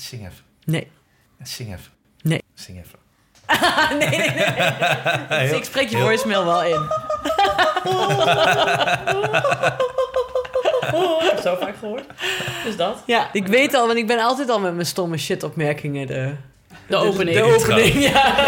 Zing even. Nee. Zing even. Nee. Zing even. nee, nee, nee. Dus ik spreek je voicemail wel in. Zo vaak gehoord. Dus dat. Ja, ik weet al, want ik ben altijd al met mijn stomme shit-opmerkingen de... De opening. De opening, ja.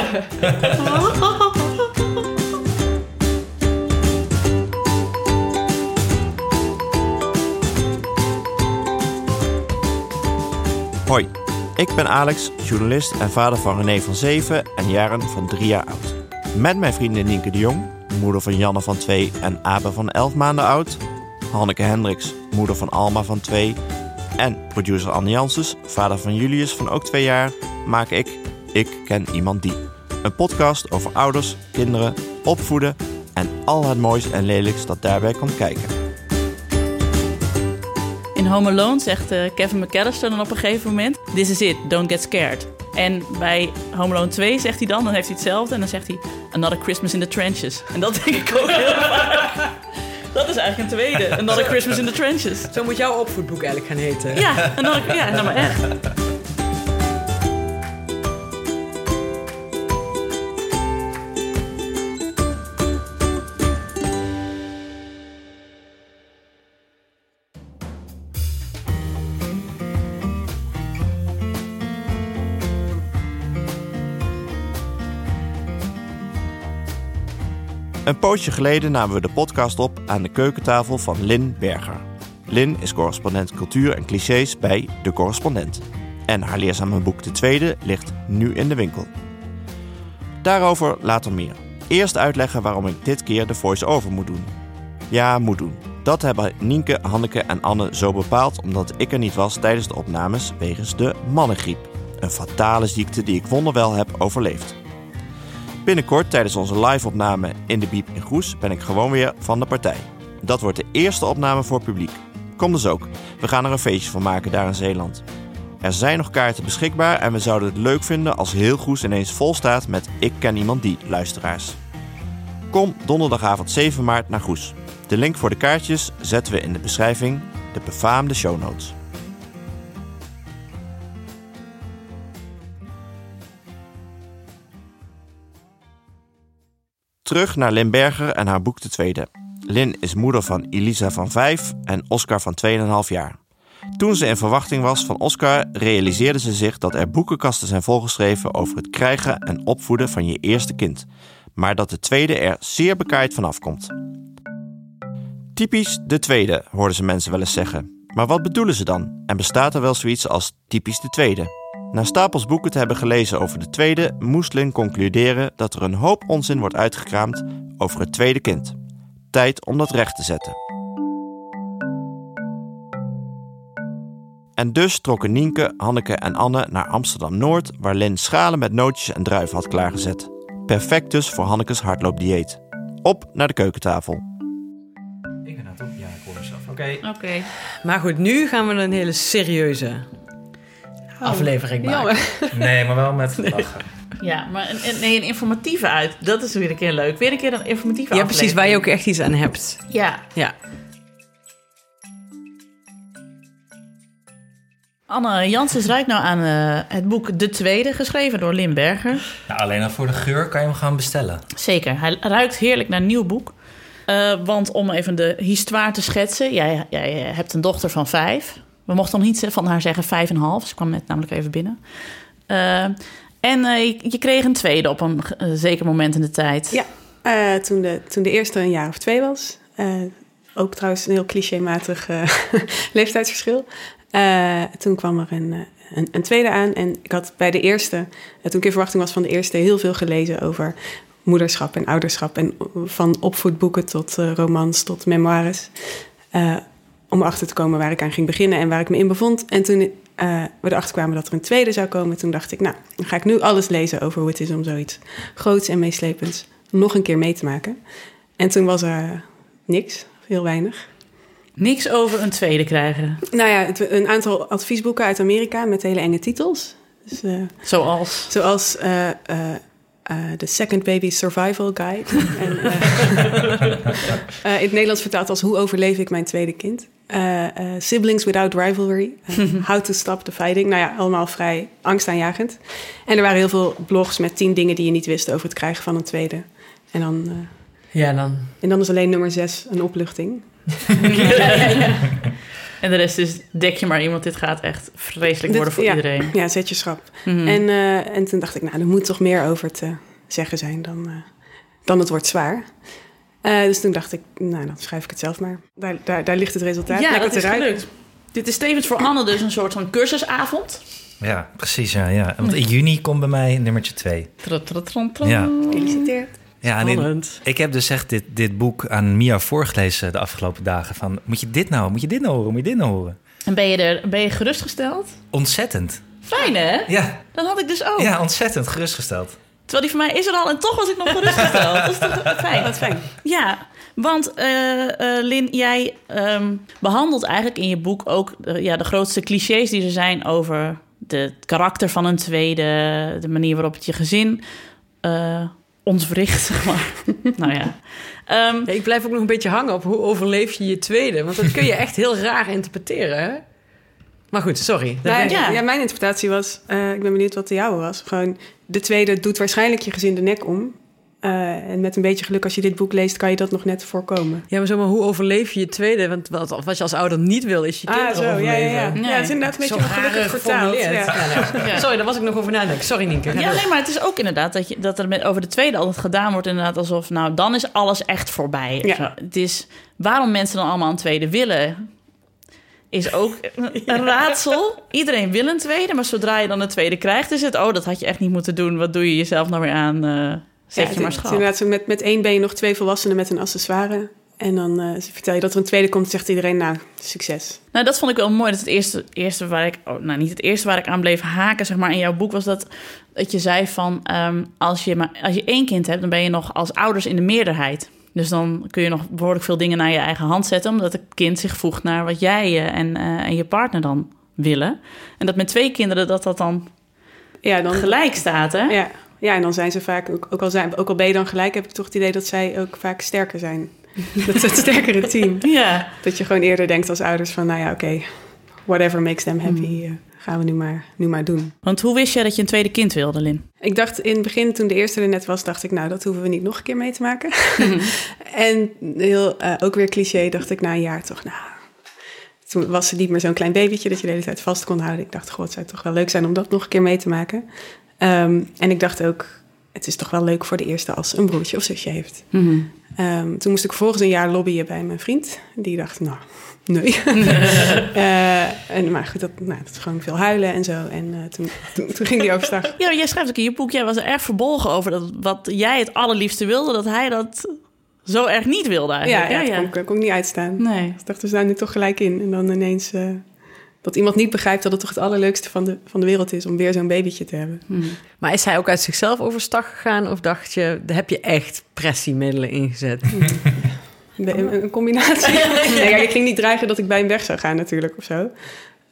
Hoi, ik ben Alex, journalist en vader van René van 7 en Jaren van 3 jaar oud. Met mijn vriendin Nienke de Jong, moeder van Janne van 2 en Abe van 11 maanden oud. Hanneke Hendricks, moeder van Alma van 2. En producer Anne Janssens, vader van Julius van ook 2 jaar, maak ik Ik Ken Iemand Die. Een podcast over ouders, kinderen, opvoeden en al het moois en lelijks dat daarbij komt kijken. In Home Alone zegt eh, Kevin McAllister dan op een gegeven moment... This is it, don't get scared. En bij Home Alone 2 zegt hij dan, dan heeft hij hetzelfde... en dan zegt hij Another Christmas in the Trenches. En dat denk ik ook heel vaak. Dat is eigenlijk een tweede. Another Christmas in the Trenches. Zo moet jouw opvoedboek eigenlijk gaan heten. Ja, another, ja nou maar echt. Een poosje geleden namen we de podcast op aan de keukentafel van Lin Berger. Lin is correspondent cultuur en clichés bij De Correspondent. En haar leerzame boek De Tweede ligt nu in de winkel. Daarover later meer. Eerst uitleggen waarom ik dit keer de voice-over moet doen. Ja, moet doen. Dat hebben Nienke, Hanneke en Anne zo bepaald omdat ik er niet was tijdens de opnames wegens de mannengriep. Een fatale ziekte die ik wonderwel heb overleefd. Binnenkort tijdens onze live-opname in de Biep in Goes ben ik gewoon weer van de partij. Dat wordt de eerste opname voor publiek. Kom dus ook. We gaan er een feestje van maken daar in Zeeland. Er zijn nog kaarten beschikbaar en we zouden het leuk vinden als heel Goes ineens vol staat met Ik ken iemand die luisteraars. Kom donderdagavond 7 maart naar Goes. De link voor de kaartjes zetten we in de beschrijving, de befaamde show notes. Terug naar Lin Berger en haar boek De Tweede. Lin is moeder van Elisa van 5 en Oscar van 2,5 jaar. Toen ze in verwachting was van Oscar, realiseerde ze zich dat er boekenkasten zijn volgeschreven over het krijgen en opvoeden van je eerste kind, maar dat de tweede er zeer bekaaid vanaf komt. Typisch de tweede, hoorden ze mensen wel eens zeggen. Maar wat bedoelen ze dan? En bestaat er wel zoiets als typisch de tweede? Na stapels boeken te hebben gelezen over de tweede, moest Lin concluderen dat er een hoop onzin wordt uitgekraamd over het tweede kind. Tijd om dat recht te zetten. En dus trokken Nienke, Hanneke en Anne naar Amsterdam Noord, waar Lin schalen met nootjes en druiven had klaargezet. Perfect dus voor Hannekes hardloopdieet. Op naar de keukentafel. Ik ben aan het op. Ja, ik hoor mezelf. Oké. Oké. Maar goed, nu gaan we een hele serieuze aflevering maken. Jammer. Nee, maar wel met lachen. Ja, maar een, nee, een informatieve uit. Dat is weer een keer leuk. Weer een keer een informatieve Ja, precies, waar je ook echt iets aan hebt. Ja. Ja. Anne Janssens ruikt nou aan eh, het boek De Tweede, geschreven door Lin Berger. Nou, alleen al voor de geur kan je hem gaan bestellen. Zeker, hij ruikt heerlijk naar een nieuw boek. Eh, want om even de histoire te schetsen. Jij, jij hebt een dochter van vijf. We mochten nog niet van haar zeggen vijf en half. Ze kwam net namelijk even binnen. Eh, en eh, je, kreeg een tweede op een eh, zeker moment in de tijd. Ja, toen, de, toen de eerste een jaar of twee was. Ook trouwens een heel clichématig leeftijdsverschil. Toen kwam er een, een, een tweede aan. En ik had bij de eerste, toen ik in verwachting was van de eerste, heel veel gelezen over moederschap en ouderschap. En van opvoedboeken tot romans tot memoires. Om erachter te komen waar ik aan ging beginnen en waar ik me in bevond. En toen eh, we erachter kwamen dat er een tweede zou komen, toen dacht ik, nou, dan ga ik nu alles lezen over hoe het is om zoiets groots en meeslepends nog een keer mee te maken. En toen was er niks, heel weinig. Niks over een tweede krijgen. Nou ja, het- een aantal adviesboeken uit Amerika met hele enge titels. Dus, eh, Zoals. zoals eh, eh, The Second Baby Survival Guide. en, in het Nederlands vertaald als Hoe overleef ik mijn tweede kind? Eh, eh, Siblings Without Rivalry. How to Stop the Fighting. Nou ja, allemaal vrij angstaanjagend. En er waren heel veel blogs met tien dingen die je niet wist over het krijgen van een tweede. En dan, eh, Ja, dan. en dan is alleen nummer zes een opluchting. En de rest is, dek je maar iemand, dit gaat echt vreselijk Dit- worden voor ja. iedereen. Ja, zet je schrap. Mhm. En, eh, en toen dacht ik, nou, er moet toch meer over te zeggen zijn dan, eh, dan het wordt zwaar. Eh, dus toen dacht ik, nou, dan schrijf ik het zelf maar. Daar, daar, daar ligt het resultaat. ja, Lekker dat is te ruiken. gelukt. Dit is tevens voor Anne dus een soort van cursusavond. Ja, precies. Ja, ja. Want in juni komt bij mij nummertje 2. Tra-tra-tra-tra. Ja. Gefeliciteerd. Ja, en in- ik heb dus echt dit, dit boek aan Mia voorgelezen de afgelopen dagen. Van, moet je dit nou, moet je dit nou horen, moet je dit nou horen? En ben je, er, ben je gerustgesteld? Ontzettend. Fijn hè? Ja, Dat had ik dus ook. ja ontzettend gerustgesteld. Terwijl die van mij is er al en toch was ik nog gerustgesteld. dat is toch fijn. Wat fijn. Ja, want eh, eh, Lin, jij ehm, behandelt eigenlijk in je boek ook eh, ja, de grootste clichés die er zijn over de, het karakter van een tweede, de manier waarop het je gezin ontwricht, zeg maar. nou ja. Ehm, Ja, ik blijf ook nog een beetje hangen op hoe overleef je je tweede. Want dat kun je echt heel raar interpreteren. Hè? Maar goed, sorry. Nou, Ja. ja. mijn interpretatie was, eh, ik ben benieuwd wat de jouwe was. Gewoon, de tweede doet waarschijnlijk je gezin de nek om. Eh, en met een beetje geluk, als je dit boek leest, kan je dat nog net voorkomen. Ja, maar zomaar, hoe overleef je je tweede? Want wat, wat je als ouder niet wil, is je kinderen Ah, zo, ja, ja, overleven. ja. Nee. ja, het is inderdaad een beetje ongelukkig vertaald. Ja. Sorry, daar was ik nog over nadenken. Sorry, Nienke. Ja, nee, maar het is ook inderdaad dat, je, dat er met, over de tweede altijd gedaan wordt. Inderdaad, alsof nou dan is alles echt voorbij. Het is waarom mensen dan allemaal een tweede willen. Is ook een- raadsel. Iedereen wil een tweede, maar zodra je dan een tweede krijgt, is het: oh, dat had je echt niet moeten doen. Wat doe je jezelf nou weer aan? eh, zet Ja, je maar schat. inderdaad met, met één ben je nog twee volwassenen met een accessoire. En dan eh, vertel je dat er een tweede komt, zegt iedereen, nou, succes. Nou, dat vond ik wel mooi. Dat het eerste, eerste waar ik, oh, nou niet het eerste waar ik aan bleef haken, zeg maar, in jouw boek was dat, dat je zei van, ehm, als, je maar, als je één kind hebt, dan ben je nog als ouders in de meerderheid. Dus dan kun je nog behoorlijk veel dingen naar je eigen hand zetten, omdat het kind zich voegt naar wat jij eh, en, eh, en je partner dan willen. En dat met twee kinderen dat dat dan Ja, dan, gelijk staat, hè? ja, ja, en dan zijn ze vaak, ook, ook, al zijn, ook al ben je dan gelijk, heb ik toch het idee dat zij ook vaak sterker zijn. dat is het sterkere team. Ja. Dat je gewoon eerder denkt als ouders van, nou ja, oké, whatever makes them happy, Hmm. Gaan we nu maar, nu maar doen. Want hoe wist jij dat je een tweede kind wilde, Lin? Ik dacht in het begin, toen de eerste er net was, dacht ik, nou, dat hoeven we niet nog een keer mee te maken. en heel, eh, ook weer cliché, dacht ik na een jaar toch, nou, toen was ze niet meer zo'n klein babytje dat je de hele tijd vast kon houden. Ik dacht, god, het zou toch wel leuk zijn om dat nog een keer mee te maken. Ehm, en ik dacht ook, het is toch wel leuk voor de eerste als ze een broertje of zusje heeft. Ehm, toen moest ik vervolgens een jaar lobbyen bij mijn vriend. Die dacht, nou, nee. Eh, en, maar goed, dat, nou, dat is gewoon veel huilen en zo. En eh, toen, toen, toen ging die overstag. Ja, jij schrijft ook in je boek, jij was er erg verbolgen over dat wat jij het allerliefste wilde, dat hij dat zo erg niet wilde Ja, eigenlijk. ja, hè? dat kon, ik- kon ik niet uitstaan. Nee. Ik dacht, we staan nu toch gelijk in. En dan ineens eh, dat iemand niet begrijpt dat het toch het allerleukste van de, van de wereld is... om weer zo'n babytje te hebben. Maar is hij ook uit zichzelf overstag gegaan? Of dacht je, heb je echt pressiemiddelen ingezet? een- een combinatie. nee, kijk, ik ging niet dreigen dat ik bij hem weg zou gaan natuurlijk of zo.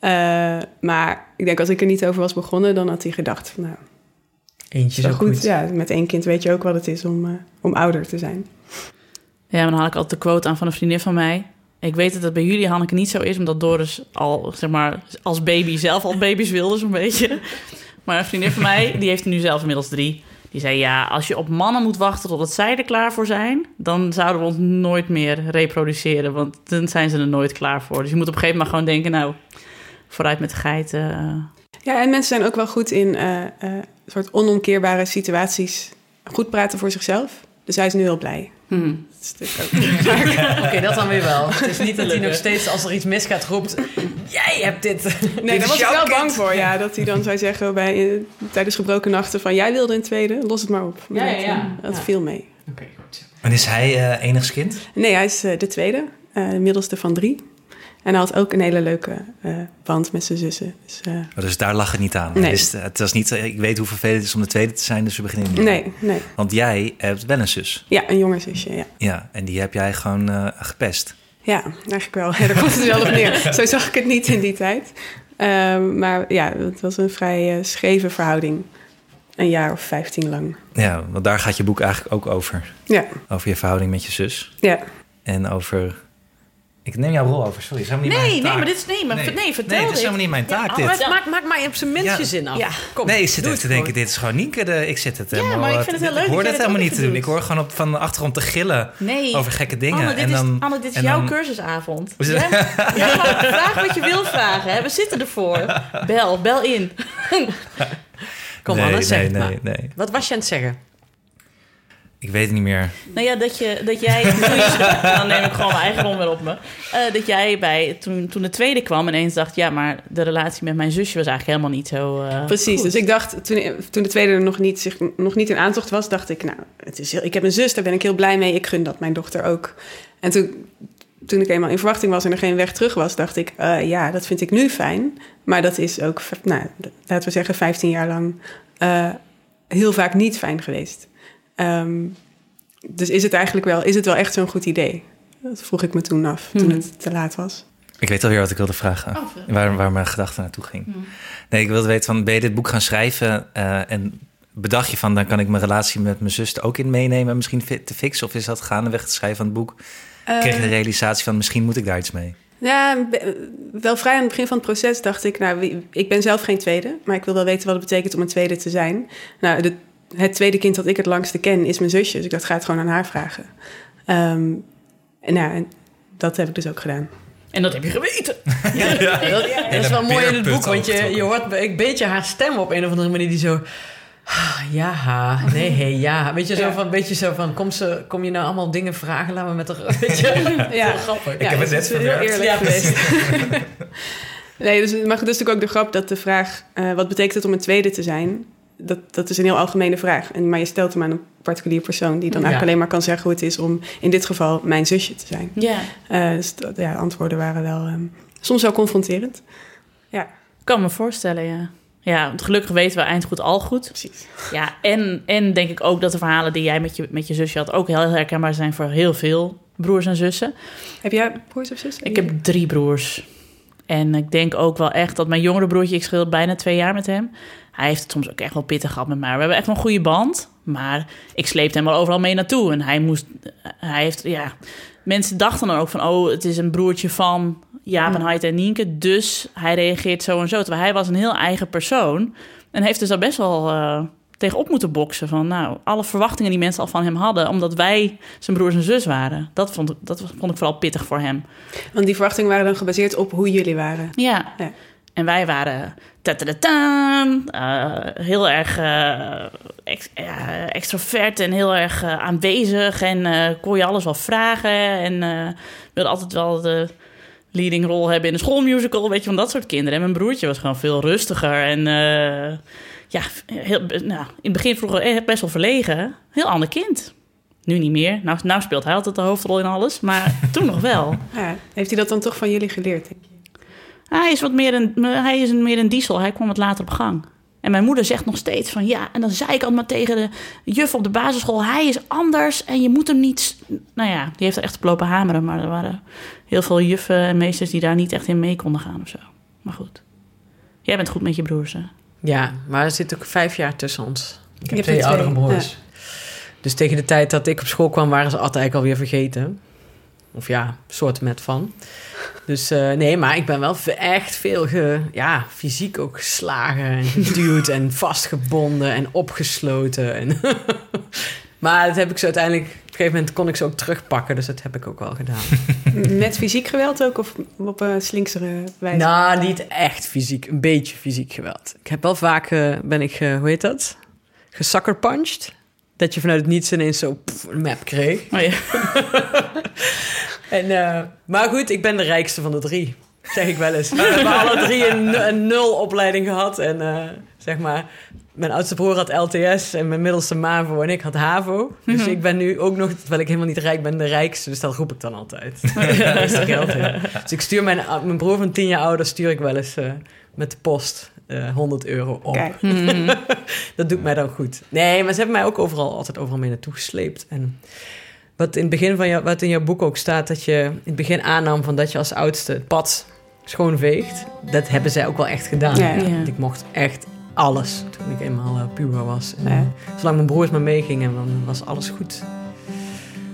Eh, maar ik denk, als ik er niet over was begonnen... dan had hij gedacht, van, nou, Eentje zo goed. goed. Ja, met één kind weet je ook wat het is om, eh, om ouder te zijn. Ja, maar dan haal ik altijd de quote aan van een vriendin van mij. Ik weet dat het bij jullie, Hanneke, niet zo is, omdat Doris al, zeg maar, als baby zelf al baby's wilde, zo'n beetje. Maar een vriendin van mij, die heeft er nu zelf inmiddels drie. Die zei, ja, als je op mannen moet wachten totdat zij er klaar voor zijn... dan zouden we ons nooit meer reproduceren, want dan zijn ze er nooit klaar voor. Dus je moet op een gegeven moment gewoon denken, nou, vooruit met geiten. eh. Ja, en mensen zijn ook wel goed in eh, soort onomkeerbare situaties goed praten voor zichzelf. Dus hij is nu heel blij. Hm. Ook- Oké, dat dan weer wel. Het is niet dat hij nog steeds, als er iets misgaat, roept... Jij hebt dit. Nee, daar was ik wel kind. bang voor. Ja, dat hij dan zou zeggen bij, eh, tijdens gebroken nachten van... jij wilde een tweede, los het maar op. Maar Ja, ja, dat, ja. eh, Dat Ja. viel mee. Oké, goed. En is hij eh enigst kind? Nee, hij is eh, de tweede, eh, de middelste van drie. En hij had ook een hele leuke eh, band met zijn zussen. Dus, eh, Oh, Dus daar lag het niet aan. Nee. Het, was niet, eh, ik weet hoe vervelend het is om de tweede te zijn, dus we beginnen niet. nee, nee. Want jij hebt wel een zus. Ja, een jonger zusje, ja. Ja, en die heb jij gewoon gepest. Ja, eigenlijk wel. Ja, daar komt het wel op neer. Zo zag ik het niet in die tijd. Ehm, maar ja, het was een vrij scheve verhouding. Een jaar of vijftien lang. Ja, want daar gaat je boek eigenlijk ook over. Ja, Over je verhouding met je zus. ja. En over... Ik neem jouw rol over, sorry. Is helemaal niet Nee, mijn nee, taak. maar dit is nee, maar nee, nee vertel Nee, dit is dit. helemaal niet mijn taak, Ja, dit. maar- Maak, maak maar op zijn Ja. zin af. Ja. Kom, nee, ik zit even te denken, gewoon. dit is gewoon Nienke. De, ik zit het Ja, helemaal... maar ik eh, vind het heel leuk Ik hoor dat helemaal niet te doen. Ik hoor gewoon op, van de achtergrond te gillen Nee. over gekke dingen. Anne, dit, en dan, is, Anne, dit is en jouw dan- cursusavond. Mag vragen wat je wil vragen. Hè? We zitten ervoor. Bel, bel in. Kom, nee, Anne, zeg nee, het nee, maar. nee. Wat was je aan het zeggen? Ik weet het niet meer. Nou ja, dat, je, dat jij... je- dan neem ik gewoon mijn eigen rol weer op me. Eh, dat jij bij, toen, toen de tweede kwam ineens dacht... ja, maar de relatie met mijn zusje was eigenlijk helemaal niet zo... eh, Precies, goed. dus ik dacht, toen, toen de tweede er nog niet, zich, nog niet in aantocht was, dacht ik, nou, het is heel, ik heb een zus, daar ben ik heel blij mee. Ik gun dat mijn dochter ook. En toen, toen ik eenmaal in verwachting was en er geen weg terug was, dacht ik, eh, ja, dat vind ik nu fijn. Maar dat is ook, nou, laten we zeggen, 15 jaar lang eh, heel vaak niet fijn geweest. Ehm, dus is het eigenlijk wel, is het wel echt zo'n goed idee? Dat vroeg ik me toen af, toen Mhm. het te laat was. Ik weet alweer wat ik wilde vragen. Oh, waar, waar mijn gedachte naartoe ging. Nee, ik wilde weten van, ben je dit boek gaan schrijven... eh, en bedacht je van, dan kan ik mijn relatie met mijn zus ook in meenemen... misschien fi- te fixen? Of is dat gaandeweg het schrijven van het boek... kreeg je de Eh, realisatie van, misschien moet ik daar iets mee? Ja, wel vrij aan het begin van het proces dacht ik, nou, ik ben zelf geen tweede, maar ik wil wel weten wat het betekent om een tweede te zijn. Nou, de, het tweede kind dat ik het langste ken is mijn zusje, dus ik dacht, ga het gewoon aan haar vragen. Ehm, en, nou, en dat heb ik dus ook gedaan. En dat heb je geweten. Dat, dat is wel mooi in het boek, want je, je hoort een beetje haar stem op een of andere manier die zo... "Ah, Ja, nee, hey, ja. Weet je, zo Ja. van, beetje zo van, kom, ze, kom je nou allemaal dingen vragen? Laten we met haar... Weet je, Ja. grappig. Ik heb het net is heel verwerkt. eerlijk Ja, geweest. nee, dus, maar goed, dat is natuurlijk ook de grap dat de vraag, eh, wat betekent het om een tweede te zijn? Dat, dat is een heel algemene vraag. En, maar je stelt hem aan een particulier persoon die dan eigenlijk alleen maar kan zeggen hoe het is om in dit geval mijn zusje te zijn. Ja. Eh, dus dat, ja, antwoorden waren wel ehm, soms wel confronterend. Ja, Ik kan me voorstellen, ja. Ja, want gelukkig weten we eind goed al goed. precies. Ja, en, en denk ik ook dat de verhalen die jij met je, met je zusje had... ook heel herkenbaar zijn voor heel veel broers en zussen. Heb jij broers of zussen? Ik heb drie broers. En ik denk ook wel echt dat mijn jongere broertje... ik scheel bijna twee jaar met hem... hij heeft het soms ook echt wel pittig gehad met mij. We hebben echt wel een goede band. Maar ik sleepte hem wel overal mee naartoe. En hij moest... Hij heeft, ja... Mensen dachten dan ook van... oh, het is een broertje van Jaap en Heide en Nienke... dus hij reageert zo en zo. Terwijl hij was een heel eigen persoon... en heeft dus daar best wel... eh, tegenop moeten boksen van nou alle verwachtingen die mensen al van hem hadden omdat wij zijn broers en zus waren dat vond ik dat vond ik vooral pittig voor hem Want die verwachtingen waren dan gebaseerd op hoe jullie waren. ja. Ja. En wij waren eh heel erg eh, ex- extrovert en heel erg eh, aanwezig. En kon je alles wel vragen. En wilde altijd wel de leading rol hebben in een schoolmusical. Weet je, van dat soort kinderen. En mijn broertje was gewoon veel rustiger. En ja, heel, nou, in het begin vroeger best wel verlegen. Heel ander kind. Nu niet meer. Nou, nou speelt hij altijd de hoofdrol in alles. Maar toen nog wel. Heeft hij dat dan toch van jullie geleerd? Hij is wat meer een, hij is een, meer een diesel. Hij kwam wat later op gang. En mijn moeder zegt nog steeds van ja. En dan zei ik altijd maar tegen de juf op de basisschool: hij is anders en je moet hem niet. Nou ja, die heeft er echt op lopen hameren. Maar er waren heel veel juffen en meesters die daar niet echt in mee konden gaan of zo. Maar goed. Jij bent goed met je broers, hè? Ja, maar er zit ook vijf jaar tussen ons. Ik heb twee er oudere broers. Dus tegen de tijd dat ik op school kwam, waren ze altijd eigenlijk alweer vergeten. Of ja, soort met van. Dus eh, nee, maar ik ben wel echt veel ge, ja, fysiek ook geslagen en geduwd en vastgebonden en opgesloten. En maar dat heb ik zo uiteindelijk... Op een gegeven moment kon ik ze ook terugpakken, dus dat heb ik ook wel gedaan. Met fysiek geweld ook of op een slinksere wijze? Nou, niet echt fysiek. Een beetje fysiek geweld. Ik heb wel vaak, eh, ben ik, eh, hoe heet dat? Gesakkerpunched. Dat je vanuit het niets ineens zo pff, een map kreeg. Oh, ja. En, eh, maar goed, ik ben de rijkste van de drie. Zeg ik wel eens. We hebben alle drie een, een nul opleiding gehad. En eh, zeg maar, mijn oudste broer had LTS en mijn middelste MAVO en ik had HAVO. Dus ik ben nu ook nog, terwijl ik helemaal niet rijk ben, de rijkste. Dus dat roep ik dan altijd. Meeste geld. Dus ik stuur mijn, mijn broer van tien jaar ouder, stuur ik wel eens eh, met de post eh 100 euro op. Kijk. Dat doet mij dan goed. Nee, maar ze hebben mij ook overal, altijd overal mee naartoe gesleept. En wat in het begin van jou, wat in jouw boek ook staat, dat je in het begin aannam van dat je als oudste het pad schoonveegt. Dat hebben zij ook wel echt gedaan. Ja, ja. Want Ik mocht echt alles toen ik eenmaal uh, puber was. En, Ja. Zolang mijn broers maar meegingen, dan was alles goed.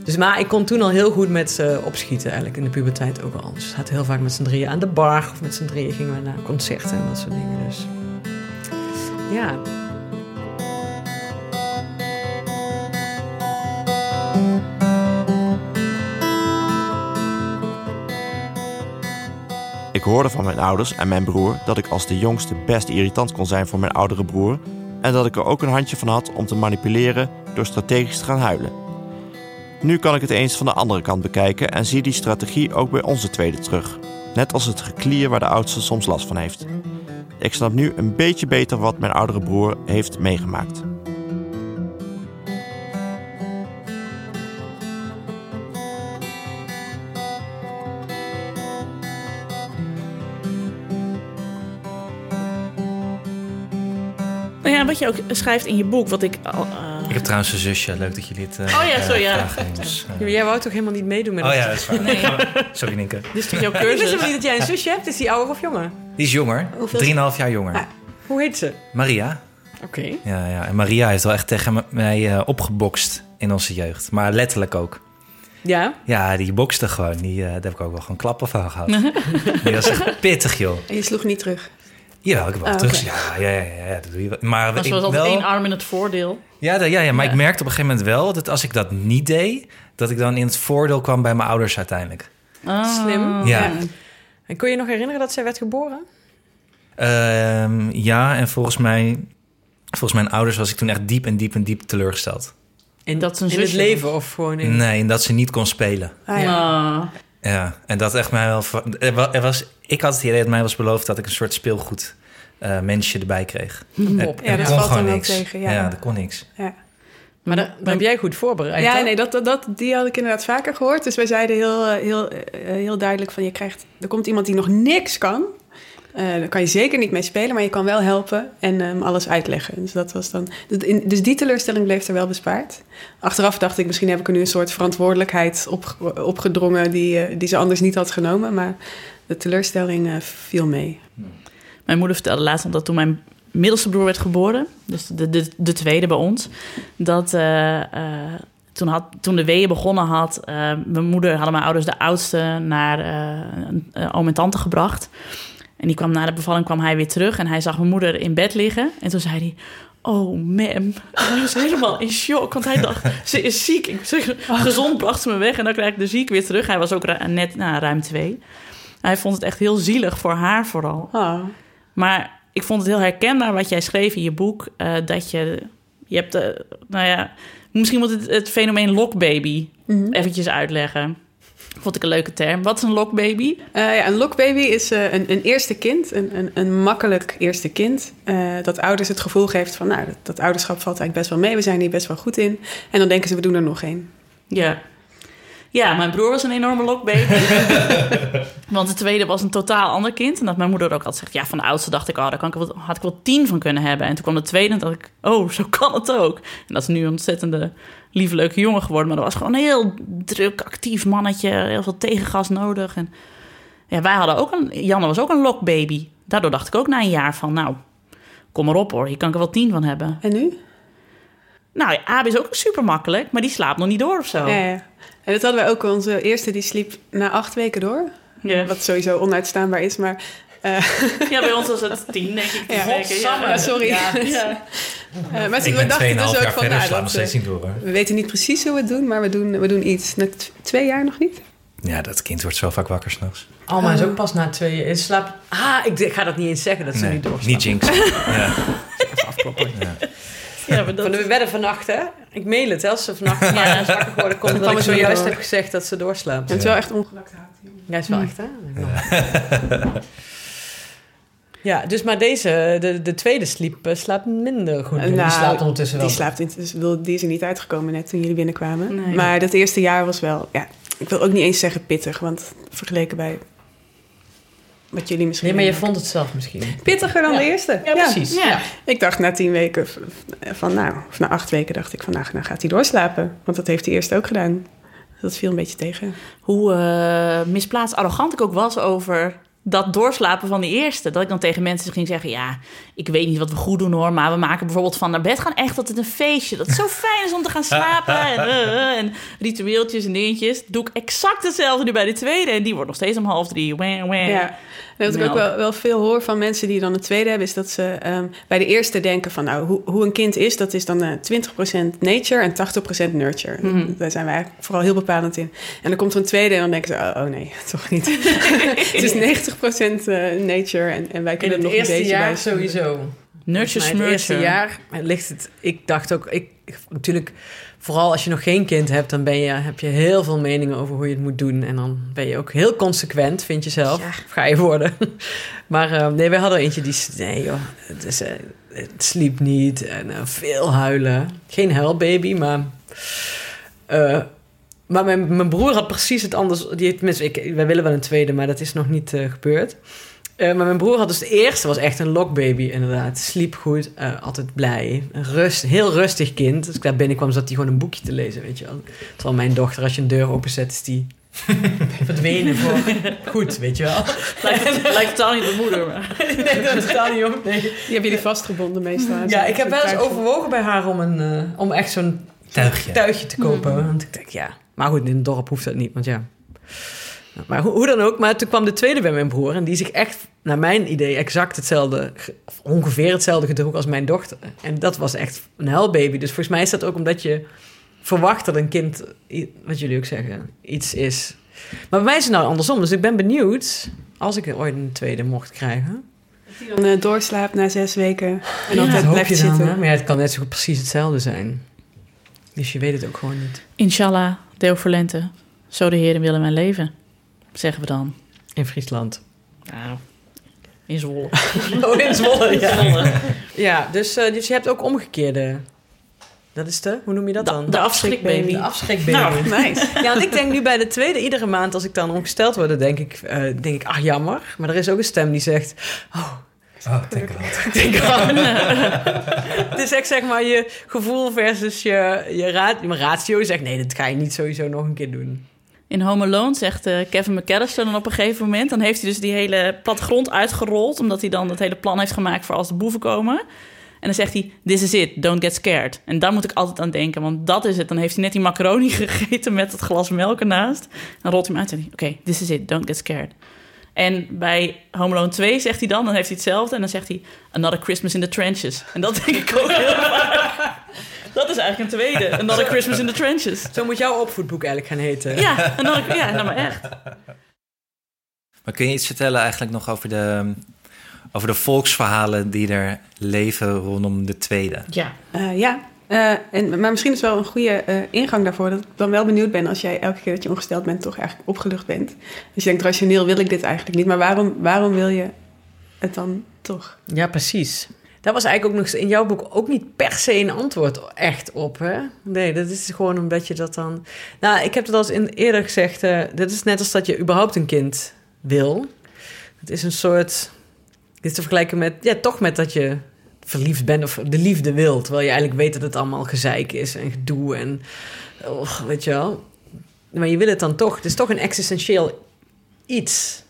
Dus, maar ik kon toen al heel goed met ze opschieten, eigenlijk in de puberteit ook al. Dus we heel vaak met z'n drieën aan de bar. Of met z'n drieën gingen we naar concerten en dat soort dingen. Dus ja. Ik hoorde van mijn ouders en mijn broer dat ik als de jongste best irritant kon zijn voor mijn oudere broer en dat ik er ook een handje van had om te manipuleren door strategisch te gaan huilen. Nu kan ik het eens van de andere kant bekijken en zie die strategie ook bij onze tweede terug. Net als het geklier waar de oudste soms last van heeft. Ik snap nu een beetje beter wat mijn oudere broer heeft meegemaakt. Nou ja, wat je ook schrijft in je boek, wat ik al... eh, heb trouwens een zusje. Leuk dat jullie het eh, Oh ja, sorry, ja. Dus, eh, Jij wou toch helemaal niet meedoen met oh dat? ja, dat is waar. Nee. Sorry, Nienke. dit is toch jouw Ik wist cursus? helemaal niet dat jij een zusje hebt. Is die ouder of jonger? Die is jonger. Drieënhalf jaar jonger. Ah. Hoe heet ze? Maria. Oké. Ja, ja. En Maria heeft wel echt tegen me- mij eh, opgebokst in onze jeugd. Maar letterlijk ook. Ja? Ja, die bokste gewoon. Die, eh, daar heb ik ook wel gewoon klappen van gehad. die was echt pittig, joh. En je sloeg niet terug. Ja, ik heb wel Ah, terug. oké. Ja, ja, ja, ja, dat doe je wel. Maar Dat ik was altijd wel... één arm in het voordeel. Ja, dat- ja, ja, maar Ja. ik merkte op een gegeven moment wel dat als ik dat niet deed, dat ik dan in het voordeel kwam bij mijn ouders uiteindelijk. Ah. Slim. Ja. En kun je nog herinneren dat zij werd geboren? Ehm, ja, en volgens mij, volgens mijn ouders was ik toen echt diep en diep en diep teleurgesteld. In, Dat in het leven of gewoon in... Nee, en dat ze niet kon spelen. Ah, ja. Ja, en dat echt mij wel. Er wa- er was, ik had het idee dat mij was beloofd dat ik een soort speelgoed eh, mensje erbij kreeg. Er- pop. er Ja, dat kon valt gewoon dan niks. tegen, ja. dat kon niks. Ja. Maar dat, dat heb jij goed voorbereid. Ja, nee, dat, dat, dat, die had ik inderdaad vaker gehoord. Dus wij zeiden heel, eh, heel, eh, heel duidelijk van... je krijgt, er komt iemand die nog niks kan. Eh daar kan je zeker niet mee spelen, maar je kan wel helpen en hem alles uitleggen. Dus, dat was dan, dus die teleurstelling bleef er wel bespaard. Achteraf dacht ik, misschien heb ik er nu een soort verantwoordelijkheid op, opgedrongen... Die, eh, die ze anders niet had genomen. Maar de teleurstelling eh, viel mee. Mijn moeder vertelde laatst dat toen mijn middelste broer werd geboren, dus de, de, de tweede bij ons, dat toen, had, toen de weeën begonnen had, mijn moeder hadden mijn ouders de oudste naar een een oom en tante gebracht. En die kwam na de bevalling kwam hij weer terug en hij zag mijn moeder in bed liggen. En toen zei hij, oh. En hij was helemaal in shock, want hij dacht, ze is ziek. Ik zeg, gezond bracht ze me weg en dan krijg ik de ziek weer terug. Hij was ook net nou, ruim twee. Hij vond het echt heel zielig voor haar vooral. Oh. Maar ik vond het heel herkenbaar wat jij schreef in je boek. eh, dat je, je hebt, eh, nou ja, misschien moet het, het fenomeen lokbaby Mhm. eventjes uitleggen. Vond ik een leuke term. Wat is een lokbaby? Eh, ja, een lokbaby is eh, een, een eerste kind, een, een, een makkelijk eerste kind. eh, dat ouders het gevoel geeft van, nou, dat, dat ouderschap valt eigenlijk best wel mee. We zijn hier best wel goed in. En dan denken ze, we doen er nog één. Ja. Ja, mijn broer was een enorme lokbaby. Want de tweede was een totaal ander kind. En dat mijn moeder ook altijd zegt... Ja, van de oudste dacht ik... Oh, daar kan ik wel, had ik wel tien van kunnen hebben. En toen kwam de tweede en dacht ik... Oh, zo kan het ook. En dat is nu een ontzettende lieve, leuke jongen geworden. Maar dat was gewoon een heel druk, actief mannetje. Heel veel tegengas nodig. En ja, wij hadden ook een... Janne was ook een lokbaby. Daardoor dacht ik ook na een jaar van... Nou, kom maar op hoor. Hier kan ik er wel tien van hebben. En nu? Nou, ja, Abe is ook super makkelijk. Maar die slaapt nog niet door of zo. Ja, ja. En dat hadden wij ook. Onze eerste die sliep na acht weken door. Ja. Wat sowieso onuitstaanbaar is, maar... eh, Ja, bij ons was het tien, denk ik. Ja. weken, Ja, sorry. Ja, ja. eh, maar Ik we ben dachten 2,5 dus ook jaar van... verder, Nou, sla nog dat, steeds eh, niet door hoor. we weten niet precies hoe we het doen, maar we doen, we doen iets. Net twee jaar nog niet? Ja, dat kind wordt zo vaak wakker s'nachts. Alma is ook pas na twee jaar. Slaap... Ah, ik, ik ga dat niet eens zeggen dat ze Nee, niet doorslaat. niet jinx. ja. afkloppen. Ja. Ja, maar Van dat, de wedden vannacht, hè? Ik mail het, hè, als ze vannacht ja. wakker geworden komt. Dat ik het zojuist heb gezegd dat ze doorslaapt. En het is wel echt ongelakt. Ja, is wel echt, hè? Ja, dus maar deze, de, de tweede sliep, eh, slaapt minder goed. Nou, die slaapt ondertussen wel. Die slaapt in, dus, wil- die is er niet uitgekomen net toen jullie binnenkwamen. Nee. Maar dat eerste jaar was wel, ja, ik wil ook niet eens zeggen pittig, want vergeleken bij wat jullie misschien. Nee, maar je vond het zelf misschien. pittiger dan Ja. de eerste. Ja, precies. ja. Ja. Ik dacht na tien weken v- van, nou, of na acht weken dacht ik van, nou, nou gaat hij doorslapen, want dat heeft hij eerst ook gedaan. Dat viel een beetje tegen. Hoe eh, misplaatst arrogant ik ook was over dat doorslapen van die eerste. Dat ik dan tegen mensen ging zeggen... ja, ik weet niet wat we goed doen hoor... maar we maken bijvoorbeeld van naar bed gaan echt altijd een feestje. Dat het zo fijn is om te gaan slapen. en, uh, en ritueeltjes en dingetjes. Doe ik exact hetzelfde nu bij de tweede. En die wordt nog steeds om half drie. Wah, wah. Ja. Wat ik ook wel, wel veel hoor van mensen die dan een tweede hebben... is dat ze um, bij de eerste denken van... nou, hoe, hoe een kind is, dat is dan uh, 20% nature en 80% nurture. Mm -hmm. Daar zijn wij eigenlijk vooral heel bepalend in. En dan komt er een tweede en dan denken ze... oh, oh nee, toch niet. het is 90% uh, nature en, en wij kunnen in nog een beetje jaar bij. sowieso. Nurture In het eerste jaar ligt het... Ik dacht ook... Ik, natuurlijk, vooral als je nog geen kind hebt... dan ben je, heb je heel veel meningen over hoe je het moet doen. En dan ben je ook heel consequent, vind je zelf. Ja. Of ga je worden. maar eh, nee, wij hadden eentje die... Nee joh, het, is, eh, het sliep niet. En eh, veel huilen. Geen huilbaby, maar... eh, maar mijn, mijn broer had precies het anders. Die, heeft- ik, wij willen wel een tweede, maar dat is nog niet gebeurd. Eh, maar mijn broer had dus de eerste, was echt een lokbaby inderdaad. Sliep goed, eh, altijd blij. Een Rust, heel rustig kind. Als ik daar binnenkwam, zat hij gewoon een boekje te lezen, weet je wel. Terwijl mijn dochter, als je een deur openzet, is die verdwenen voor goed, weet je wel. Lijkt, lijkt totaal niet mijn moeder. Maar. nee, dat is totaal niet op. Nee. Die hebben jullie vastgebonden meestal. Ja, ik heb wel eens overwogen bij haar om, een, eh, om echt zo'n Tuigje. tuigje te kopen. Want ik denk, ja. Maar goed, in het dorp hoeft dat niet, want ja. Maar hoe, hoe dan ook, maar toen kwam de tweede bij mijn broer. En die zich echt, naar mijn idee, exact hetzelfde, of ongeveer hetzelfde gedroeg als mijn dochter. En dat was echt een huilbaby. Dus volgens mij is dat ook omdat je verwacht dat een kind, wat jullie ook zeggen, iets is. Maar bij mij is het nou andersom. Dus ik ben benieuwd, als ik ooit een tweede mocht krijgen. Die dan eh, doorslaapt na zes weken en Ja, altijd dat blijft dan, zitten. hè? Maar ja, het kan net zo goed precies hetzelfde zijn. Dus je weet het ook gewoon niet. Inshallah, deel voor lente. Zo de Heer willen mijn leven. Zeggen we dan. In Friesland. Nou, in Zwolle. Oh, in Zwolle, ja. Zwolle. Ja, dus, eh, dus je hebt ook omgekeerde... Dat is de... Hoe noem je dat dan? De, de afschrikbaby. De afschrikbaby. Nou, Nice. Ja, want ik denk nu bij de tweede, iedere maand als ik dan ongesteld word, dan denk ik, eh, denk ik, ach jammer. Maar er is ook een stem die zegt, oh, Oh, denk ik denk wel. Het is echt zeg maar je gevoel versus je, je, raad, je ratio zegt, nee, dat ga je niet sowieso nog een keer doen. In Home Alone zegt eh, Kevin McAllister dan op een gegeven moment... dan heeft hij dus die hele plattegrond uitgerold... omdat hij dan het hele plan heeft gemaakt voor als de boeven komen. En dan zegt hij, this is it, don't get scared. En daar moet ik altijd aan denken, want dat is het. Dan heeft hij net die macaroni gegeten met het glas melk ernaast. Dan rolt hij hem uit en zegt oké, this is it, don't get scared. En bij Home Alone 2 zegt hij dan, dan heeft hij hetzelfde... en dan zegt hij, another Christmas in the trenches. En dat denk ik ook heel vaak. Dat is eigenlijk een tweede, another Christmas in the trenches. Zo moet jouw opvoedboek eigenlijk gaan heten. Ja, another, ja nou maar echt. Maar kun je iets vertellen eigenlijk nog over de, over de volksverhalen die er leven rondom de tweede? Ja. Eh, ja, Eh, en, maar misschien is wel een goede eh, ingang daarvoor. Dat ik dan wel benieuwd ben als jij elke keer dat je ongesteld bent, toch eigenlijk opgelucht bent. Dus je denkt, rationeel wil ik dit eigenlijk niet. Maar waarom, waarom wil je het dan toch? Ja, precies. Daar was eigenlijk ook nog in jouw boek ook niet per se een antwoord echt op. Hè? Nee, dat is gewoon omdat je dat dan. Nou, ik heb het al eens in, eerder gezegd. eh dit is net als dat je überhaupt een kind wil. Het is een soort. Is te vergelijken met. Ja, toch met dat je verliefd bent of de liefde wilt. Terwijl je eigenlijk weet dat het allemaal gezeik is en gedoe en. Oh, weet je wel. Maar je wil het dan toch. Het is toch een existentieel iets.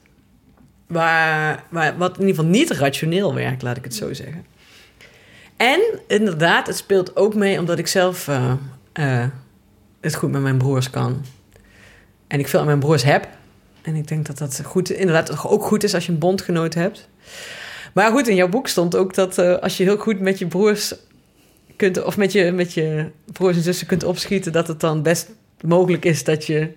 Waar, waar, wat in ieder geval niet rationeel werkt, laat ik het zo zeggen. En inderdaad, het speelt ook mee omdat ik zelf eh, eh, het goed met mijn broers kan. En ik veel aan mijn broers heb. En ik denk dat dat goed, inderdaad ook goed is als je een bondgenoot hebt. Maar goed, in jouw boek stond ook dat eh, als je heel goed met je broers kunt, of met je, met je broers en zussen kunt opschieten, dat het dan best mogelijk is dat je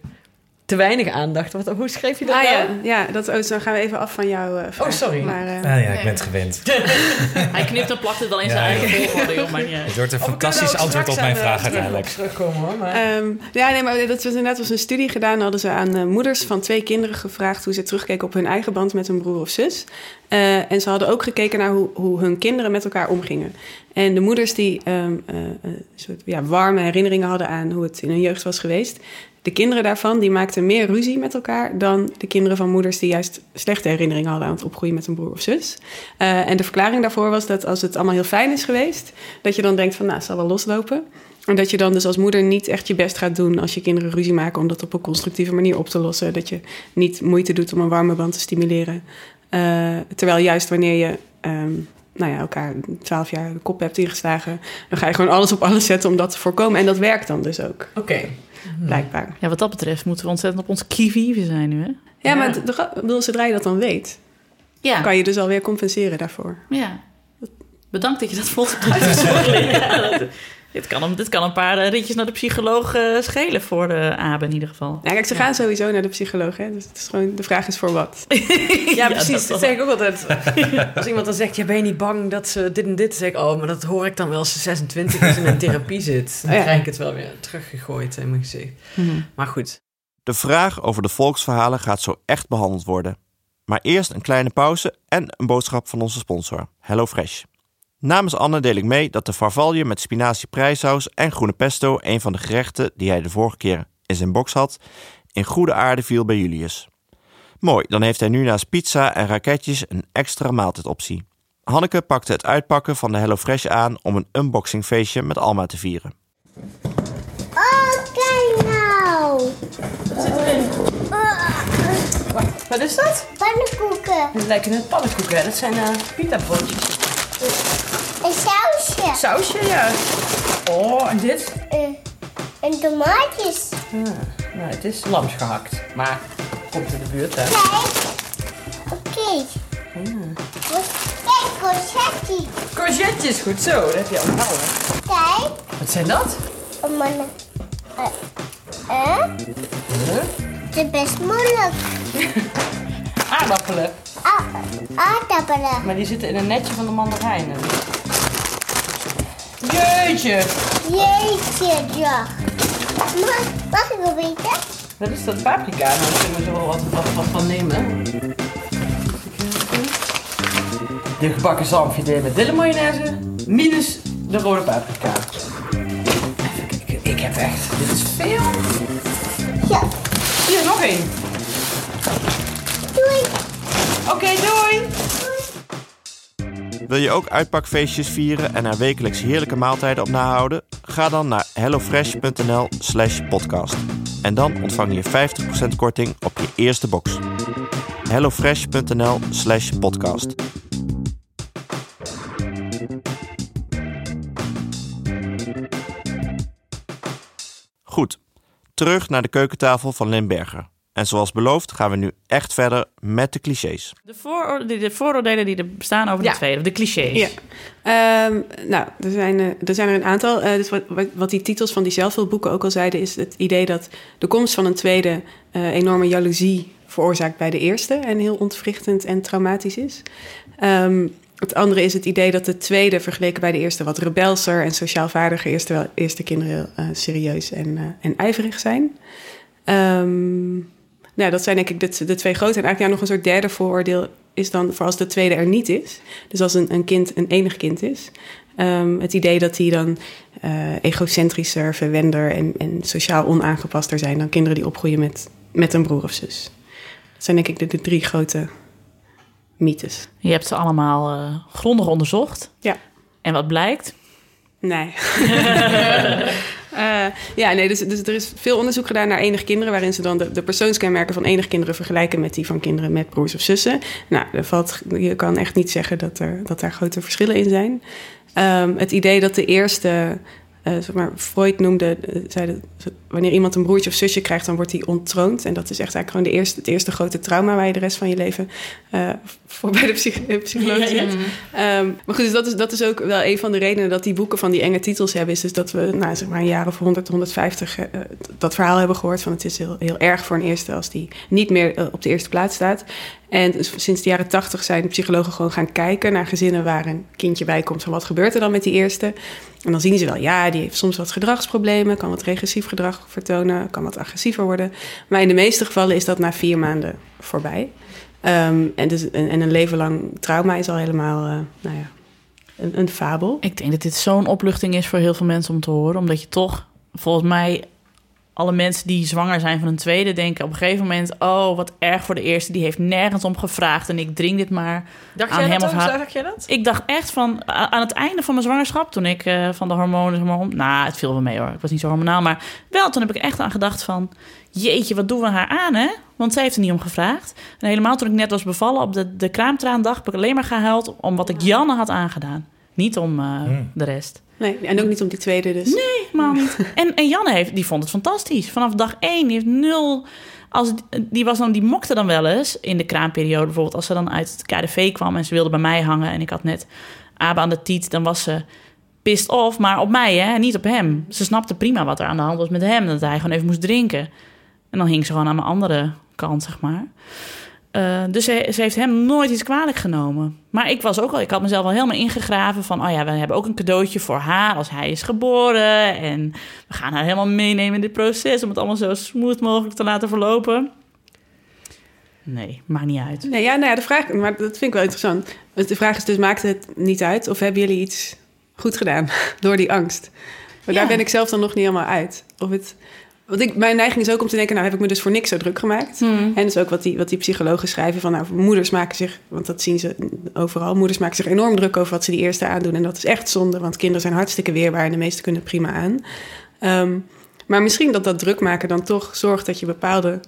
te weinig aandacht. Wat, hoe schreef je dat Ah nou? ja, ja dat, oh, dan gaan we even af van jouw eh, vraag. Oh, sorry. Maar, eh, Ah ja, ik ben het gewend. Hij knipt en plakt het wel in Ja, zijn eigen ja. volgorde, maar. Het wordt een Of we fantastisch antwoord op mijn vraag uiteindelijk. Terugkomen hoor. Maar... Ehm, ja, nee, maar dat was inderdaad was een studie gedaan. Hadden ze aan eh, moeders van twee kinderen gevraagd hoe ze terugkeken op hun eigen band met hun broer of zus. Eh, en ze hadden ook gekeken naar hoe, hoe hun kinderen met elkaar omgingen. En de moeders die ehm, eh, een soort ja, warme herinneringen hadden aan hoe het in hun jeugd was geweest. De kinderen daarvan die maakten meer ruzie met elkaar dan de kinderen van moeders die juist slechte herinneringen hadden aan het opgroeien met een broer of zus. Eh, en de verklaring daarvoor was dat als het allemaal heel fijn is geweest, dat je dan denkt van nou, het zal wel loslopen. En dat je dan dus als moeder niet echt je best gaat doen als je kinderen ruzie maken om dat op een constructieve manier op te lossen. Dat je niet moeite doet om een warme band te stimuleren. Uh, terwijl juist wanneer je um, nou ja, elkaar twaalf jaar de kop hebt ingeslagen, dan ga je gewoon alles op alles zetten om dat te voorkomen. En dat werkt dan dus ook. Oké. Blijkbaar. Ja, wat dat betreft moeten we ontzettend op ons kiwi zijn nu, hè? Ja, ja. maar de, zodra je dat dan weet, ja. kan je dus alweer compenseren daarvoor. Ja. Bedankt dat je dat hebt uitgezocht. Dit kan, een, dit kan een paar eh, ritjes naar de psycholoog uh, schelen voor de Abe in ieder geval. Ja, kijk, ze gaan sowieso naar de psycholoog. Hè? Dus het is gewoon, de vraag is voor wat. ja, precies. Dat, zeg ik ook altijd. Als iemand dan zegt, ja, ben je niet bang dat ze dit en dit... Dan zeg ik, oh, maar dat hoor ik dan wel als ze 26 is en in therapie zit. Dan krijg ik het wel weer teruggegooid in mijn gezicht. Mhm. Maar goed. De vraag over de volksverhalen gaat zo echt behandeld worden. Maar eerst een kleine pauze en een boodschap van onze sponsor, HelloFresh. Namens Anne deel ik mee dat de farvalje met spinazie prijsaus en groene pesto, een van de gerechten die hij de vorige keer in zijn box had, in goede aarde viel bij Julius. Mooi, dan heeft hij nu naast pizza en raketjes een extra maaltijdoptie. Hanneke pakte het uitpakken van de HelloFresh aan om een unboxingfeestje met Alma te vieren. Oh, kijk nou! Wat zit erin? Wat is dat? Pannenkoeken. Het lijken net pannenkoeken. Dat zijn uh, pita broodjes. Een sausje. Sausje, ja. Oh, en dit? Uh, en tomaatjes. Ah, nou, het is lams gehakt. Maar komt in de buurt, hè? Kijk. Oké. Okay. Ah. Kijk, courgette. Courgette's, goed zo. Dat heb je onthouden. Kijk. Wat zijn dat? Oh, mannen. Eh? Uh, uh? Het is best moeilijk. Aardappelen. Ah, aardappelen. Maar die zitten in een netje van de mandarijnen. Jeetje. Jeetje, ja. Mag, mag ik wel weten? Dat is dat paprika. Nou, daar kunnen we zo wel wat, wat, wat van nemen. De gebakken zalmfilet met dille Minus de rode paprika. Even kijken. Ik heb echt... Dit is veel. Ja. Hier, nog één. Doei. Oké, doei. Wil je ook uitpakfeestjes vieren en er wekelijks heerlijke maaltijden op nahouden? Ga dan naar hellofresh.nl slash podcast. En dan ontvang je 50% korting op je eerste box. hellofresh.nl slash podcast. Goed, terug naar de keukentafel van Limberger. En zoals beloofd gaan we nu echt verder met de clichés. De, vooroordelen, de vooroordelen die er bestaan over de tweede, de clichés. Ja. Um, nou, er zijn, uh, er zijn er een aantal. Uh, dus wat, wat, die titels van die zelfhulpboeken ook al zeiden... is het idee dat de komst van een tweede uh, enorme jaloezie veroorzaakt bij de eerste... en heel ontwrichtend en traumatisch is. Um, het andere is het idee dat de tweede vergeleken bij de eerste... wat rebelser en sociaal vaardiger is... terwijl eerste kinderen heel serieus en, en ijverig zijn... Um, nou, dat zijn denk ik de, de twee grote. En eigenlijk ja, nog een soort derde vooroordeel is dan voor als de tweede er niet is. Dus als een, een kind een enig kind is. Um, het idee dat die dan uh, egocentrischer, verwender en, en sociaal onaangepaster zijn dan kinderen die opgroeien met, met een broer of zus. Dat zijn denk ik de, de drie grote mythes. Je hebt ze allemaal uh, grondig onderzocht. Ja. En wat blijkt? Nee. Uh, ja, nee, dus, dus, er is veel onderzoek gedaan naar enig kinderen, waarin ze dan de, de persoonskenmerken van enig kinderen vergelijken met die van kinderen met broers of zussen. Nou, er valt, je kan echt niet zeggen dat, er, dat daar grote verschillen in zijn. Um, het idee dat de eerste uh, zeg maar, Freud noemde, uh, zei dat wanneer iemand een broertje of zusje krijgt, dan wordt hij ontroond. En dat is echt eigenlijk gewoon de eerste, het eerste grote trauma waar je de rest van je leven uh, voor bij de psych psycholoog zit. Ja, um, maar goed, dus dat is, dat is ook wel een van de redenen dat die boeken van die enge titels hebben. Is dus dat we, nou, zeg maar, een jaar of 100, 150 dat verhaal hebben gehoord van het is heel, heel erg voor een eerste als die niet meer op de eerste plaats staat. En sinds de jaren tachtig zijn psychologen gewoon gaan kijken naar gezinnen waar een kindje bij komt van wat gebeurt er dan met die eerste. En dan zien ze wel, ja, die heeft soms wat gedragsproblemen, kan wat regressief gedrag vertonen, kan wat agressiever worden. Maar in de meeste gevallen is dat na vier maanden voorbij. Um, en, dus, en, en, een leven lang trauma is al helemaal, uh, nou ja, een, een fabel. Ik denk dat dit zo'n opluchting is voor heel veel mensen om te horen, omdat je toch, volgens mij, alle mensen die zwanger zijn van een tweede denken op een gegeven moment... oh, wat erg voor de eerste, die heeft nergens om gevraagd... en ik dring dit maar Dacht aan jij hem dat of haar. Dacht jij dat? Ik dacht echt van, aan het einde van mijn zwangerschap... toen ik eh, van de hormonen... zeg maar, om- nou, het viel wel mee hoor, ik was niet zo hormonaal... maar wel, toen heb ik echt aan gedacht van... jeetje, wat doen we haar aan, hè? Want zij heeft er niet om gevraagd. En helemaal toen ik net was bevallen op de, de kraamtraandag... heb ik alleen maar gehuild om wat ik Janne had aangedaan. Niet om eh, de rest. Nee, en ook niet om die tweede dus. Helemaal niet. En, en Janne heeft, die vond het fantastisch. Vanaf dag één, die heeft nul... Als, die, was dan, die mokte dan wel eens in de kraamperiode. Bijvoorbeeld als ze dan uit het KDV kwam en ze wilde bij mij hangen... en ik had net Abe aan de tiet, dan was ze pissed off. Maar op mij, hè, niet op hem. Ze snapte prima wat er aan de hand was met hem. Dat hij gewoon even moest drinken. En dan hing ze gewoon aan mijn andere kant, zeg maar. Eh, dus ze, ze heeft hem nooit iets kwalijk genomen. Maar ik was ook al, ik had mezelf al helemaal ingegraven van, oh ja, we hebben ook een cadeautje voor haar als hij is geboren. En we gaan haar helemaal meenemen in dit proces om het allemaal zo smooth mogelijk te laten verlopen. Nee, maakt niet uit. Nee, ja, nou ja, de vraag, maar dat vind ik wel interessant. De vraag is dus, maakt het niet uit? Of hebben jullie iets goed gedaan door die angst? Maar daar ben ik zelf dan nog niet helemaal uit. Of het, want ik, mijn neiging is ook om te denken, nou heb ik me dus voor niks zo druk gemaakt. En dat is ook wat die, wat die psychologen schrijven van, nou moeders maken zich, want dat zien ze overal, moeders maken zich enorm druk over wat ze die eerste aandoen. En dat is echt zonde, want kinderen zijn hartstikke weerbaar en de meesten kunnen prima aan. Ehm, maar misschien dat dat druk maken dan toch zorgt dat je bepaalde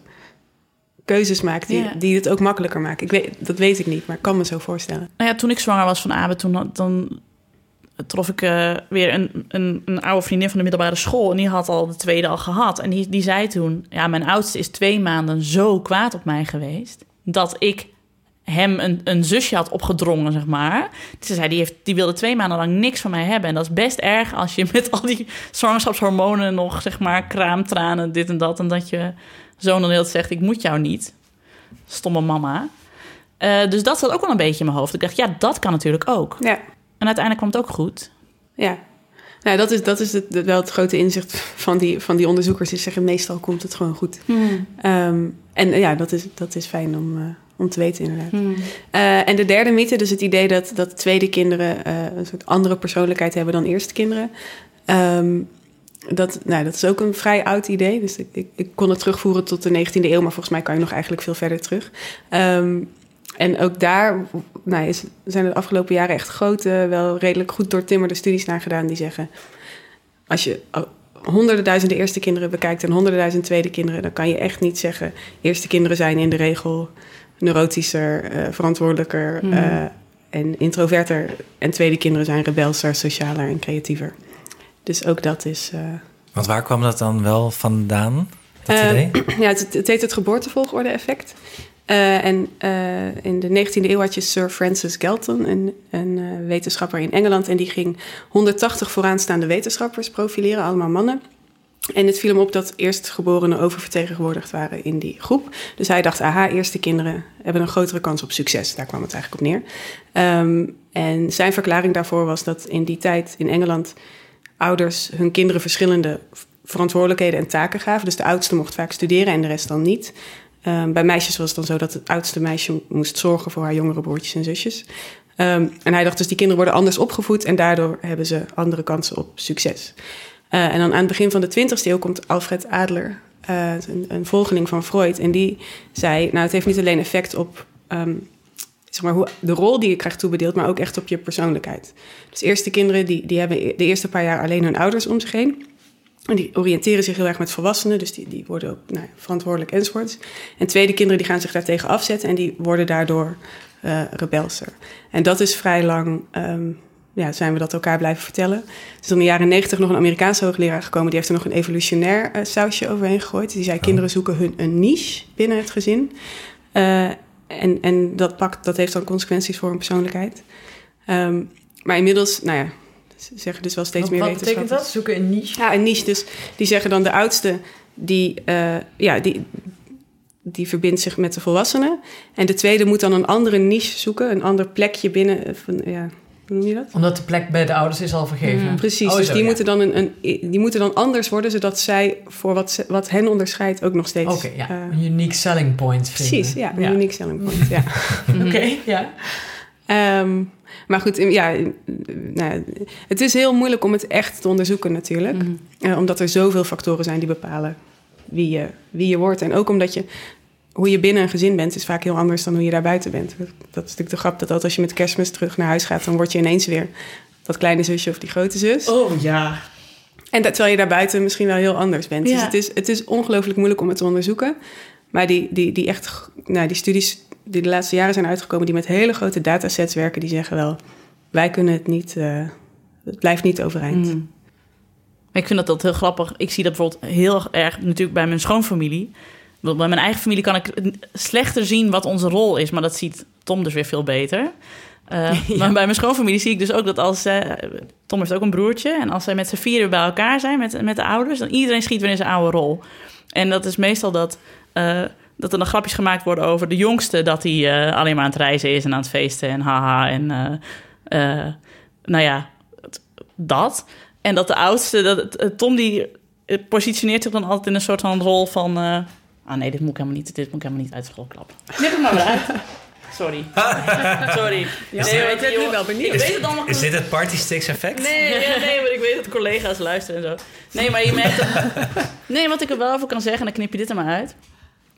keuzes maakt die, die het ook makkelijker maken. Ik weet, dat weet ik niet, maar ik kan me zo voorstellen. Nou ja, toen ik zwanger was van Abe, toen dan trof ik eh, weer een, een, een oude vriendin van de middelbare school. En die had al de tweede al gehad. En die, die zei toen, ja, mijn oudste is twee maanden zo kwaad op mij geweest... dat ik hem een, een zusje had opgedrongen, zeg maar. Ze zei, die, heeft, die wilde twee maanden lang niks van mij hebben. En dat is best erg als je met al die zwangerschapshormonen nog, zeg maar, kraamtranen, dit en dat. En dat je zoon dan heel zegt, ik moet jou niet. Stomme mama. Eh, dus dat zat ook wel een beetje in mijn hoofd. Ik dacht, ja, dat kan natuurlijk ook. Ja, En uiteindelijk kwam het ook goed. ja. Nou, dat is, dat is het, wel het grote inzicht van die, van die onderzoekers. Die zeggen, meestal komt het gewoon goed. Ehm, en ja, dat is, dat is fijn om, eh, om te weten inderdaad. Eh, en de derde mythe, dus het idee dat, dat tweede kinderen eh, een soort andere persoonlijkheid hebben dan eerste kinderen. Ehm, dat, nou, dat is ook een vrij oud idee. Dus ik, ik, ik kon het terugvoeren tot de 19e eeuw, maar volgens mij kan je nog eigenlijk veel verder terug. Ehm, en ook daar nou, is, zijn er de afgelopen jaren echt grote, wel redelijk goed doortimmerde studies naar gedaan die zeggen: als je honderden duizenden eerste kinderen bekijkt en honderden duizend tweede kinderen, dan kan je echt niet zeggen: eerste kinderen zijn in de regel neurotischer, eh, verantwoordelijker eh, en introverter. En tweede kinderen zijn rebelser, socialer en creatiever. Dus ook dat is. eh, Want waar kwam dat dan wel vandaan, dat eh, idee? ja, het, het heet het geboortevolgorde-effect. Eh, en eh, in de 19e eeuw had je Sir Francis Galton, een, een eh, wetenschapper in Engeland. En die ging 180 vooraanstaande wetenschappers profileren, allemaal mannen. En het viel hem op dat eerstgeborenen oververtegenwoordigd waren in die groep. Dus hij dacht, aha, eerste kinderen hebben een grotere kans op succes. Daar kwam het eigenlijk op neer. Ehm, en zijn verklaring daarvoor was dat in die tijd in Engeland ouders hun kinderen verschillende verantwoordelijkheden en taken gaven. Dus de oudste mocht vaak studeren en de rest dan niet. Ehm, bij meisjes was het dan zo dat het oudste meisje moest zorgen voor haar jongere broertjes en zusjes. Ehm, en hij dacht dus die kinderen worden anders opgevoed en daardoor hebben ze andere kansen op succes. Eh, en dan aan het begin van de 20e eeuw komt Alfred Adler, eh, een, een volgeling van Freud. En die zei, nou het heeft niet alleen effect op ehm, zeg maar, hoe, de rol die je krijgt toebedeeld, maar ook echt op je persoonlijkheid. Dus eerste kinderen die, die hebben de eerste paar jaar alleen hun ouders om zich heen. En die oriënteren zich heel erg met volwassenen, dus die, die worden ook nou, verantwoordelijk enzovoorts. En tweede kinderen die gaan zich daartegen afzetten en die worden daardoor eh rebelser. En dat is vrij lang, ehm, ja, zijn we dat elkaar blijven vertellen. Er is in de jaren negentig nog een Amerikaanse hoogleraar gekomen, die heeft er nog een evolutionair eh, sausje overheen gegooid. Die zei, kinderen zoeken hun een niche binnen het gezin. Eh, en en dat, pakt, dat heeft dan consequenties voor hun persoonlijkheid. Ehm, maar inmiddels, nou ja, ze zeggen dus wel steeds Wat, meer wat betekent wetenschappers. dat? Zoeken een niche? Ja, een niche. Dus die zeggen dan de oudste, die, eh, ja, die, die verbindt zich met de volwassenen. En de tweede moet dan een andere niche zoeken, een ander plekje binnen. eh, Van, ja, hoe noem je dat? Omdat de plek bij de ouders is al vergeven. Precies, Oh, dus zo, die, ja. moeten dan een, een, die moeten dan anders worden, zodat zij voor wat, ze- wat hen onderscheidt ook nog steeds. Oké, ja. eh, een unique selling point vinden. precies, ja, een unique selling point. Ja. Oké, ja. Ehm, maar goed, ja, nou, het is heel moeilijk om het echt te onderzoeken natuurlijk. Mhm. Eh, omdat er zoveel factoren zijn die bepalen wie je, wie je wordt. En ook omdat je, hoe je binnen een gezin bent, is vaak heel anders dan hoe je daar buiten bent. Dat is natuurlijk de grap dat als je met kerstmis terug naar huis gaat, dan word je ineens weer dat kleine zusje of die grote zus. Oh ja. En dat, terwijl je daar buiten misschien wel heel anders bent. Dus Ja. het is, het is ongelooflijk moeilijk om het te onderzoeken. Maar die, die, die echt, nou, die studies die de laatste jaren zijn uitgekomen, die met hele grote datasets werken, die zeggen wel, wij kunnen het niet, eh, het blijft niet overeind. Mm. Ik vind dat, dat heel grappig. Ik zie dat bijvoorbeeld heel erg natuurlijk bij mijn schoonfamilie. Bij mijn eigen familie kan ik slechter zien wat onze rol is. Maar dat ziet Tom dus weer veel beter. Eh, Maar bij mijn schoonfamilie zie ik dus ook dat als... eh, Tom heeft ook een broertje. En als zij met z'n vieren bij elkaar zijn met, met de ouders... dan iedereen schiet weer in zijn oude rol. En dat is meestal dat... dat er dan grapjes gemaakt worden over de jongste... dat hij eh, alleen maar aan het reizen is en aan het feesten en haha. En eh, eh, nou ja, dat. En dat de oudste, dat, Tom die positioneert zich dan altijd in een soort van rol van... eh, ah nee, dit moet ik helemaal niet, dit moet ik helemaal niet uit school klappen. Knip het maar weer uit. Sorry. Sorry. Ja, Nee, maar ik ben je, nu wel benieuwd. Ik weet het allemaal Is dit het party sticks effect? Nee, ja, nee, maar ik weet dat collega's luisteren en zo. Nee, maar je merkt dat... Nee, wat ik er wel over kan zeggen, en dan knip je dit er maar uit.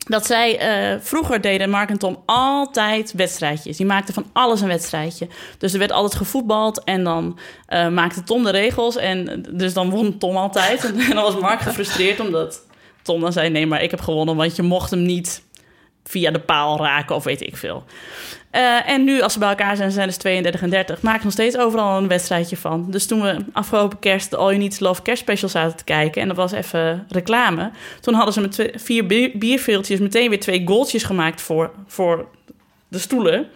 Dat zij eh, vroeger deden Mark en Tom altijd wedstrijdjes. Die maakten van alles een wedstrijdje. Dus er werd altijd gevoetbald en dan eh, maakte Tom de regels. En dus dan won Tom altijd. En, dan was Mark gefrustreerd omdat Tom dan zei... nee, maar ik heb gewonnen, want je mocht hem niet via de paal raken of weet ik veel. Eh, en nu, als ze bij elkaar zijn, zijn dus 32 en 30. Maken nog steeds overal een wedstrijdje van. Dus toen we afgelopen kerst de All You Need Love kerstspecial zaten te kijken... en dat was even reclame... toen hadden ze met twee- vier bier- bierveeltjes meteen weer twee goaltjes gemaakt voor, voor de stoelen.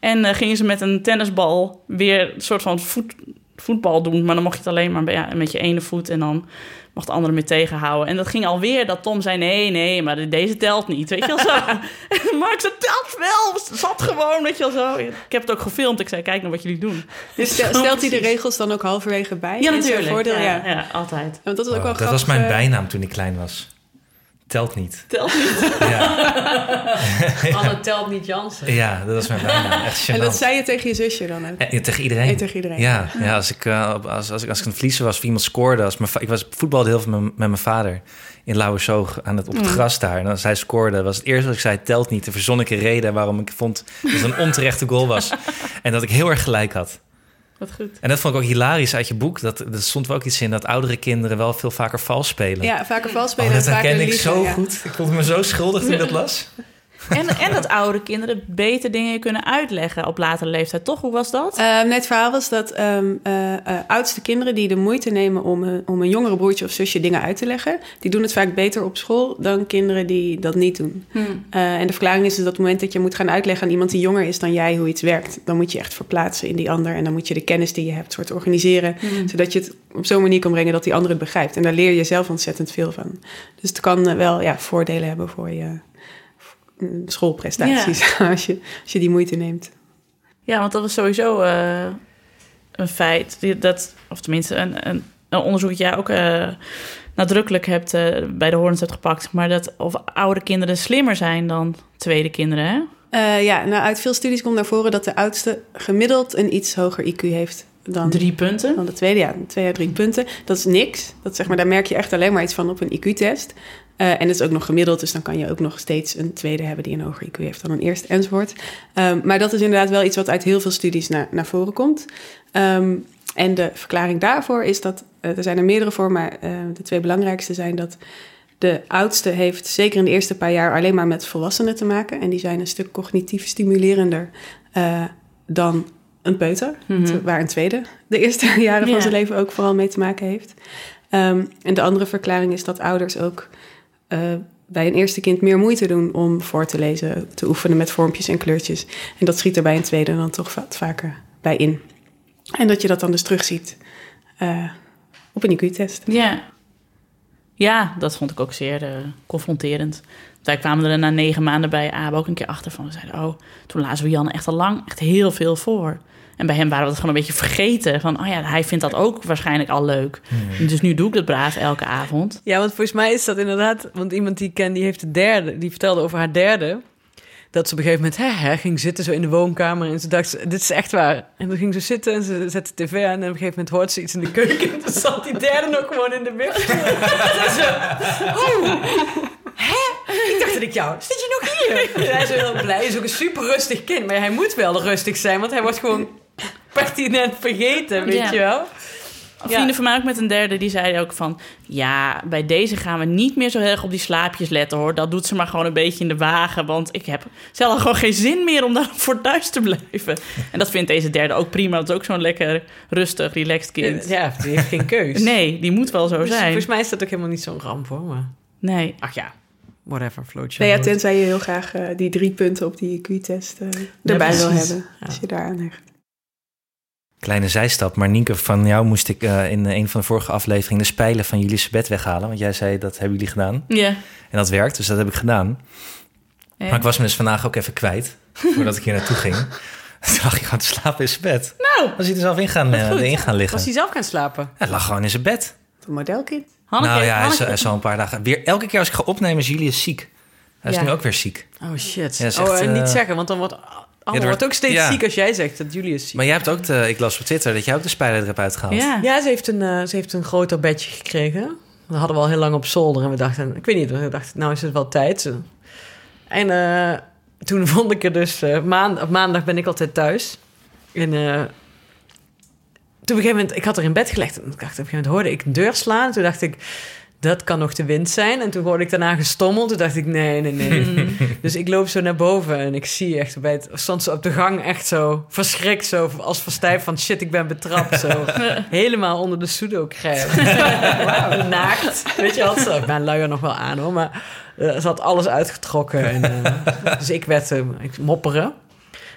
En eh, gingen ze met een tennisbal weer een soort van voet, voetbal doen... maar dan mocht je het alleen maar met je ene voet... en dan mocht de andere mee tegenhouden. En dat ging alweer dat Tom zei... nee, nee, maar deze telt niet, weet je wel zo. En Mark zei, telt wel, zat gewoon, weet je wel zo. Ik heb het ook gefilmd, ik zei, kijk nou wat jullie doen. Dus stel- stelt hij de regels dan ook halverwege bij? Ja, natuurlijk. Voordeel, ja. ja, ja, altijd. Want dat is ook wel Oh, dat was mijn eh, bijnaam toen ik klein was. Telt niet. Telt niet. Ja, Anne telt niet Jansen. ja dat was mijn bijnaam. Echt En dat zei je tegen je zusje dan ook? Eh, tegen iedereen. En tegen iedereen. Ja, ja als, ik, eh, op- als, als, ik, als ik een verliezer was of iemand scoorde. Als mijn, ik was voetbalde heel veel met, met mijn vader in Lauwersoog aan het, op het gras daar. En als hij scoorde, was het eerste wat ik zei, telt niet. Dan verzon ik een reden waarom ik vond dat het een onterechte goal was. en dat ik heel erg gelijk had. Wat goed. En dat vond ik ook hilarisch uit je boek. Dat, er stond wel ook iets in dat oudere kinderen wel veel vaker vals spelen. Ja, vaker vals Oh, spelen dat en vaker herkende ik zo ja. goed. Ik voelde me zo schuldig toen ik dat las. En, en dat oude kinderen beter dingen kunnen uitleggen op latere leeftijd, toch? Hoe was dat? Eh, net het verhaal was dat ehm, eh, eh, oudste kinderen die de moeite nemen om, een- om een jongere broertje of zusje dingen uit te leggen, die doen het vaak beter op school dan kinderen die dat niet doen. Eh, en de verklaring is dus dat op het moment dat je moet gaan uitleggen aan iemand die jonger is dan jij hoe iets werkt, dan moet je echt verplaatsen in die ander en dan moet je de kennis die je hebt soort organiseren, zodat je het op zo'n manier kan brengen dat die ander het begrijpt. En daar leer je zelf ontzettend veel van. Dus het kan wel ja, voordelen hebben voor je schoolprestaties als, je, als je die moeite neemt. Ja, want dat was sowieso eh, een feit. Dat, of tenminste, een, een, een onderzoek dat jij ook eh, nadrukkelijk hebt eh, bij de horens hebt gepakt. Maar dat of oude kinderen slimmer zijn dan tweede kinderen, hè? Eh, ja, nou, uit veel studies komt naar voren dat de oudste gemiddeld een iets hoger IQ heeft dan, Drie punten. dan de tweede. Ja, twee à drie punten. Dat is niks. Dat, zeg maar, daar merk je echt alleen maar iets van op een IQ-test. Eh, en het is ook nog gemiddeld, dus dan kan je ook nog steeds een tweede hebben die een hoger IQ heeft dan een eerste enzovoort. Ehm, maar dat is inderdaad wel iets wat uit heel veel studies naar, naar voren komt. Ehm, en de verklaring daarvoor is dat, eh, er zijn er meerdere voor, maar eh, de twee belangrijkste zijn dat de oudste heeft zeker in de eerste paar jaar alleen maar met volwassenen te maken. En die zijn een stuk cognitief stimulerender dan een peuter. Mhm. Waar een tweede de eerste jaren van zijn leven ook vooral mee te maken heeft. Ehm, en de andere verklaring is dat ouders ook bij een eerste kind meer moeite doen om voor te lezen, te oefenen met vormpjes en kleurtjes. En dat schiet er bij een tweede dan toch wat vaker bij in. En dat je dat dan dus terugziet eh, op een IQ-test. Ja. Ja, dat vond ik ook zeer eh, confronterend. Wij kwamen er na negen maanden bij ABO ook een keer achter van. We zeiden, oh, toen lazen we Jan echt al lang echt heel veel voor. En bij hem waren we het gewoon een beetje vergeten. Van, oh ja, hij vindt dat ook waarschijnlijk al leuk. Dus nu doe ik dat braaf elke avond. Ja, want volgens mij is dat inderdaad... Want iemand die ik ken, die heeft de derde... Die vertelde over haar derde. dat ze op een gegeven moment hè, hè, ging zitten zo in de woonkamer. En ze dacht, ze, dit is echt waar. En toen ging ze zitten en ze zette tv aan. En op een gegeven moment hoort ze iets in de keuken. En toen zat die derde nog gewoon in de ze, oh, hè? Ik dacht dat ik jou, zit je nog hier? En hij is heel blij. Hij is ook een super rustig kind. Maar hij moet wel rustig zijn, want hij wordt gewoon pertinent vergeten, weet Ja. je wel? Vrienden van mij ook met een derde, die zeiden ook van... ja, bij deze gaan we niet meer zo heel erg op die slaapjes letten, hoor. Dat doet ze maar gewoon een beetje in de wagen. Want ik heb zelf gewoon geen zin meer om daar voor thuis te blijven. En dat vindt deze derde ook prima. Dat is ook zo'n lekker rustig, relaxed kind. Ja, die heeft geen keus. Nee, die moet wel zo Dus zijn. Volgens mij is dat ook helemaal niet zo'n ramp, hoor. Maar... Nee. Ach ja, whatever, floatje. Nee, ja, tenzij je heel graag eh, die drie punten op die IQ-test eh, erbij wil hebben. Als je daar aan hecht. Kleine zijstap, maar Nienke, van jou moest ik eh, in een van de vorige afleveringen de spijlen van jullie bed weghalen. Want jij zei dat hebben jullie gedaan. Ja. En dat werkt, dus dat heb ik gedaan. Maar ik was me dus vandaag ook even kwijt, voordat ik hier naartoe ging. Toen lag ik aan te slapen in zijn bed. Nou, Was hij er zelf in gaan, eh, goed. in gaan liggen? was hij zelf gaan slapen? Hij lag gewoon in zijn bed. Een modelkind. Hanneke, nou ja, hij is, Hanneke- hij is al een paar dagen... Weer, elke keer als ik ga opnemen is Julius ziek. Hij is Ja. nu ook weer ziek. Oh shit. Ja, oh, niet eh, zeggen, want dan wordt Anne wordt- wordt ook steeds ja. ziek als jij zegt dat Julius ziek Maar jij hebt ook, de, ik las op Twitter, dat jij ook de spijler er hebt uitgehaald. Ja. Ja, ze heeft, een, eh, ze heeft een groter bedje gekregen. Dat hadden we al heel lang op zolder. En we dachten, ik weet niet, we dachten, nou is het wel tijd. En eh, toen vond ik er dus... eh, maand, op maandag ben ik altijd thuis. En eh, toen op een gegeven moment... Ik had er in bed gelegd. En ik dacht, op een gegeven moment hoorde ik een deur slaan. Toen dacht ik, dat kan nog de wind zijn. En toen hoorde ik daarna gestommeld. Toen dacht ik, nee, nee, nee. dus ik loop zo naar boven. En ik zie echt bij het... Stond ze op de gang echt zo verschrikt. Zo als verstijfd van shit, ik ben betrapt. Zo helemaal onder de pseudo-crème. Wauw, naakt. Weet je, had ze mijn luier nog wel aan hoor, maar eh, ze had alles uitgetrokken. En, eh, dus ik werd eh, ik mopperen.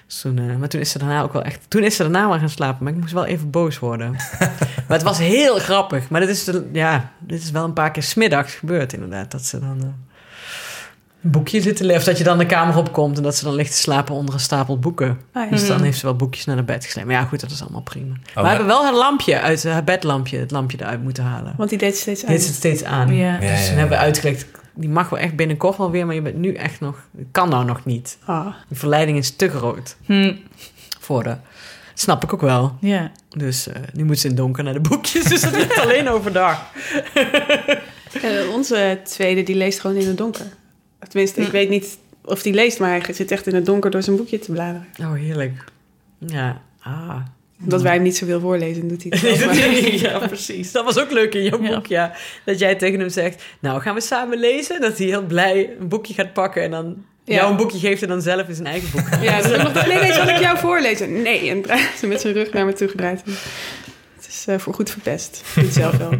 Dus toen, eh, maar toen is ze daarna ook wel echt. Toen is ze daarna maar gaan slapen, maar ik moest wel even boos worden. maar het was heel grappig. Maar dit is, de, ja, dit is wel een paar keer smiddags gebeurd, inderdaad. Dat ze dan eh, een boekje zitten lezen. Of dat je dan de kamer opkomt en dat ze dan ligt te slapen onder een stapel boeken. Ah, ja. Dus dan heeft ze wel boekjes naar de bed gesleept. Maar ja, goed, dat is allemaal prima. maar we hebben wel haar lampje uit, haar bedlampje, het lampje eruit moeten halen. Want die deed steeds aan. Dit zit steeds aan. Ja. Ja, Dus ja, hebben we uitgelegd, die mag wel echt binnenkort wel weer, maar je bent nu echt nog, kan nou nog niet. Ah. Die verleiding is te groot Hm, voor de. Snap ik ook wel. ja. Dus eh, nu moet ze in het donker naar de boekjes, dus het ligt alleen overdag. Eh, onze tweede, die leest gewoon in het donker. Tenminste, ik weet niet of die leest, maar hij zit echt in het donker door zijn boekje te bladeren. Oh, heerlijk. Ja, ah. Omdat wij hem niet zoveel voorlezen, doet hij het ja, precies. Dat was ook leuk in jouw Ja. boek, ja. Dat jij tegen hem zegt, nou gaan we samen lezen. Dat hij heel blij een boekje gaat pakken en dan Ja. jou een boekje geeft en dan zelf in zijn eigen boek gaat. Ja, heb ik nog, nee, nee, zal ik jou voorlezen? Nee, en draait ze met zijn rug naar me toe gedraaid. Het is eh, voor goed verpest. Het zelf wel.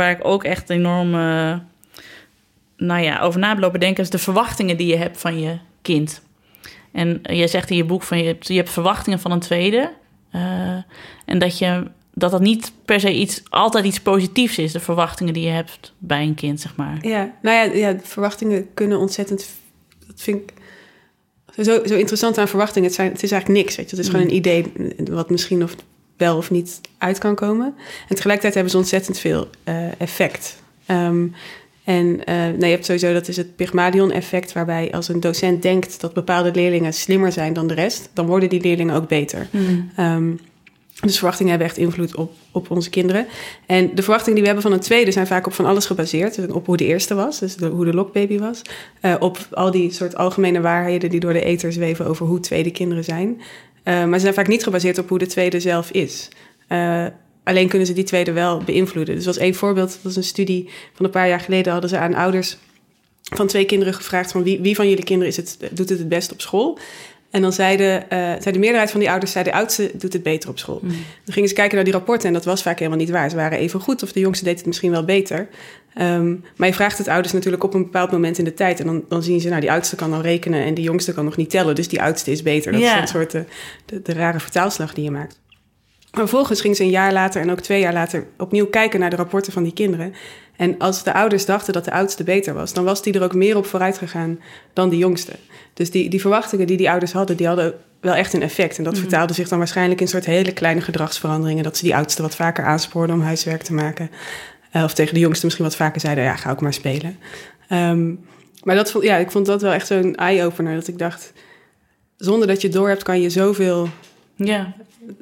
Waar ik ook echt enorm eh, nou ja, over na lopen denken... is de verwachtingen die je hebt van je kind. En jij zegt in je boek van je hebt, je hebt verwachtingen van een tweede. eh, en dat, je, dat dat niet per se iets, altijd iets positiefs is, de verwachtingen die je hebt bij een kind, zeg maar. Ja, nou ja, ja, verwachtingen kunnen ontzettend... Dat vind ik zo, zo interessant aan verwachtingen. Het, zijn, het is eigenlijk niks, weet je. Het is gewoon een idee wat misschien of wel of niet uit kan komen. En tegelijkertijd hebben ze ontzettend veel eh, effect. Ehm, en nou, je hebt sowieso, dat is het Pygmalion-effect... waarbij als een docent denkt dat bepaalde leerlingen slimmer zijn dan de rest... dan worden die leerlingen ook beter. Ehm, dus verwachtingen hebben echt invloed op, op onze kinderen. En de verwachtingen die we hebben van een tweede zijn vaak op van alles gebaseerd. Dus op hoe de eerste was, dus de, hoe de lokbaby was. Eh, op al die soort algemene waarheden die door de ether zweven over hoe tweede kinderen zijn. Eh, maar ze zijn vaak niet gebaseerd op hoe de tweede zelf is. Eh, alleen kunnen ze die tweede wel beïnvloeden. Dus als één voorbeeld, dat was een studie van een paar jaar geleden... hadden ze aan ouders van twee kinderen gevraagd... van wie, wie van jullie kinderen is het, doet het het best op school... En dan zeiden, eh, zei de meerderheid van die ouders, zei de oudste doet het beter op school. Dan gingen ze kijken naar die rapporten en dat was vaak helemaal niet waar. Ze waren even goed of de jongste deed het misschien wel beter. Ehm, maar je vraagt het ouders natuurlijk op een bepaald moment in de tijd. En dan, dan zien ze, nou die oudste kan al rekenen en die jongste kan nog niet tellen. Dus die oudste is beter. Dat is een soort de, de, de rare vertaalslag die je maakt. Vervolgens gingen ze een jaar later en ook twee jaar later opnieuw kijken naar de rapporten van die kinderen. En als de ouders dachten dat de oudste beter was, dan was die er ook meer op vooruit gegaan dan de jongste. Dus die, die verwachtingen die die ouders hadden, die hadden wel echt een effect. En dat Mhm. vertaalde zich dan waarschijnlijk in soort hele kleine gedragsveranderingen. Dat ze die oudste wat vaker aanspoorden om huiswerk te maken. Eh, of tegen de jongste misschien wat vaker zeiden, ja, ga ook maar spelen. Ehm, maar dat, vond- ja, ik vond dat wel echt zo'n eye-opener. Dat ik dacht, zonder dat je door hebt, kan je zoveel Ja,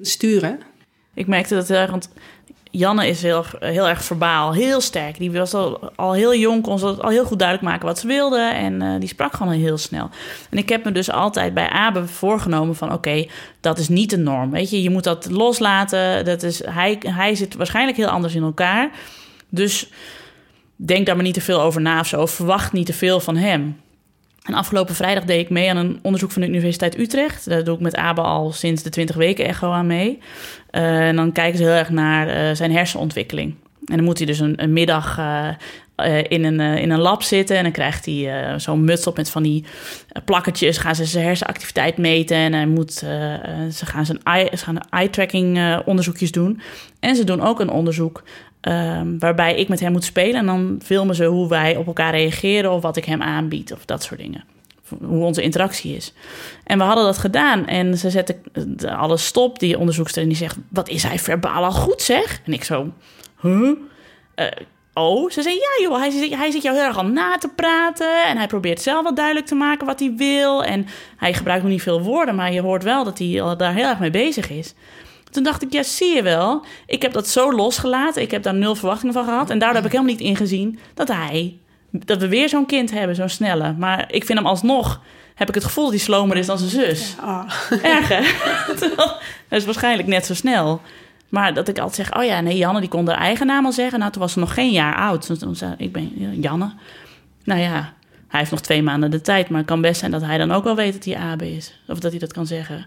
sturen. Ik merkte dat heel erg, want Janne is heel, heel erg verbaal, heel sterk. Die was al, al heel jong, kon ze al heel goed duidelijk maken wat ze wilde. En eh, die sprak gewoon heel snel. En ik heb me dus altijd bij Abe voorgenomen van... oké, dat is niet de norm, weet je. Je moet dat loslaten. Dat is, hij, hij zit waarschijnlijk heel anders in elkaar. Dus denk daar maar niet te veel over na of zo. Verwacht niet te veel van hem. En afgelopen vrijdag deed ik mee aan een onderzoek van de Universiteit Utrecht. Daar doe ik met Abe al sinds de 20 weken echo aan mee. Eh, en dan kijken ze heel erg naar eh, zijn hersenontwikkeling. En dan moet hij dus een, middag eh, in, een, in een lab zitten. En dan krijgt hij zo'n muts op met van die plakketjes. Gaan ze zijn hersenactiviteit meten. En hij moet, ze gaan zijn eye, ze gaan eye-tracking onderzoekjes doen. En ze doen ook een onderzoek ehm, waarbij ik met hem moet spelen. En dan filmen ze hoe wij op elkaar reageren of wat ik hem aanbied of dat soort dingen. Hoe onze interactie is. En we hadden dat gedaan. En ze zetten eh, alles stop, die onderzoekster. En die zegt, wat is hij verbaal al goed zeg? En ik zo, huh? Eh, oh, ze zei, ja joh, hij, zit- hij zit jou heel erg al na te praten. En hij probeert zelf wel duidelijk te maken wat hij wil. En hij gebruikt nog niet veel woorden, maar je hoort wel dat hij daar heel erg mee bezig is. Toen dacht ik, ja, zie je wel. Ik heb dat zo losgelaten. Ik heb daar nul verwachtingen van gehad. En daardoor heb ik helemaal niet ingezien dat hij... dat we weer zo'n kind hebben, zo'n snelle. Maar ik vind hem alsnog... heb ik het gevoel dat hij slomer is dan zijn zus. Ah. Erg, hè? Terwijl, Hij is waarschijnlijk net zo snel. Maar dat ik altijd zeg, oh ja, nee, Janne die kon haar eigen naam al zeggen. Nou, toen was ze nog geen jaar oud. Toen- Toen zei ik ben ja, Janne. Nou ja, hij heeft nog twee maanden de tijd. Maar het kan best zijn dat hij dan ook wel weet dat hij AB is. Of dat hij dat kan zeggen.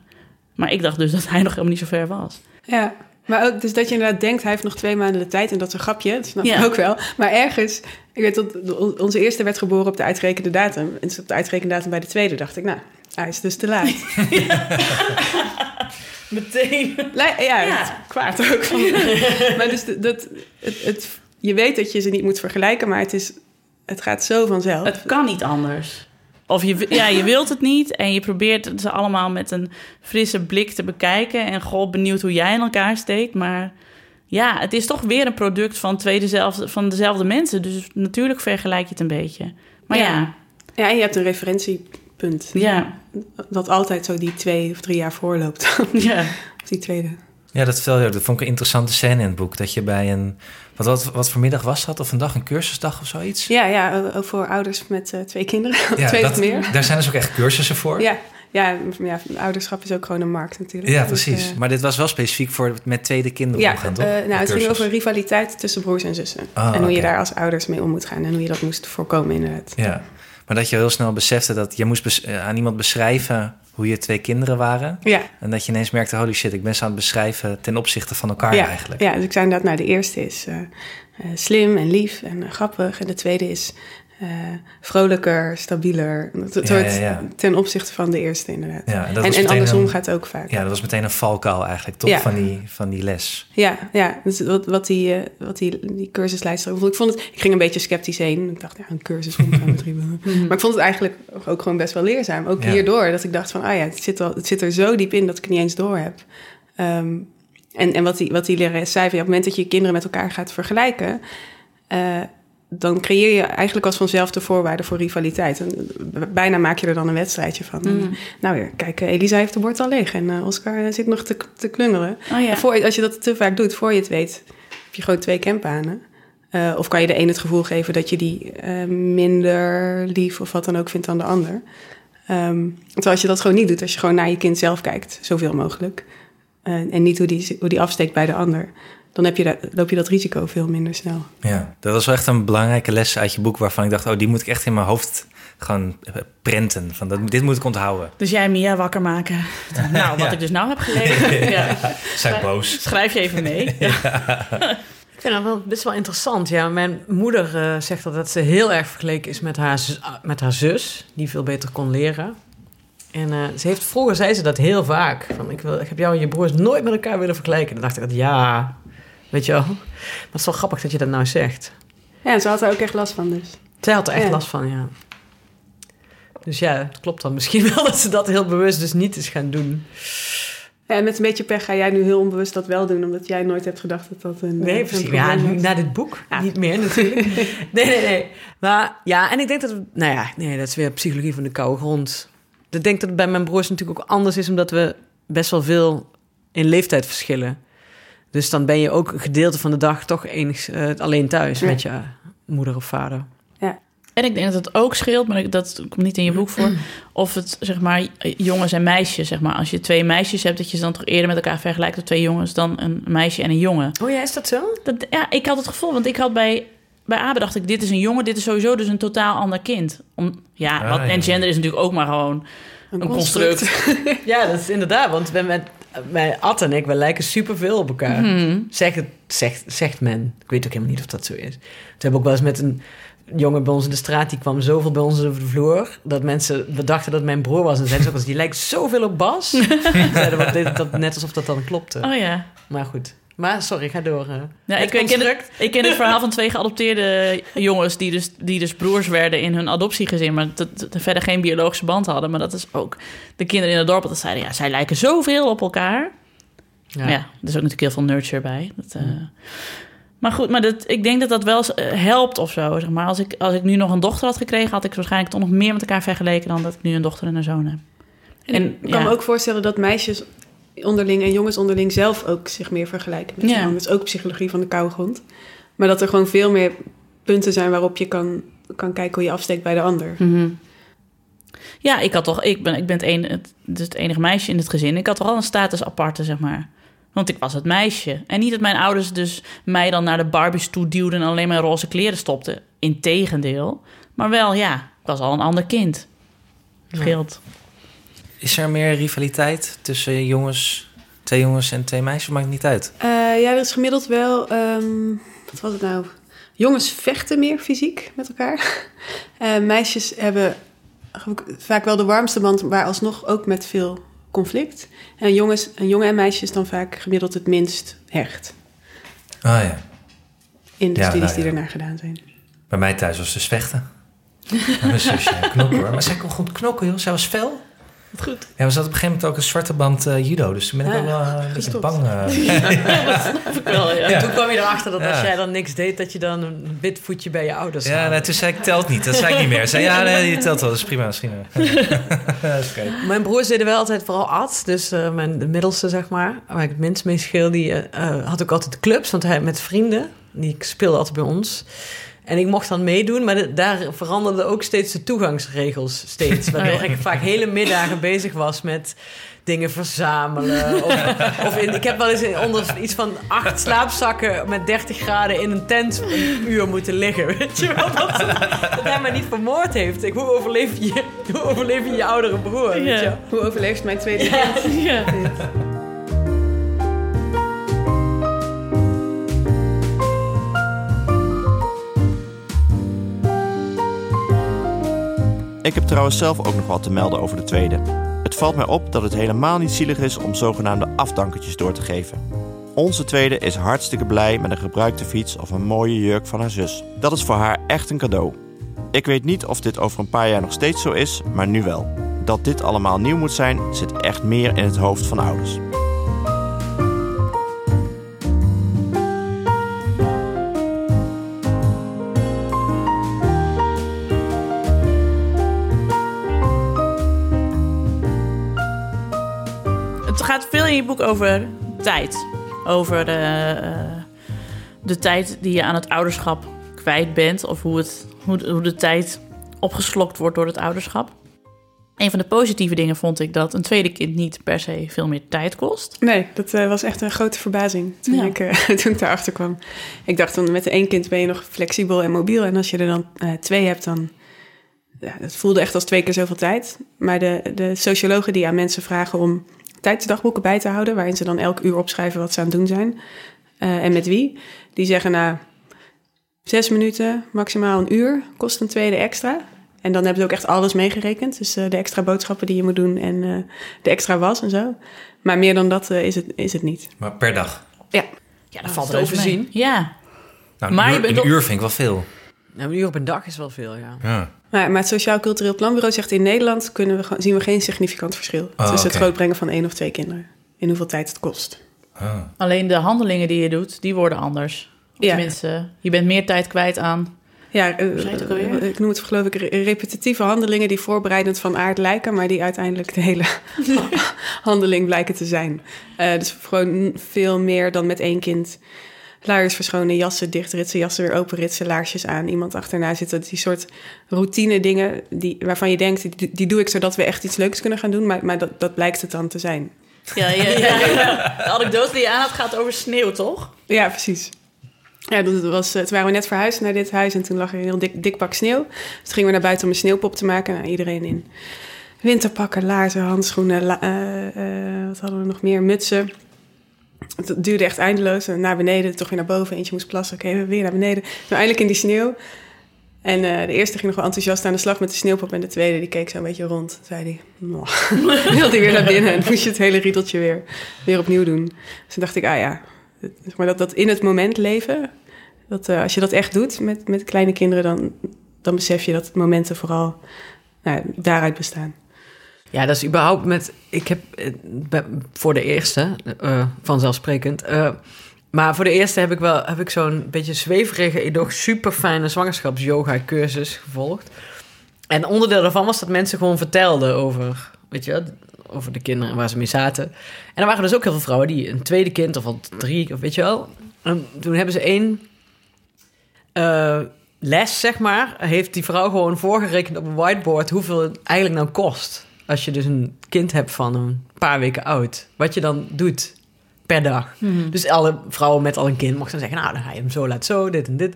Maar ik dacht dus dat hij nog helemaal niet zo ver was. Ja, maar ook dus dat je inderdaad denkt, hij heeft nog twee maanden de tijd en dat is een grapje, dat snap ik Ja. ook wel. Maar ergens, ik weet dat onze eerste werd geboren op de uitgerekende datum. En op de uitgerekende datum bij de tweede dacht ik, nou, hij is dus te laat. Meteen. Ja, kwaad ook. Van, maar dus dat, het, het, je weet dat je ze niet moet vergelijken, maar het, is, het gaat zo vanzelf. Het kan niet anders. Of je, ja, je wilt het niet en je probeert ze allemaal met een frisse blik te bekijken. En goh, benieuwd hoe jij in elkaar steekt. Maar ja, het is toch weer een product van, twee dezelfde, van dezelfde mensen. Dus natuurlijk vergelijk je het een beetje. Maar ja, Ja. Ja, en je hebt een referentiepunt. ja, Dat altijd zo die twee of drie jaar voorloopt. ja. of die tweede. Ja, dat, vertelde je ook. dat vond ik een interessante scène in het boek. Dat je bij een... Wat, wat, wat voor middag was dat? Of een dag, een cursusdag of zoiets? Ja, ja, ook voor ouders met eh, twee kinderen. Ja, twee dat, of meer. Daar zijn dus ook echt cursussen voor. Ja, ja, ja, ouderschap is ook gewoon een markt natuurlijk. Ja, Dus, precies. eh, maar dit was wel specifiek voor met tweede kinderen ja, omgaan, toch? eh, nou, het ging over rivaliteit tussen broers en zussen. Ah, en hoe je daar als ouders mee om moet gaan en hoe je dat moest voorkomen inderdaad. Ja, maar dat je heel snel besefte dat je moest eh, aan iemand beschrijven hoe je twee kinderen waren. Ja, En dat je ineens merkte, holy shit, ik ben ze aan het beschrijven ten opzichte van elkaar ja, eigenlijk. ja, dus ik zei inderdaad, nou, de eerste is eh, eh, slim en lief en grappig. En de tweede is eh, vrolijker, stabieler. Het, Ja, wordt ja, ja. ten opzichte van de eerste inderdaad. Ja, en dat en andersom een- gaat het ook vaak. Ja, dat was meteen een valkuil eigenlijk, toch? Ja. Van, die, van die les. Ja, ja. Dus wat, wat, die, eh, wat die, die. Ik vond het... Ik ging een beetje sceptisch heen. Ik dacht, ja, een cursus omgaan met ribben. Maar ik vond het eigenlijk ook gewoon best wel leerzaam. Ook Ja. hierdoor, dat ik dacht van... Ah ja, het zit, al, het zit er zo diep in dat ik het niet eens door heb. Ehm, en, en wat die, wat die lerares zei... van, ja, op het moment dat je je kinderen met elkaar gaat vergelijken... eh, dan creëer je eigenlijk als vanzelf de voorwaarden voor rivaliteit. En eh, bijna maak je er dan een wedstrijdje van. Mm. Nou ja, kijk, eh, Elisa heeft de bord al leeg en eh, Oscar eh, zit nog te, te klungelen. Oh ja. En voor, als je dat te vaak doet, voor je het weet, heb je gewoon twee campanen. Eh, of kan je de een het gevoel geven dat je die eh, minder lief of wat dan ook vindt dan de ander. Ehm, terwijl als je dat gewoon niet doet, als je gewoon naar je kind zelf kijkt, zoveel mogelijk. eh, en niet hoe die, hoe die afsteekt bij de ander. Dan heb je dat, loop je dat risico veel minder snel. Ja, dat was wel echt een belangrijke les uit je boek waarvan ik dacht, oh, die moet ik echt in mijn hoofd gewoon eh, prenten. Van dat, dit moet ik onthouden. Dus jij Mia wakker maken. Nou, wat Ja. ik dus nou heb gelezen. ja. Zijn boos. Schrijf je even mee. Ik vind dat wel best wel interessant. Ja, mijn moeder eh, zegt dat, dat ze heel erg vergeleken is met haar, zus- ah, met haar zus, die veel beter kon leren. En eh, ze heeft, vroeger zei ze dat heel vaak. Van, ik, wil, ik heb jou en je broers nooit met elkaar willen vergelijken. Dan dacht ik, dat, ja, weet je wel. Maar het is wel grappig dat je dat nou zegt. Ja, en ze had er ook echt last van dus. Zij had er echt Ja. last van, ja. Dus ja, het klopt dan misschien wel dat ze dat heel bewust dus niet is gaan doen. Ja, en met een beetje pech ga jij nu heel onbewust dat wel doen, omdat jij nooit hebt gedacht dat dat een. Nee, een precies. probleem Ja, was. na dit boek niet meer natuurlijk. nee, nee, nee. Maar ja, en ik denk dat... we- Nou ja, nee, dat is weer psychologie van de koude grond. Ik denk dat het bij mijn broers natuurlijk ook anders is... omdat we best wel veel in leeftijd verschillen. Dus dan ben je ook een gedeelte van de dag toch enigszins eh, alleen thuis... Ja. met je moeder of vader. En ik denk dat het ook scheelt, maar dat komt niet in je boek voor. Of het, zeg maar, jongens en meisjes, zeg maar. Als je twee meisjes hebt, dat je ze dan toch eerder met elkaar vergelijkt... of twee jongens dan een meisje en een jongen. Oh ja, is dat zo? Dat, ja, ik had het gevoel, want ik had bij, bij Abe dacht ik... dit is een jongen, dit is sowieso dus een totaal ander kind. Om, ja, Ah, wat, ja. en gender is natuurlijk ook maar gewoon een construct. Ja, dat is inderdaad. Want we met, mijn Ad en ik, we lijken superveel op elkaar. Mhm. Zegt, het, zegt, zegt men. Ik weet ook helemaal niet of dat zo is. We hebben ook wel eens met een jongen bij ons in de straat... die kwam zoveel bij ons over de vloer... dat mensen we dachten dat mijn broer was. En zeiden ze ook eens, die lijkt zoveel op Bas. zeiden we dit, dat, net alsof dat dan klopte. Oh ja. Maar goed. Maar sorry, ga door. Ja, ik, ik, ken het, ik ken het verhaal van twee geadopteerde jongens... die dus, die dus broers werden in hun adoptiegezin... maar dat, dat verder geen biologische band hadden. Maar dat is ook de kinderen in het dorp... dat zeiden, ja, zij lijken zoveel op elkaar. Ja, ja er is ook natuurlijk heel veel nurture bij. Dat, eh, Maar goed, maar dat, ik denk dat dat wel helpt of zo. Zeg maar. als, ik, als ik nu nog een dochter had gekregen... had ik waarschijnlijk toch nog meer met elkaar vergeleken... dan dat ik nu een dochter en een zoon heb. En ik kan ja. me ook voorstellen dat meisjes onderling en jongens onderling zelf ook zich meer vergelijken met Ja. Dat is ook psychologie van de koude grond. Maar dat er gewoon veel meer punten zijn waarop je kan, kan kijken hoe je afsteekt bij de ander. Mhm. Ja, ik had toch, ik ben, ik ben het, een, het, dus het enige meisje in het gezin. Ik had toch al een status aparte, zeg maar. Want ik was het meisje. En niet dat mijn ouders dus mij dan naar de Barbies toe duwden en alleen mijn roze kleren stopten. Integendeel. Maar wel, ja, ik was al een ander kind. Scheelt. Is er meer rivaliteit tussen jongens, twee jongens en twee meisjes? Maakt het niet uit. Eh, ja, er is gemiddeld wel, ehm, wat was het nou? Jongens vechten meer fysiek met elkaar. Eh, meisjes hebben vaak wel de warmste band, maar alsnog ook met veel conflict. En jongens, een jongen en meisje is dan vaak gemiddeld het minst hecht Ah ja. in de Ja, studies nou die ernaar gedaan zijn. Bij mij thuis was dus vechten. En mijn zusje knokken hoor. Maar zij kon goed knokken joh. Zij was fel. Goed. Ja, we zat op een gegeven moment ook een zwarte band eh, judo. Dus toen ben ik Ah, wel eh, een beetje bang. eh. Wel, ja. Ja. Toen kwam je erachter dat als Ja. jij dan niks deed... dat je dan een wit voetje bij je ouders Ja, had. nee, toen zei ik telt niet. Dat zei ik niet meer. Zei ja, nee, je telt wel. Dat is prima misschien. Dat is oké. Mijn broers deden wel altijd vooral ad. Dus eh, mijn de middelste, zeg maar, waar ik het minst mee scheel... die had ook altijd clubs, want hij met vrienden. Die speelde altijd bij ons. En ik mocht dan meedoen, maar de- daar veranderden ook steeds de toegangsregels. Steeds. Waardoor Oh ik vaak hele middagen bezig was met dingen verzamelen. Of, of in, ik heb wel eens in- onder iets van acht slaapzakken met 30 graden in een tent een uur moeten liggen. Weet je wel? Dat, dat hij mij niet vermoord heeft. Ik, hoe, overleef je, hoe overleef je je oudere broer? Weet je? Ja. Hoe overleeft mijn tweede Ja. Ja. Ik heb trouwens zelf ook nog wat te melden over de tweede. Het valt mij op dat het helemaal niet zielig is om zogenaamde afdankertjes door te geven. Onze tweede is hartstikke blij met een gebruikte fiets of een mooie jurk van haar zus. Dat is voor haar echt een cadeau. Ik weet niet of dit over een paar jaar nog steeds zo is, maar nu wel. Dat dit allemaal nieuw moet zijn, zit echt meer in het hoofd van ouders. In je boek over tijd. Over de, eh, de tijd die je aan het ouderschap kwijt bent. Of hoe, het, hoe, hoe de tijd opgeslokt wordt door het ouderschap. Een van de positieve dingen vond ik dat een tweede kind niet per se veel meer tijd kost. Nee, dat eh, was echt een grote verbazing toen, Ja. ik, eh, toen ik daarachter kwam. Ik dacht, dan met één kind ben je nog flexibel en mobiel. En als je er dan twee hebt, dan... Ja, het voelde echt als twee keer zoveel tijd. Maar de, de sociologen die aan mensen vragen om tijdsdagboeken bij te houden... waarin ze dan elk uur opschrijven wat ze aan het doen zijn... eh, en met wie, die zeggen na zes minuten, maximaal een uur... kost een tweede extra. En dan hebben ze ook echt alles meegerekend. Dus eh, de extra boodschappen die je moet doen en eh, de extra was en zo. Maar meer dan dat is, het, is het niet. Maar per dag. Ja, Ja, dat valt is te overzien. Ja. Nou, Maar een, je uur, bent een uur vind ik wel veel. Nou, een uur op een dag is wel veel, ja. Ja. Maar, maar het Sociaal Cultureel Planbureau zegt in Nederland kunnen we, zien we geen significant verschil Oh, tussen het oké. grootbrengen van één of twee kinderen. In hoeveel tijd het kost. Ah. Alleen de handelingen die je doet, die worden anders. Of Ja. Tenminste, je bent meer tijd kwijt aan... Ja, eh, het ik noem het geloof ik re- repetitieve handelingen die voorbereidend van aard lijken, maar die uiteindelijk de hele handeling blijken te zijn. Eh, dus gewoon veel meer dan met één kind. Luiers verschonen, jassen dichtritsen, jassen weer openritsen, laarsjes aan, iemand achterna zitten. Die soort routine dingen die, waarvan je denkt, die, die doe ik zodat we echt iets leuks kunnen gaan doen, maar, maar dat, dat blijkt het dan te zijn. Ja, ja, ja, ja. De anekdote die je aan had gaat over sneeuw, toch? Ja, precies. Ja, dat was, eh, toen waren we net verhuisd naar dit huis en toen lag er een heel dik, dik pak sneeuw. Dus toen gingen we naar buiten om een sneeuwpop te maken. Nou, iedereen in winterpakken, laarzen, handschoenen, la- eh, eh, wat hadden we nog meer, mutsen. Het duurde echt eindeloos. Naar beneden, toch weer naar boven. Eentje moest plassen, oké, weer naar beneden. Toen eindelijk in die sneeuw. En eh, de eerste ging nog wel enthousiast aan de slag met de sneeuwpop. En de tweede, die keek zo een beetje rond. Zei "Mwah." wilde hij weer naar binnen. En moest je het hele riedeltje weer, weer opnieuw doen. Dus toen dacht ik, ah ja, zeg maar dat, dat in het moment leven... Dat, eh, als je dat echt doet met, met kleine kinderen... Dan, dan besef je dat momenten vooral nou, daaruit bestaan. Ja, dat is überhaupt met. Ik heb eh, voor de eerste, eh, vanzelfsprekend. eh, maar voor de eerste heb ik wel heb ik zo'n beetje zweverige, doch super fijne zwangerschaps-yoga-cursus gevolgd. En onderdeel daarvan was dat mensen gewoon vertelden over, weet je, over de kinderen waar ze mee zaten. En er waren dus ook heel veel vrouwen die een tweede kind of al drie, of weet je wel. En toen hebben ze één les, zeg maar, heeft die vrouw gewoon voorgerekend op een whiteboard hoeveel het eigenlijk nou kost. Als je dus een kind hebt van een paar weken oud. Wat je dan doet per dag. Dus alle vrouwen met al een kind mochten zeggen... nou, dan ga je hem zo, laat zo, dit en dit.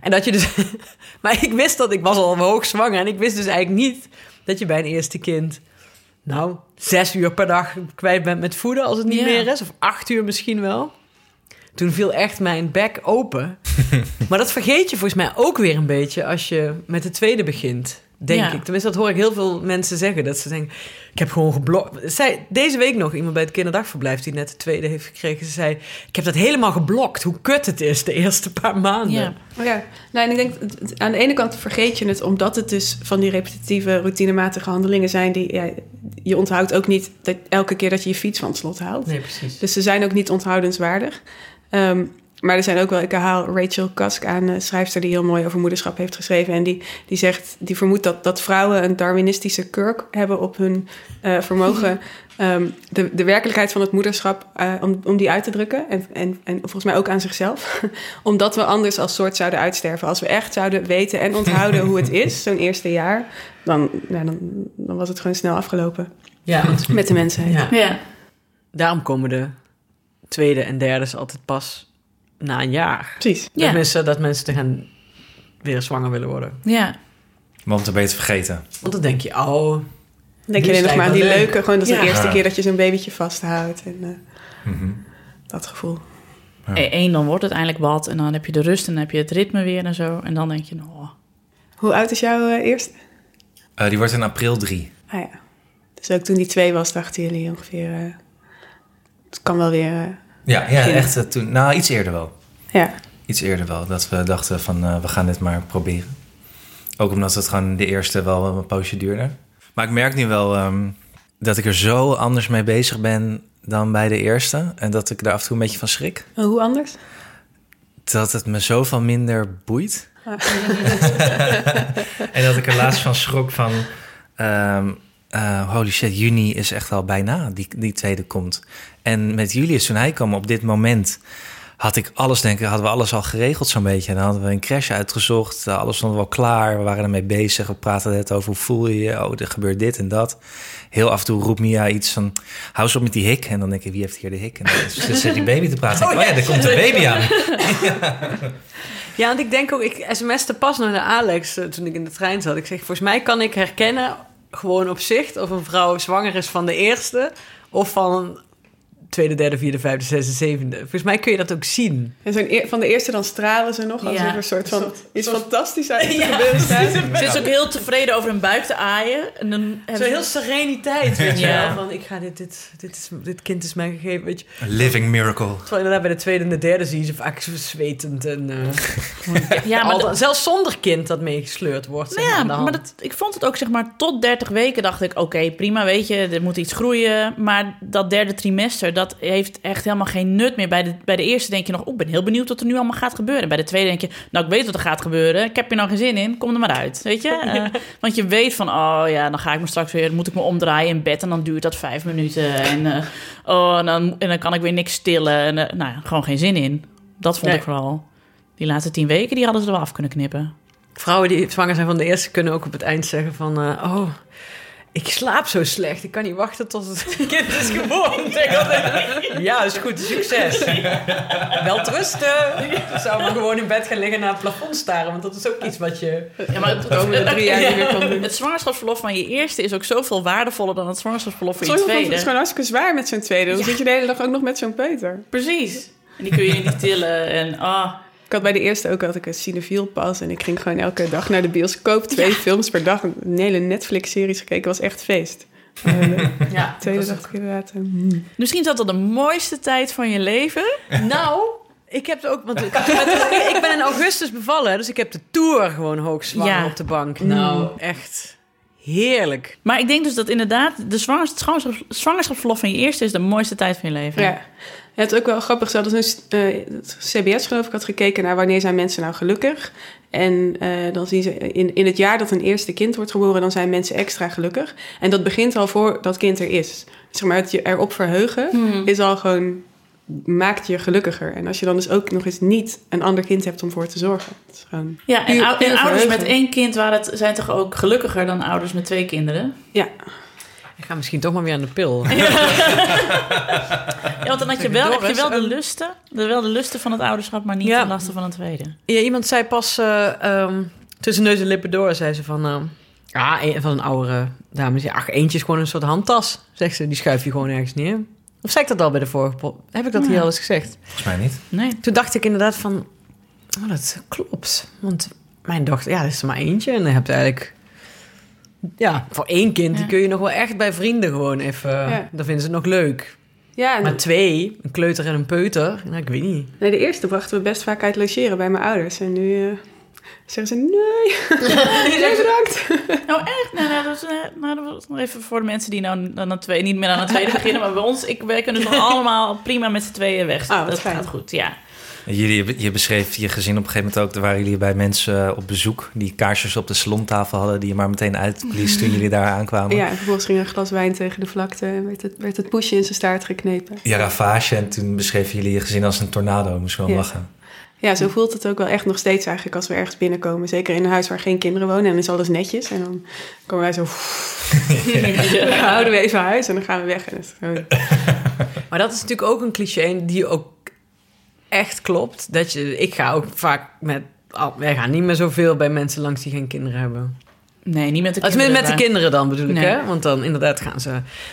En dat je dus... maar ik wist dat, ik was al hoog zwanger... en ik wist dus eigenlijk niet dat je bij een eerste kind... nou, zes uur per dag kwijt bent met voeden... als het niet Ja. meer is. Of acht uur misschien wel. Toen viel echt mijn bek open. maar dat vergeet je volgens mij ook weer een beetje... als je met de tweede begint, denk Ja. ik. Tenminste, dat hoor ik heel veel mensen zeggen. Dat ze denken, ik heb gewoon geblokt. Zij, deze week nog iemand bij het kinderdagverblijf... die net de tweede heeft gekregen. Ze zei, ik heb dat helemaal geblokt. Hoe kut het is de eerste paar maanden. Ja. Oh ja, nou, en ik denk, aan de ene kant vergeet je het omdat het dus van die repetitieve, routinematige handelingen zijn die ja, je onthoudt ook niet dat elke keer dat je je fiets van het slot haalt. Nee, precies. Dus ze zijn ook niet onthoudenswaardig. Ehm, maar er zijn ook wel, ik haal Rachel Kask aan, een schrijfster die heel mooi over moederschap heeft geschreven. En die, die zegt, die vermoedt dat, dat vrouwen een Darwinistische kurk hebben op hun eh, vermogen. ehm, de, de werkelijkheid van het moederschap, eh, om, om die uit te drukken. En, en, en volgens mij ook aan zichzelf. Omdat we anders als soort zouden uitsterven. Als we echt zouden weten en onthouden hoe het is, zo'n eerste jaar, dan, nou, dan, dan was het gewoon snel afgelopen Ja, met de mensheid. ja. Ja. daarom komen de tweede en derde altijd pas na een jaar. Precies. Ja. Dat, mensen, dat mensen te gaan weer zwanger willen worden. Ja. Want dan ben je het vergeten. Want dan denk je, oh, Denk je alleen nog maar aan die leuke, gewoon dat is Ja. de eerste Ja. keer dat je zo'n babytje vasthoudt. En eh, Mhm. dat gevoel. Ja. Eén, dan wordt het eindelijk wat. En dan heb je de rust en dan heb je het ritme weer en zo. En dan denk je, oh, Hoe oud is jouw eh, eerste? Eh, die wordt in april drie. Ah ja. Dus ook toen die twee was, dachten jullie ongeveer... eh, het kan wel weer... Ja, ja echt eh, toen. Nou, iets eerder wel. ja. Iets eerder wel. Dat we dachten van, eh, we gaan dit maar proberen. Ook omdat het gewoon de eerste wel een poosje duurde. Maar ik merk nu wel ehm, dat ik er zo anders mee bezig ben dan bij de eerste. En dat ik daar af en toe een beetje van schrik. Hoe anders? Dat het me zoveel minder boeit. en dat ik er laatst van schrok van... ehm, eh, holy shit, juni is echt al bijna, die, die tweede komt. En met Julius, toen hij kwam op dit moment... had ik alles, denk ik, hadden we alles al geregeld zo'n beetje. En dan hadden we een crash uitgezocht, eh, alles stond wel klaar. We waren ermee bezig, we praten net over hoe voel je je... oh, er gebeurt dit en dat. Heel af en toe roept Mia iets van... hou eens op met die hik. En dan denk ik, wie heeft hier de hik? En dan zit die baby te praten. Oh, ja, er komt een baby aan. Ja, want ik denk ook, ik sms'te pas naar Alex eh, toen ik in de trein zat. Ik zeg, volgens mij kan ik herkennen, gewoon op zicht, of een vrouw zwanger is van de eerste of van tweede, derde, vierde, vijfde, zesde, zevende. Volgens mij kun je dat ook zien. En zo'n eer- van de eerste dan stralen ze nog als Ja. er een soort van iets soort- fantastisch uit te Ja, gebeuren staat. Ze is ook heel tevreden over hun buik te aaien. En dan Zo hebben heel ze... sereniteit, weet je Ja. wel. Van, ik ga dit, dit, dit, is, dit kind is mij gegeven, weet je. A living miracle. Terwijl inderdaad bij de tweede en de derde zie je ze vaak zo zwetend en... eh, Ja, maar dat- zelfs zonder kind dat meegesleurd wordt. zeg Nou ja, maar dat, ik vond het ook zeg maar tot 30 weken dacht ik... oké, prima, weet je, er moet iets groeien. Maar dat derde trimester, dat heeft echt helemaal geen nut meer. Bij de, bij de eerste denk je nog, oh, ik ben heel benieuwd wat er nu allemaal gaat gebeuren. Bij de tweede denk je, nou, ik weet wat er gaat gebeuren. Ik heb hier nou geen zin in, kom er maar uit, weet je. Eh, want je weet van, oh ja, dan ga ik me straks weer... moet ik me omdraaien in bed en dan duurt dat vijf minuten. En, eh, oh, en, dan, en dan kan ik weer niks stillen. En, eh, nou ja, gewoon geen zin in. Dat vond Nee. ik vooral. Die laatste tien weken, die hadden ze er wel af kunnen knippen. Vrouwen die zwanger zijn van de eerste kunnen ook op het eind zeggen van... eh, oh, ik slaap zo slecht. Ik kan niet wachten tot het kind is geboren. Ik ja, is goed. Succes. Wel rusten. Zou maar gewoon in bed gaan liggen naar het plafond staren. Want dat is ook iets wat je... Ja, maar het, komende drie jaar kan doen. Het zwangerschapsverlof van je eerste is ook zoveel waardevoller dan het zwangerschapsverlof van je tweede. het is gewoon hartstikke zwaar met zo'n tweede. Dan zit je de hele dag ook nog met zo'n peuter. Precies. En die kun je niet tillen. En ah, Ik had bij de eerste ook had ik een cinefiel pas. En ik ging gewoon elke dag naar de bioscoop. Twee films per dag. Een hele Netflix-series gekeken. was echt feest. De ja. tweede inderdaad... eh, hmm. Misschien is dat de mooiste tijd van je leven. Nou, ik heb het ook... Want ik, ik ben in augustus bevallen. Dus ik heb de tour gewoon hoogzwanger Ja. op de bank. Nou, echt heerlijk. Maar ik denk dus dat inderdaad de zwangerschapsverlof van je eerste is de mooiste tijd van je leven. Ja. Het is ook wel grappig. Dus, eh, het CBS geloof ik had gekeken naar wanneer zijn mensen nou gelukkig. En eh, dan zien ze in, in het jaar dat een eerste kind wordt geboren, dan zijn mensen extra gelukkig. En dat begint al voor dat kind er is. Zeg maar, het je erop verheugen is al gewoon, maakt je gelukkiger. En als je dan dus ook nog eens niet een ander kind hebt om voor te zorgen. Het is gewoon, Ja, en, Puur- ou- puur en ouders met één kind waren het, zijn toch ook gelukkiger dan ouders met twee kinderen? ja, Ik ga misschien toch maar weer aan de pil. Ja, want dan had je wel, heb je wel de lusten, de, wel de lusten van het ouderschap, maar niet Ja. de lasten van een tweede. Ja, iemand zei pas eh, ehm, tussen neus en lippen door, zei ze van... ehm, ja, een, van een oudere dame. Zei, ach, eentje is gewoon een soort handtas. Zegt ze, die schuif je gewoon ergens neer. Of zei ik dat al bij de vorige pot? Heb ik dat hier al eens gezegd? Volgens mij niet. Nee. Toen dacht ik inderdaad van... Oh, dat klopt. Want mijn dochter, ja, dat is er maar eentje. En dan heb je eigenlijk... Ja, voor één kind, die kun je nog wel echt bij vrienden gewoon even... Ja. Dan vinden ze het nog leuk. ja Maar twee, een kleuter en een peuter, nou, ik weet niet. nee, de eerste brachten we best vaak uit logeren bij mijn ouders. En nu eh, zeggen ze nee. nee, bedankt. Nou, echt? Nou, nou, dat is, eh, nou, dat was nog even voor de mensen die nou aan tweede, niet meer aan een tweede beginnen. Maar bij ons, ik, wij kunnen dus nog allemaal prima met z'n tweeën weg. Oh, wat dat fijn. gaat goed, ja. Jullie, je beschreef je gezin op een gegeven moment ook. Er waren jullie bij mensen eh, op bezoek die kaarsjes op de salontafel hadden... die je maar meteen uitblies toen jullie daar aankwamen. Ja, en vervolgens ging een glas wijn tegen de vlakte en werd het, werd het poesje in zijn staart geknepen. Ja, ravage. En toen beschreven jullie je gezin als een tornado. Moest wel Ja. lachen. Ja, zo voelt het ook wel echt nog steeds eigenlijk als we ergens binnenkomen. Zeker in een huis waar geen kinderen wonen en is alles netjes. En dan komen wij zo, dan houden we even huis en dan gaan we weg. En gewoon- Maar dat is natuurlijk ook een cliché die ook echt klopt. Dat je, ik ga ook vaak met... wij gaan niet meer zoveel bij mensen langs die geen kinderen hebben. Nee, niet met de kinderen. met, met de kinderen dan bedoel ik, Nee. hè? Want dan inderdaad gaan ze...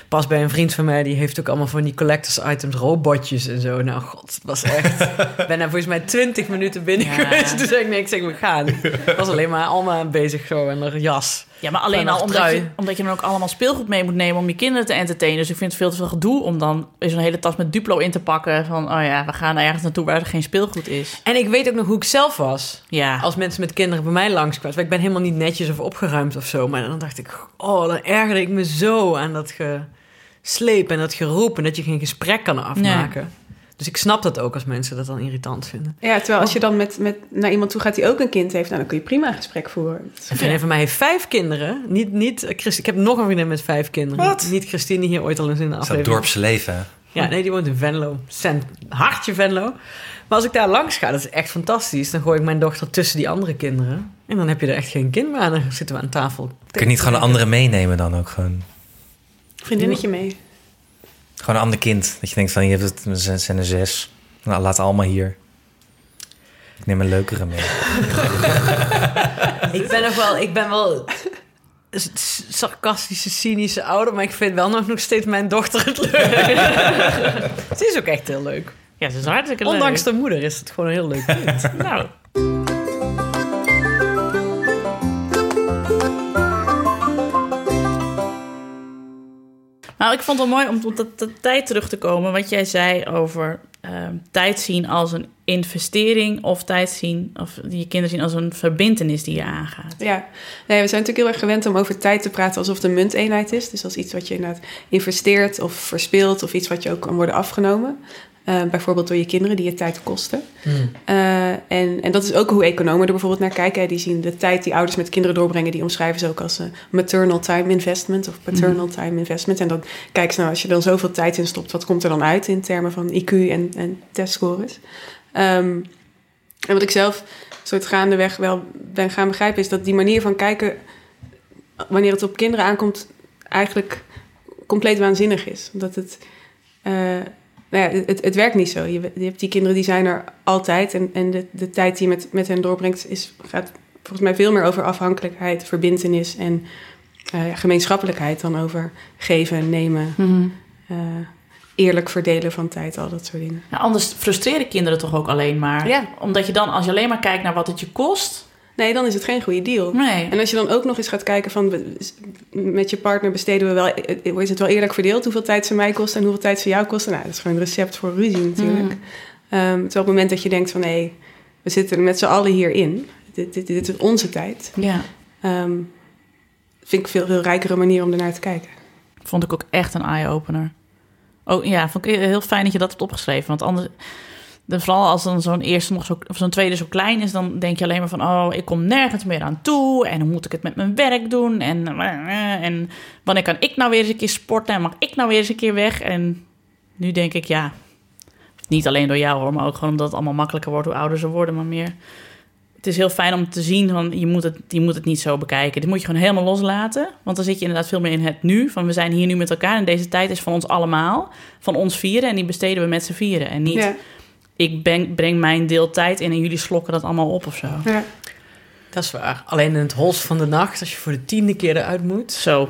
Pas bij een vriend van mij, die heeft ook allemaal van die collectors items, robotjes en zo. Nou, god, het was echt... Ben daar volgens mij twintig minuten binnen Ja. geweest. Toen zei ik, nee, ik zeg, we gaan. Was alleen maar allemaal bezig zo en een jas. Ja, maar alleen al omdat je, omdat je dan ook allemaal speelgoed mee moet nemen om je kinderen te entertainen. Dus ik vind het veel te veel gedoe om dan zo'n hele tas met Duplo in te pakken. Van, oh ja, we gaan ergens naartoe waar er geen speelgoed is. En ik weet ook nog hoe ik zelf was. Ja, Als mensen met kinderen bij mij langskwamen. Ik ben helemaal niet netjes of opgeruimd of zo. Maar dan dacht ik, oh, dan ergerde ik me zo aan dat gesleep en dat geroep. En dat je geen gesprek kan afmaken. Dus ik snap dat ook als mensen dat dan irritant vinden. Ja, terwijl als je dan met, met naar iemand toe gaat die ook een kind heeft, nou, dan kun je prima een gesprek voeren. Een vriendin van mij heeft vijf kinderen. Niet, niet ik heb nog een vriendin met vijf kinderen. Wat? Niet Christine, die hier ooit al eens in de Dat is dat aflevering... dorpse leven. hè? Ja, nee, die woont in Venlo. Cent, hartje Venlo. Maar als ik daar langs ga, dat is echt fantastisch. Dan gooi ik mijn dochter tussen die andere kinderen. En dan heb je er echt geen kind meer aan. Dan zitten we aan tafel. Kun je niet gewoon een andere meenemen dan ook gewoon? Vriendinnetje mee. Gewoon een ander kind. Dat je denkt van, je hebt het, ze zijn er zes. Nou, laat allemaal hier. Ik neem een leukere mee. Ik ben nog wel, ik ben wel sarcastische, cynische ouder. Maar ik vind wel nog, nog steeds mijn dochter het leuk. het is ook echt heel leuk. Ja, ze is hartstikke leuk. Ondanks de moeder is het gewoon een heel leuk kind. Nou. Nou, ik vond het mooi om op dat, dat tijd terug te komen. Wat jij zei over ehm, tijd zien als een investering... of tijd zien, of je kinderen zien als een verbindenis die je aangaat. Ja, nee, we zijn natuurlijk heel erg gewend om over tijd te praten alsof het een munteenheid is. Dus als iets wat je inderdaad investeert of verspeelt of iets wat je ook kan worden afgenomen. Eh, bijvoorbeeld door je kinderen die je tijd kosten. Eh, en, en dat is ook hoe economen er bijvoorbeeld naar kijken. Die zien de tijd die ouders met kinderen doorbrengen, die omschrijven ze ook als eh, maternal time investment of paternal time investment. En dan kijken ze nou, als je dan zoveel tijd in stopt, wat komt er dan uit in termen van IQ en, en testscores? Ehm, en wat ik zelf soort gaandeweg wel ben gaan begrijpen, is dat die manier van kijken, wanneer het op kinderen aankomt, eigenlijk compleet waanzinnig is. Omdat het, nou ja, het, het werkt niet zo. Je, je hebt die kinderen die zijn er altijd. En, en de, de tijd die je met, met hen doorbrengt, is, gaat volgens mij veel meer over afhankelijkheid, verbindenis en eh, gemeenschappelijkheid dan over geven, nemen, eh, eerlijk verdelen van tijd, al dat soort dingen. Nou, anders frustreren kinderen toch ook alleen maar. Ja. Omdat je dan, als je alleen maar kijkt naar wat het je kost... Nee, dan is het geen goede deal. Nee. En als je dan ook nog eens gaat kijken van met je partner besteden we wel, is het wel eerlijk verdeeld hoeveel tijd ze mij kost en hoeveel tijd ze jou kosten? Nou, dat is gewoon een recept voor ruzie natuurlijk. Ehm, terwijl op het moment dat je denkt van hé, we zitten met z'n allen hierin, dit, dit, dit is onze tijd, Ja. ehm, vind ik veel, veel rijkere manier om ernaar te kijken. Vond ik ook echt een eye-opener. Oh ja, vond ik heel fijn dat je dat hebt opgeschreven. Want anders, dan vooral als dan zo'n eerste nog zo, of zo'n tweede zo klein is, dan denk je alleen maar van: oh, ik kom nergens meer aan toe. En hoe moet ik het met mijn werk doen? En, en wanneer kan ik nou weer eens een keer sporten? En mag ik nou weer eens een keer weg? En nu denk ik, ja, niet alleen door jou hoor, maar ook gewoon omdat het allemaal makkelijker wordt hoe ouder ze worden, maar meer. Het is heel fijn om te zien, van je moet, het, je moet het niet zo bekijken. Dit moet je gewoon helemaal loslaten. Want dan zit je inderdaad veel meer in het nu. Van we zijn hier nu met elkaar en deze tijd is van ons allemaal. Van ons vieren en die besteden we met z'n vieren. En niet, ik ben, breng mijn deel tijd in en jullie slokken dat allemaal op of zo. ja. Dat is waar. Alleen in het hols van de nacht, als je voor de tiende keer eruit moet. Zo.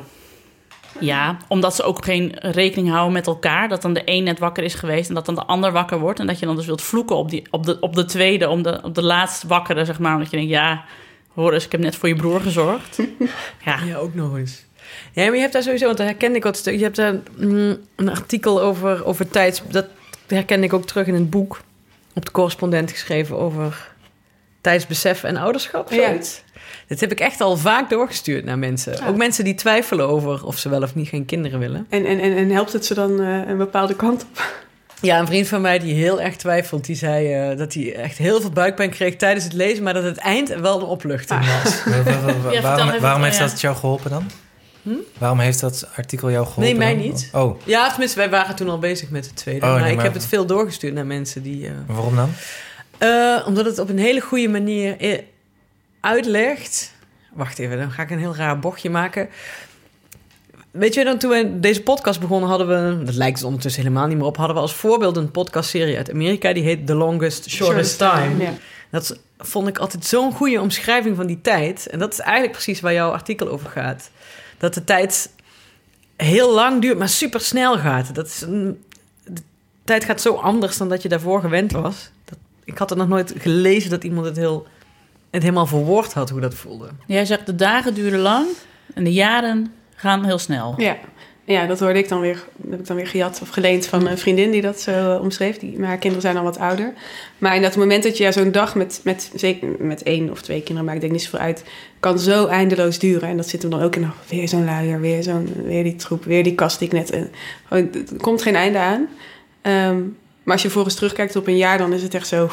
Ja, omdat ze ook geen rekening houden met elkaar. Dat dan de een net wakker is geweest en dat dan de ander wakker wordt. En dat je dan dus wilt vloeken op, die, op, de, op de tweede, om de, op de laatst wakkere, zeg maar. Omdat je denkt, ja, hoor eens, ik heb net voor je broer gezorgd. Ja, Ja, ook nog eens. Ja, maar je hebt daar sowieso, want daar herkende ik wat stuk. Je hebt daar mm, een artikel over, over tijds. Dat herkende ik ook terug in een boek. Op de correspondent geschreven over tijdsbesef en ouderschap. Ja. Zoiets. Dit heb ik echt al vaak doorgestuurd naar mensen. Ook mensen die twijfelen over of ze wel of niet geen kinderen willen. En, en, en, en helpt het ze dan eh, een bepaalde kant op? Ja, een vriend van mij die heel erg twijfelt, die zei eh, dat hij echt heel veel buikpijn kreeg tijdens het lezen, maar dat het eind wel een opluchting was. Wa- wa- wa- vertel waarom waarom heeft dat jou geholpen dan? Waarom heeft dat artikel jou geholpen? Nee, mij niet. Oh, Ja, tenminste, wij waren toen al bezig met de tweede. Oh, maar nee, ik maar- heb het veel doorgestuurd naar mensen die. eh, waarom dan? Eh, omdat het op een hele goede manier uitlegt. Wacht even, dan ga ik een heel raar bochtje maken. Weet je, dan toen we deze podcast begonnen, hadden we, dat lijkt het ondertussen helemaal niet meer op, hadden we als voorbeeld een podcastserie uit Amerika die heet The Longest Shortest Time. Ja. Dat vond ik altijd zo'n goede omschrijving van die tijd. En dat is eigenlijk precies waar jouw artikel over gaat. Dat de tijd heel lang duurt, maar super snel gaat. Dat is een, de tijd gaat zo anders dan dat je daarvoor gewend was. Dat, ik had er nog nooit gelezen dat iemand het, heel, het helemaal verwoord had hoe dat voelde. jij zegt de dagen duren lang en de jaren gaan heel snel. Ja. Ja, dat hoorde ik dan weer, heb ik dan weer gejat of geleend van een vriendin die dat zo eh, omschreef. Die, maar haar kinderen zijn al wat ouder. Maar in dat moment dat je ja, zo'n dag met, met, zeker met één of twee kinderen, maakt denk niet zoveel uit, kan zo eindeloos duren. En dat zit er dan ook in, oh, weer zo'n luier, weer, zo'n, weer die troep, weer die kast die ik net... eh, gewoon, er komt geen einde aan. Ehm, maar als je volgens terugkijkt op een jaar, dan is het echt zo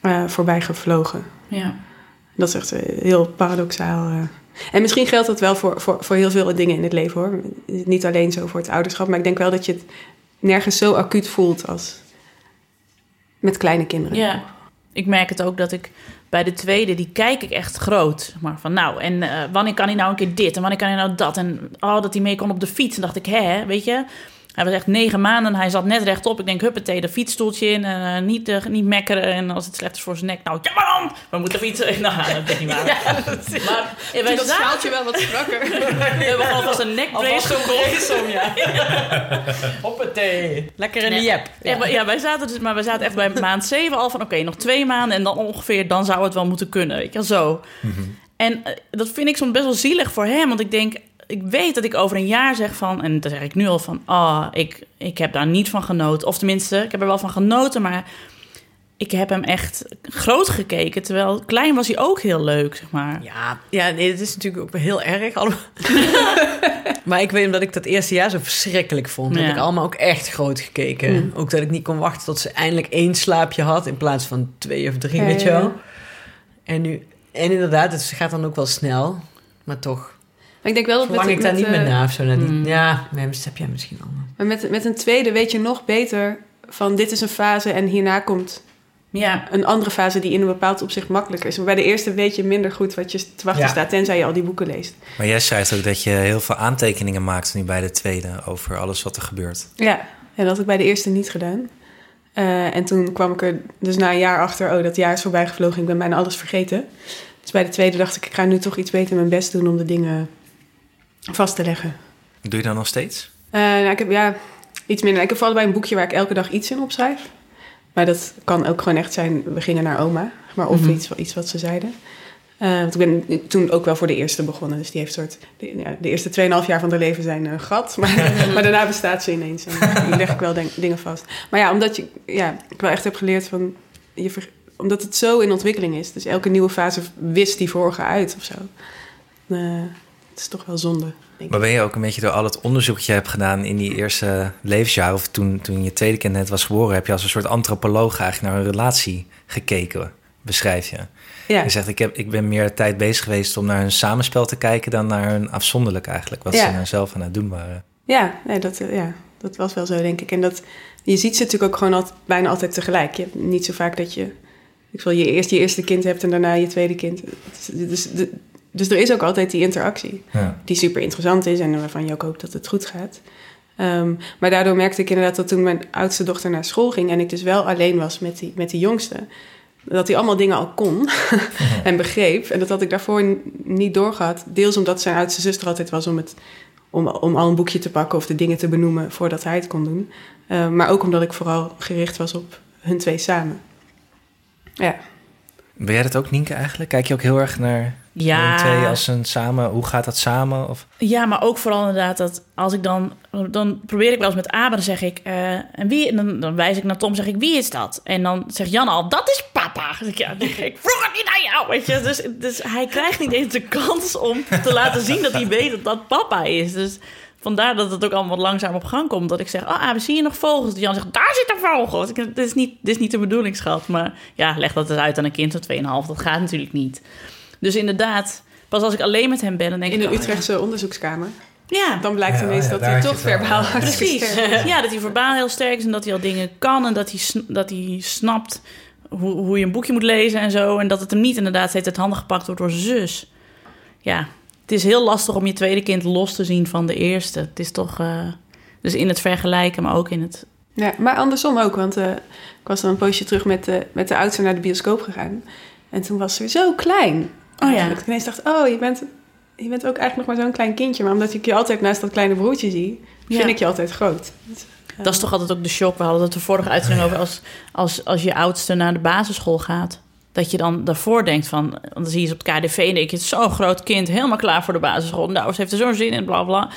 eh, voorbij gevlogen. Ja. Dat is echt eh, heel paradoxaal. eh. En misschien geldt dat wel voor, voor, voor heel veel dingen in het leven hoor. Niet alleen zo voor het ouderschap, maar ik denk wel dat je het nergens zo acuut voelt als met kleine kinderen. Ja, ik merk het ook dat ik bij de tweede, die kijk ik echt groot. Maar van nou, en eh, wanneer kan hij nou een keer dit en wanneer kan hij nou dat? En oh, dat hij mee kon op de fiets. En dacht ik, hè, weet je, Hij was echt negen maanden. Hij zat net rechtop. Ik denk, huppatee, de fietsstoeltje in. En eh, niet, eh, niet mekkeren. En als het slecht is voor zijn nek, nou, ja maar dan! We moeten fietsen. Nou, dat is niet waar. maar eh, wij dat zaten... schaaltje wel wat strakker. We hebben alvast een nekbrace gekocht. ja. Hoppatee. Lekker in de jep. Ja. maar- ja, wij zaten dus, maar wij zaten echt bij maand 7 al van oké, nog twee maanden en dan ongeveer, dan zou het wel moeten kunnen. Weet je, wel, zo. En eh, dat vind ik soms best wel zielig voor hem, want ik denk, ik weet dat ik over een jaar zeg van, en dat zeg ik nu al van, ah, ik, ik heb daar niet van genoten. Of tenminste, ik heb er wel van genoten, maar ik heb hem echt groot gekeken. Terwijl klein was hij ook heel leuk, zeg maar. Ja, ja nee, dat is natuurlijk ook heel erg. allemaal. maar ik weet omdat ik dat eerste jaar zo verschrikkelijk vond. Ja. Heb ik allemaal ook echt groot gekeken. Ook dat ik niet kon wachten tot ze eindelijk één slaapje had... in plaats van twee of drie, Ja, weet je wel. ja. En, nu, en inderdaad, het gaat dan ook wel snel. Maar toch Maar ik denk wel dat verlang met, ik daar met, niet meer naar of zo. Naar die, Mm. Ja, nee, dat heb jij misschien al. Maar met, met een tweede weet je nog beter van dit is een fase en hierna komt Ja, een andere fase die in een bepaald opzicht makkelijker is. Maar bij de eerste weet je minder goed wat je te wachten Ja. staat, tenzij je al die boeken leest. Maar jij schrijft ook dat je heel veel aantekeningen maakt nu bij de tweede over alles wat er gebeurt. Ja, en dat had ik bij de eerste niet gedaan. Eh, en toen kwam ik er dus na een jaar achter, oh, dat jaar is voorbij gevlogen, ik ben bijna alles vergeten. Dus bij de tweede dacht ik, ik ga nu toch iets beter mijn best doen om de dingen vast te leggen. Doe je dat nog steeds? Eh, nou, ik heb ja, iets minder. Ik heb vooral bij een boekje waar ik elke dag iets in opschrijf. Maar dat kan ook gewoon echt zijn, we gingen naar oma. Maar of Mhm. iets, iets wat ze zeiden. Eh, want ik ben toen ook wel voor de eerste begonnen. Dus die heeft soort... De, ja, de eerste 2,5 jaar van haar leven zijn een gat. Maar, maar daarna bestaat ze ineens. En leg ik wel denk- dingen vast. Maar ja, omdat je, ja, ik wel echt heb geleerd van... Je ver- omdat het zo in ontwikkeling is. Dus elke nieuwe fase wist die vorige uit of zo. Eh, het is toch wel zonde. Maar ben je ook een beetje door al het onderzoek dat je hebt gedaan in die eerste levensjaren, of toen, toen je tweede kind net was geboren, heb je als een soort antropoloog eigenlijk naar een relatie gekeken, beschrijf je. Ja. Je zegt, ik, heb, ik ben meer tijd bezig geweest om naar hun samenspel te kijken dan naar hun afzonderlijk eigenlijk, wat Ja. ze nou zelf aan het doen waren. Ja, nee, dat, eh, ja, dat was wel zo, denk ik. En dat, je ziet ze natuurlijk ook gewoon altijd, bijna altijd tegelijk. Je hebt niet zo vaak dat je... Ik wil je eerst je eerste kind hebt en daarna je tweede kind. Dus, de- dus er is ook altijd die interactie. Ja. Die super interessant is en waarvan je ook hoopt dat het goed gaat. Ehm, maar daardoor merkte ik inderdaad dat toen mijn oudste dochter naar school ging... en ik dus wel alleen was met die, met die jongste... dat hij allemaal dingen al kon en begreep. En dat had ik daarvoor niet doorgehad. Deels omdat zijn oudste zuster altijd was om, het, om, om al een boekje te pakken... of de dingen te benoemen voordat hij het kon doen. Ehm, maar ook omdat ik vooral gericht was op hun twee samen. Ja, Ben jij dat ook, Nienke, eigenlijk? Kijk je ook heel erg naar Ja. twee als een samen? Hoe gaat dat samen? Of, Ja, maar ook vooral inderdaad dat als ik dan... Dan probeer ik wel eens met Abe, dan zeg ik... eh, en wie, en dan, dan wijs ik naar Tom, zeg ik, wie is dat? En dan zegt Jan al, dat is papa. Dan zeg ik, ja, ik vroeg het niet aan jou, weet je. Dus, dus hij krijgt niet eens de kans om te laten zien dat hij weet dat dat papa is. Dus vandaar dat het ook allemaal wat langzaam op gang komt. Dat ik zeg, oh Abe, zie je nog vogels? Dat Jan zegt, daar zit een vogel. Dus ik, dit, is niet, dit is niet de bedoeling, schat. Maar ja, leg dat eens uit aan een kind van 2,5. Dat gaat natuurlijk niet. Dus inderdaad... Pas als ik alleen met hem ben, dan denk in ik... de oh, ja. Utrechtse onderzoekskamer. Ja, Dan blijkt Ja, ineens ja, dat hij toch het verbaal Precies. Ja, dat hij verbaal heel sterk is en dat hij al dingen kan en dat hij, dat hij snapt hoe, hoe je een boekje moet lezen en zo. En dat het hem niet inderdaad steeds uit handen gepakt wordt door zijn zus. Ja, het is heel lastig om je tweede kind los te zien van de eerste. Het is toch, eh, dus in het vergelijken, maar ook in het... Ja, maar andersom ook, want eh, ik was dan een poosje terug met de, met de oudste naar de bioscoop gegaan. En toen was ze zo klein. Oh ja. Dat ik ineens dacht, oh, je bent, je bent ook eigenlijk nog maar zo'n klein kindje. Maar omdat ik je altijd naast dat kleine broertje zie, vind Ja. ik je altijd groot. Dat is toch altijd ook de shock. We hadden het de vorige uitzending over als, als, als je oudste naar de basisschool gaat. Dat je dan daarvoor denkt van, dan zie je ze op het KDV en denk je, zo'n groot kind, helemaal klaar voor de basisschool. Nou, ze heeft er zo'n zin in, bla bla.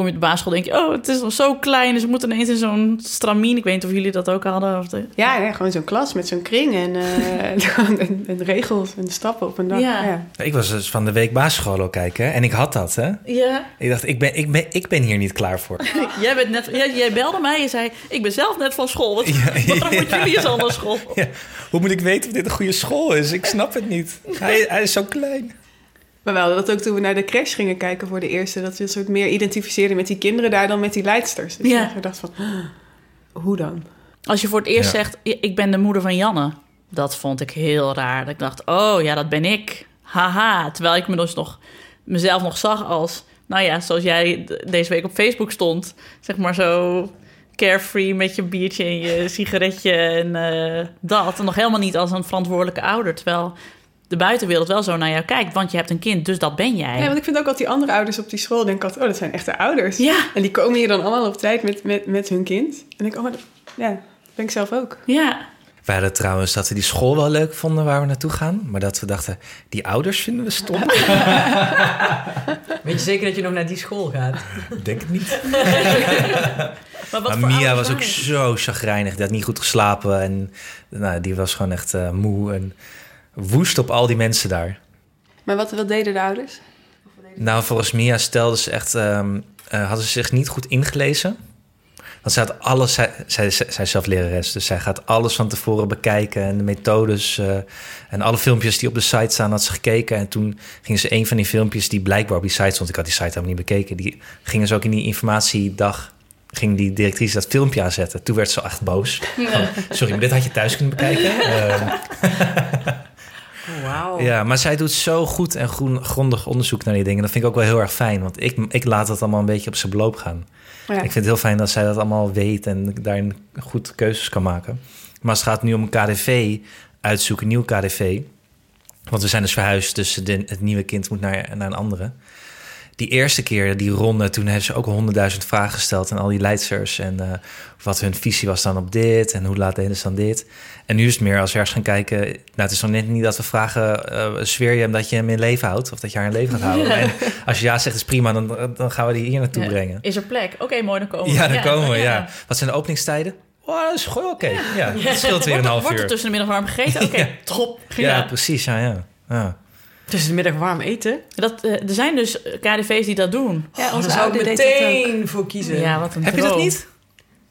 Kom je op de basisschool denk je, oh, het is nog zo klein, dus we moeten ineens in zo'n stramien. Ik weet niet of jullie dat ook hadden. Of de... Ja, gewoon zo'n klas met zo'n kring en, eh, en, en regels en stappen op een dag. Ja. Ja. ik was dus van de week basisschool ook kijken en ik had dat. Hè? Ja, Ik dacht, ik ben, ik, ben, ik ben hier niet klaar voor. jij, bent net, jij, jij belde mij, je zei, ik ben zelf net van school. Wat, Ja, waarom moeten jullie eens al naar school? Ja, hoe moet ik weten of dit een goede school is? Ik snap het niet. Hij, hij is zo klein. Maar wel, dat ook toen we naar de crash gingen kijken voor de eerste, dat we een soort meer identificeerden met die kinderen daar dan met die leidsters. Dus Ja. ja. we dachten van, "Ah, hoe dan? Als je voor het eerst Ja. zegt, ik ben de moeder van Janne. Dat vond ik heel raar. Dat ik dacht, oh ja, dat ben ik. Haha. Terwijl ik me dus nog, mezelf nog zag als nou ja, zoals jij deze week op Facebook stond, zeg maar zo carefree met je biertje en je sigaretje en eh, dat. En nog helemaal niet als een verantwoordelijke ouder. Terwijl de buitenwereld wel zo naar jou kijkt, want je hebt een kind, dus dat ben jij. Ja, want ik vind ook dat die andere ouders op die school denken oh, dat zijn echte ouders. Ja. En die komen hier dan allemaal op tijd met, met, met hun kind. En ik, oh, maar dat- ja, dat ben ik zelf ook. ja. We hadden trouwens dat we die school wel leuk vonden waar we naartoe gaan. Maar dat we dachten, die ouders vinden we stom. Weet je zeker dat je nog naar die school gaat? Denk het niet. Maar, wat Maar voor Mia was ook zo chagrijnig. Die had niet goed geslapen. En nou, die was gewoon echt eh, moe en woest op al die mensen daar. Maar wat, wat deden de ouders? Nou, volgens Mia stelde ze echt... eh, hadden ze zich niet goed ingelezen. Want zij had alles... Zij, zij, zij is zelf lerares, dus zij gaat alles van tevoren bekijken. En de methodes eh, en alle filmpjes die op de site staan had ze gekeken. En toen gingen ze een van die filmpjes die blijkbaar op die site stond... Ik had die site helemaal niet bekeken. Die gingen ze ook in die informatiedag... Ging die directrice dat filmpje aanzetten. Toen werd ze echt boos. Van, Sorry, maar dit had je thuis kunnen bekijken. Ehm, Oh, ja, maar zij doet zo goed en groen, grondig onderzoek naar die dingen. Dat vind ik ook wel heel erg fijn. Want ik, ik laat het allemaal een beetje op zijn beloop gaan. Ja. Ik vind het heel fijn dat zij dat allemaal weet en daarin goed keuzes kan maken. Maar het gaat nu om een KDV uitzoeken, nieuw KDV. Want we zijn dus verhuisd, dus de, het nieuwe kind moet naar, naar een andere. Die eerste keer, die ronde, toen hebben ze ook honderdduizend vragen gesteld... aan al die leidsters en eh, wat hun visie was dan op dit... en hoe laat deden ze dan dit. En nu is het meer als we ergens gaan kijken... nou, het is nog net niet dat we vragen... eh zweer je hem dat je hem in leven houdt of dat je haar in leven gaat houden. En als je ja zegt, is prima, dan, dan gaan we die hier naartoe Ja. brengen. Is er plek? Oké, mooi, dan komen we. Ja, dan komen we, ja. Wat zijn de openingstijden? Oh, dat is gewoon oké. Ja, dat scheelt weer een Wordt, half wordt er uur. tussen de middag warm gegeten? Oké, Ja. top. Ja, precies, ja, ja. Tussen de middag warm eten? Dat, eh, er zijn dus KDV's die dat doen. Ja, Oh, daar zou ik meteen voor kiezen. Ja, wat een Heb je dat niet?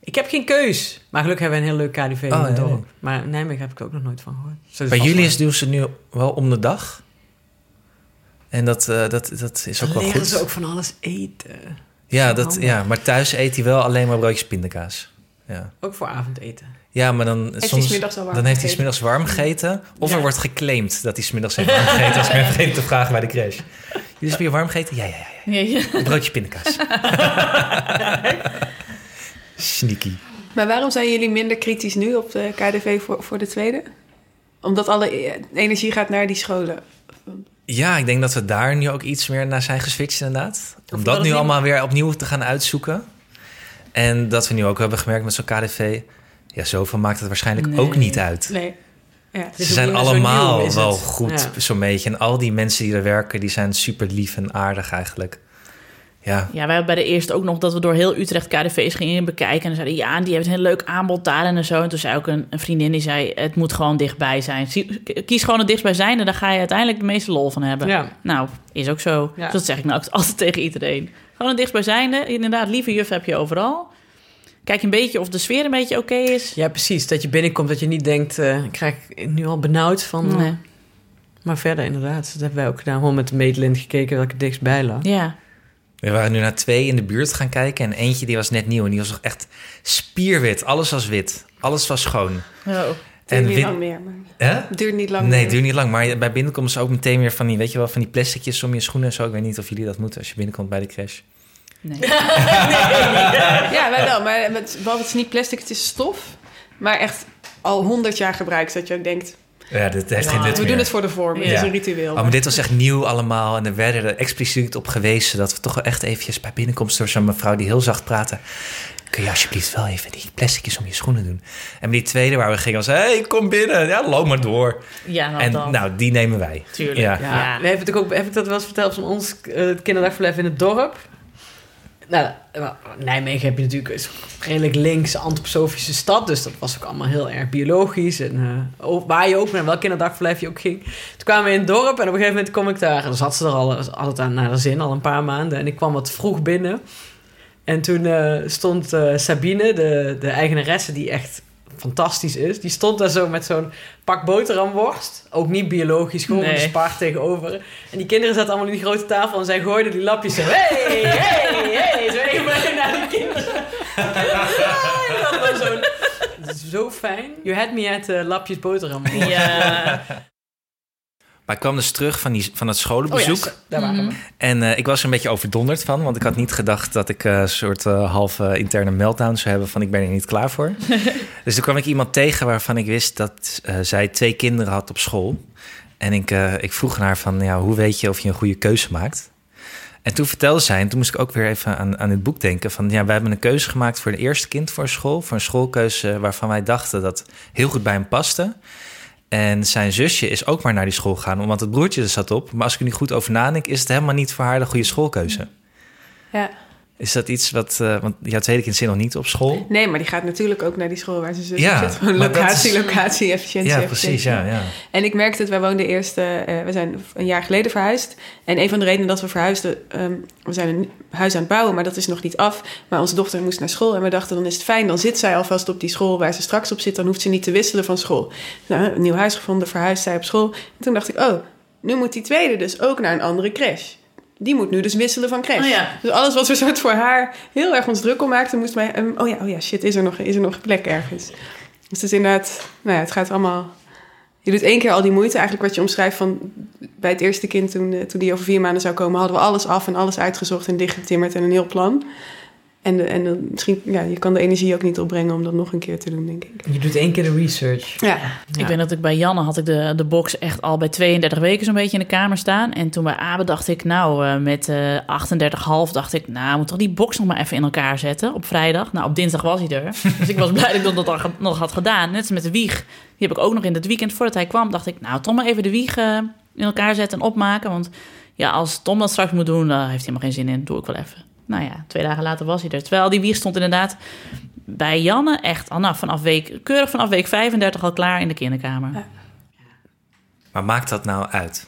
Ik heb geen keus. Maar gelukkig hebben we een heel leuk KDV in Oh, het ja, dorp. ja. Maar in Nijmegen heb ik er ook nog nooit van gehoord. Bij vast jullie is doen ze nu wel om de dag. En dat, eh, dat, dat is ook Dan wel leren goed. ze ook van alles eten. ja, dat, ja, maar thuis eet hij wel alleen maar broodjes pindakaas. Ja, Ook voor avondeten. Ja maar dan, hij soms, al warm dan heeft hij smiddags warm gegeten. Of Ja. er wordt geclaimd dat hij smiddags heeft warm gegeten. Als ik me te vragen bij de crash. Jullie is weer warm gegeten? Ja, ja, ja. Ja, ja. ja. Een broodje pindakaas. Sneaky. Maar waarom zijn jullie minder kritisch nu op de KDV voor, voor de tweede? Omdat alle eh, energie gaat naar die scholen. Ja, ik denk dat we daar nu ook iets meer naar zijn geswitcht inderdaad. Om dat nu allemaal weer opnieuw te gaan uitzoeken. En dat we nu ook hebben gemerkt met zo'n KDV... Ja, zoveel maakt het waarschijnlijk Nee. ook niet uit. Nee. Ja. Ze zijn allemaal nieuw, wel het. goed, Ja. zo'n beetje. En al die mensen die er werken, die zijn super lief en aardig eigenlijk. Ja, Ja, wij hadden bij de eerste ook nog dat we door heel Utrecht KDV's gingen bekijken. En zeiden ja, die heeft een heel leuk aanbod daar en zo. En toen zei ook een, een vriendin die zei, het moet gewoon dichtbij zijn. Kies gewoon het dichtstbijzijnde, daar ga je uiteindelijk de meeste lol van hebben. Ja. Nou, is ook zo. Ja. Dus dat zeg ik nou ook altijd tegen iedereen. Gewoon het dichtstbijzijnde. Inderdaad, lieve juf heb je overal. Kijk een beetje of de sfeer een beetje oké is. Ja, precies. Dat je binnenkomt, dat je niet denkt... eh, ik krijg nu al benauwd van... Nee. Maar verder inderdaad, dat hebben wij ook gedaan. Gewoon met de meetlint gekeken welke dichtstbij lag. Ja. we waren nu naar twee in de buurt gaan kijken. En eentje die was net nieuw en die was nog echt spierwit. Alles was wit. Alles was schoon. Oh. Duurt En niet lang meer. Maar Hè? het duurt niet lang Nee, het meer. duurt niet lang. Maar bij binnenkomst is ook meteen weer van die, weet je wel, van die plasticjes om je schoenen en zo. Ik weet niet of jullie dat moeten als je binnenkomt bij de crash. Nee. Ja, wij wel. Maar het, behalve het is niet plastic, het is stof. Maar echt al honderd jaar gebruikt. Dat je ook denkt, Ja, dit heeft geen nut we meer. doen het voor de vorm. Het is een ritueel. Oh, maar dit was echt nieuw allemaal. En er werden er expliciet op gewezen dat we toch wel echt eventjes bij binnenkomst door zo'n mevrouw die heel zacht praatte. Kun je alsjeblieft wel even die plasticjes om je schoenen doen? En die tweede waar we gingen was, hé, hey, kom binnen. Ja, loop maar door. Ja, nou en dan. nou, die nemen wij. Tuurlijk. Ja. Ja, Ja. We hebben natuurlijk ook, heb ik dat wel eens verteld van ons eh, kinderdagverblijf in het dorp? Nou, Nijmegen heb je natuurlijk is redelijk links antroposofische stad, dus dat was ook allemaal heel erg biologisch. En eh, waar je ook naar welk kinderdagverblijf je ook ging. Toen kwamen we in het dorp en op een gegeven moment kom ik daar. En dan zat ze er al altijd aan naar de zin, al een paar maanden. En ik kwam wat vroeg binnen. En toen eh, stond eh, Sabine, de, de eigenaresse, die echt fantastisch is. Die stond daar zo met zo'n pak boterhamworst. Ook niet biologisch, gewoon Nee. een spar tegenover. En die kinderen zaten allemaal in die grote tafel en zij gooiden die lapjes zo. Hey, hey, hey. Zo even naar de kinderen. Ja, dat was zo'n- Zo fijn. You had me at eh, lapjes boterham. Ja. Maar ik kwam dus terug van, die, van het scholenbezoek. Oh ja, daar waren we. En eh, ik was er een beetje overdonderd van, want ik had niet gedacht dat ik eh, een soort uh, halve interne meltdown zou hebben van ik ben er niet klaar voor. dus toen kwam ik iemand tegen waarvan ik wist dat zij twee kinderen had op school. En ik, ik vroeg haar van, ja, hoe weet je of je een goede keuze maakt? En toen vertelde zij, en toen moest ik ook weer even aan, aan het boek denken... van ja, wij hebben een keuze gemaakt voor het eerste kind voor school. Voor een schoolkeuze waarvan wij dachten dat heel goed bij hem paste. En zijn zusje is ook maar naar die school gegaan, want het broertje zat op. Maar als ik er nu goed over nadenk, is het helemaal niet voor haar de goede schoolkeuze. Ja. Is dat iets wat... Uh, want jouw tweede kind zit nog niet op school. Nee, maar die gaat natuurlijk ook naar die school waar ze zus ja, zit. Gewoon locatie, is... locatie, efficiëntie. Ja, precies, ja, ja. En ik merkte het, wij woonden eerst... Uh, we zijn een jaar geleden verhuisd. En een van de redenen dat we verhuisden... Um, we zijn een huis aan het bouwen, maar dat is nog niet af. Maar onze dochter moest naar school. En we dachten, dan is het fijn. Dan zit zij alvast op die school waar ze straks op zit. Dan hoeft ze niet te wisselen van school. Nou, een nieuw huis gevonden, verhuisd zij op school. En toen dacht ik, oh, nu moet die tweede dus ook naar een andere crash die moet nu dus wisselen van crash. Oh dus alles wat we soort voor haar heel erg ons druk om maakten, moesten wij... Um, oh ja, oh ja, shit, is er nog, is er nog plek ergens? Dus het is inderdaad... Nou ja, het gaat allemaal... Je doet één keer al die moeite. Eigenlijk wat je omschrijft van... Bij het eerste kind, toen, eh, toen die over vier maanden zou komen... hadden we alles af en alles uitgezocht en dichtgetimmerd en een heel plan. En, de, en de, misschien, ja, je kan de energie ook niet opbrengen om dat nog een keer te doen, denk ik. Je doet één keer de research. Ja. Ik ben dat ik bij Janne had ik de, de box echt al bij 32 weken zo'n beetje in de kamer staan. En toen bij Abe dacht ik, nou, uh, met uh, 38,5 dacht ik, nou, moet toch die box nog maar even in elkaar zetten op vrijdag. Nou, op dinsdag was hij er. dus ik was blij dat ik dat nog had gedaan. Net als met de wieg. Die heb ik ook nog in het weekend voordat hij kwam. Dacht ik, nou, toch maar even de wieg uh, in elkaar zetten en opmaken. Want ja, als Tom dat straks moet doen, daar heeft hij helemaal geen zin in. Doe ik wel even. Nou ja, twee dagen later was hij er. Terwijl die wieg stond inderdaad bij Janne echt al nou, vanaf week, keurig vanaf week 35 al klaar in de kinderkamer. Ja. Maar maakt dat nou uit?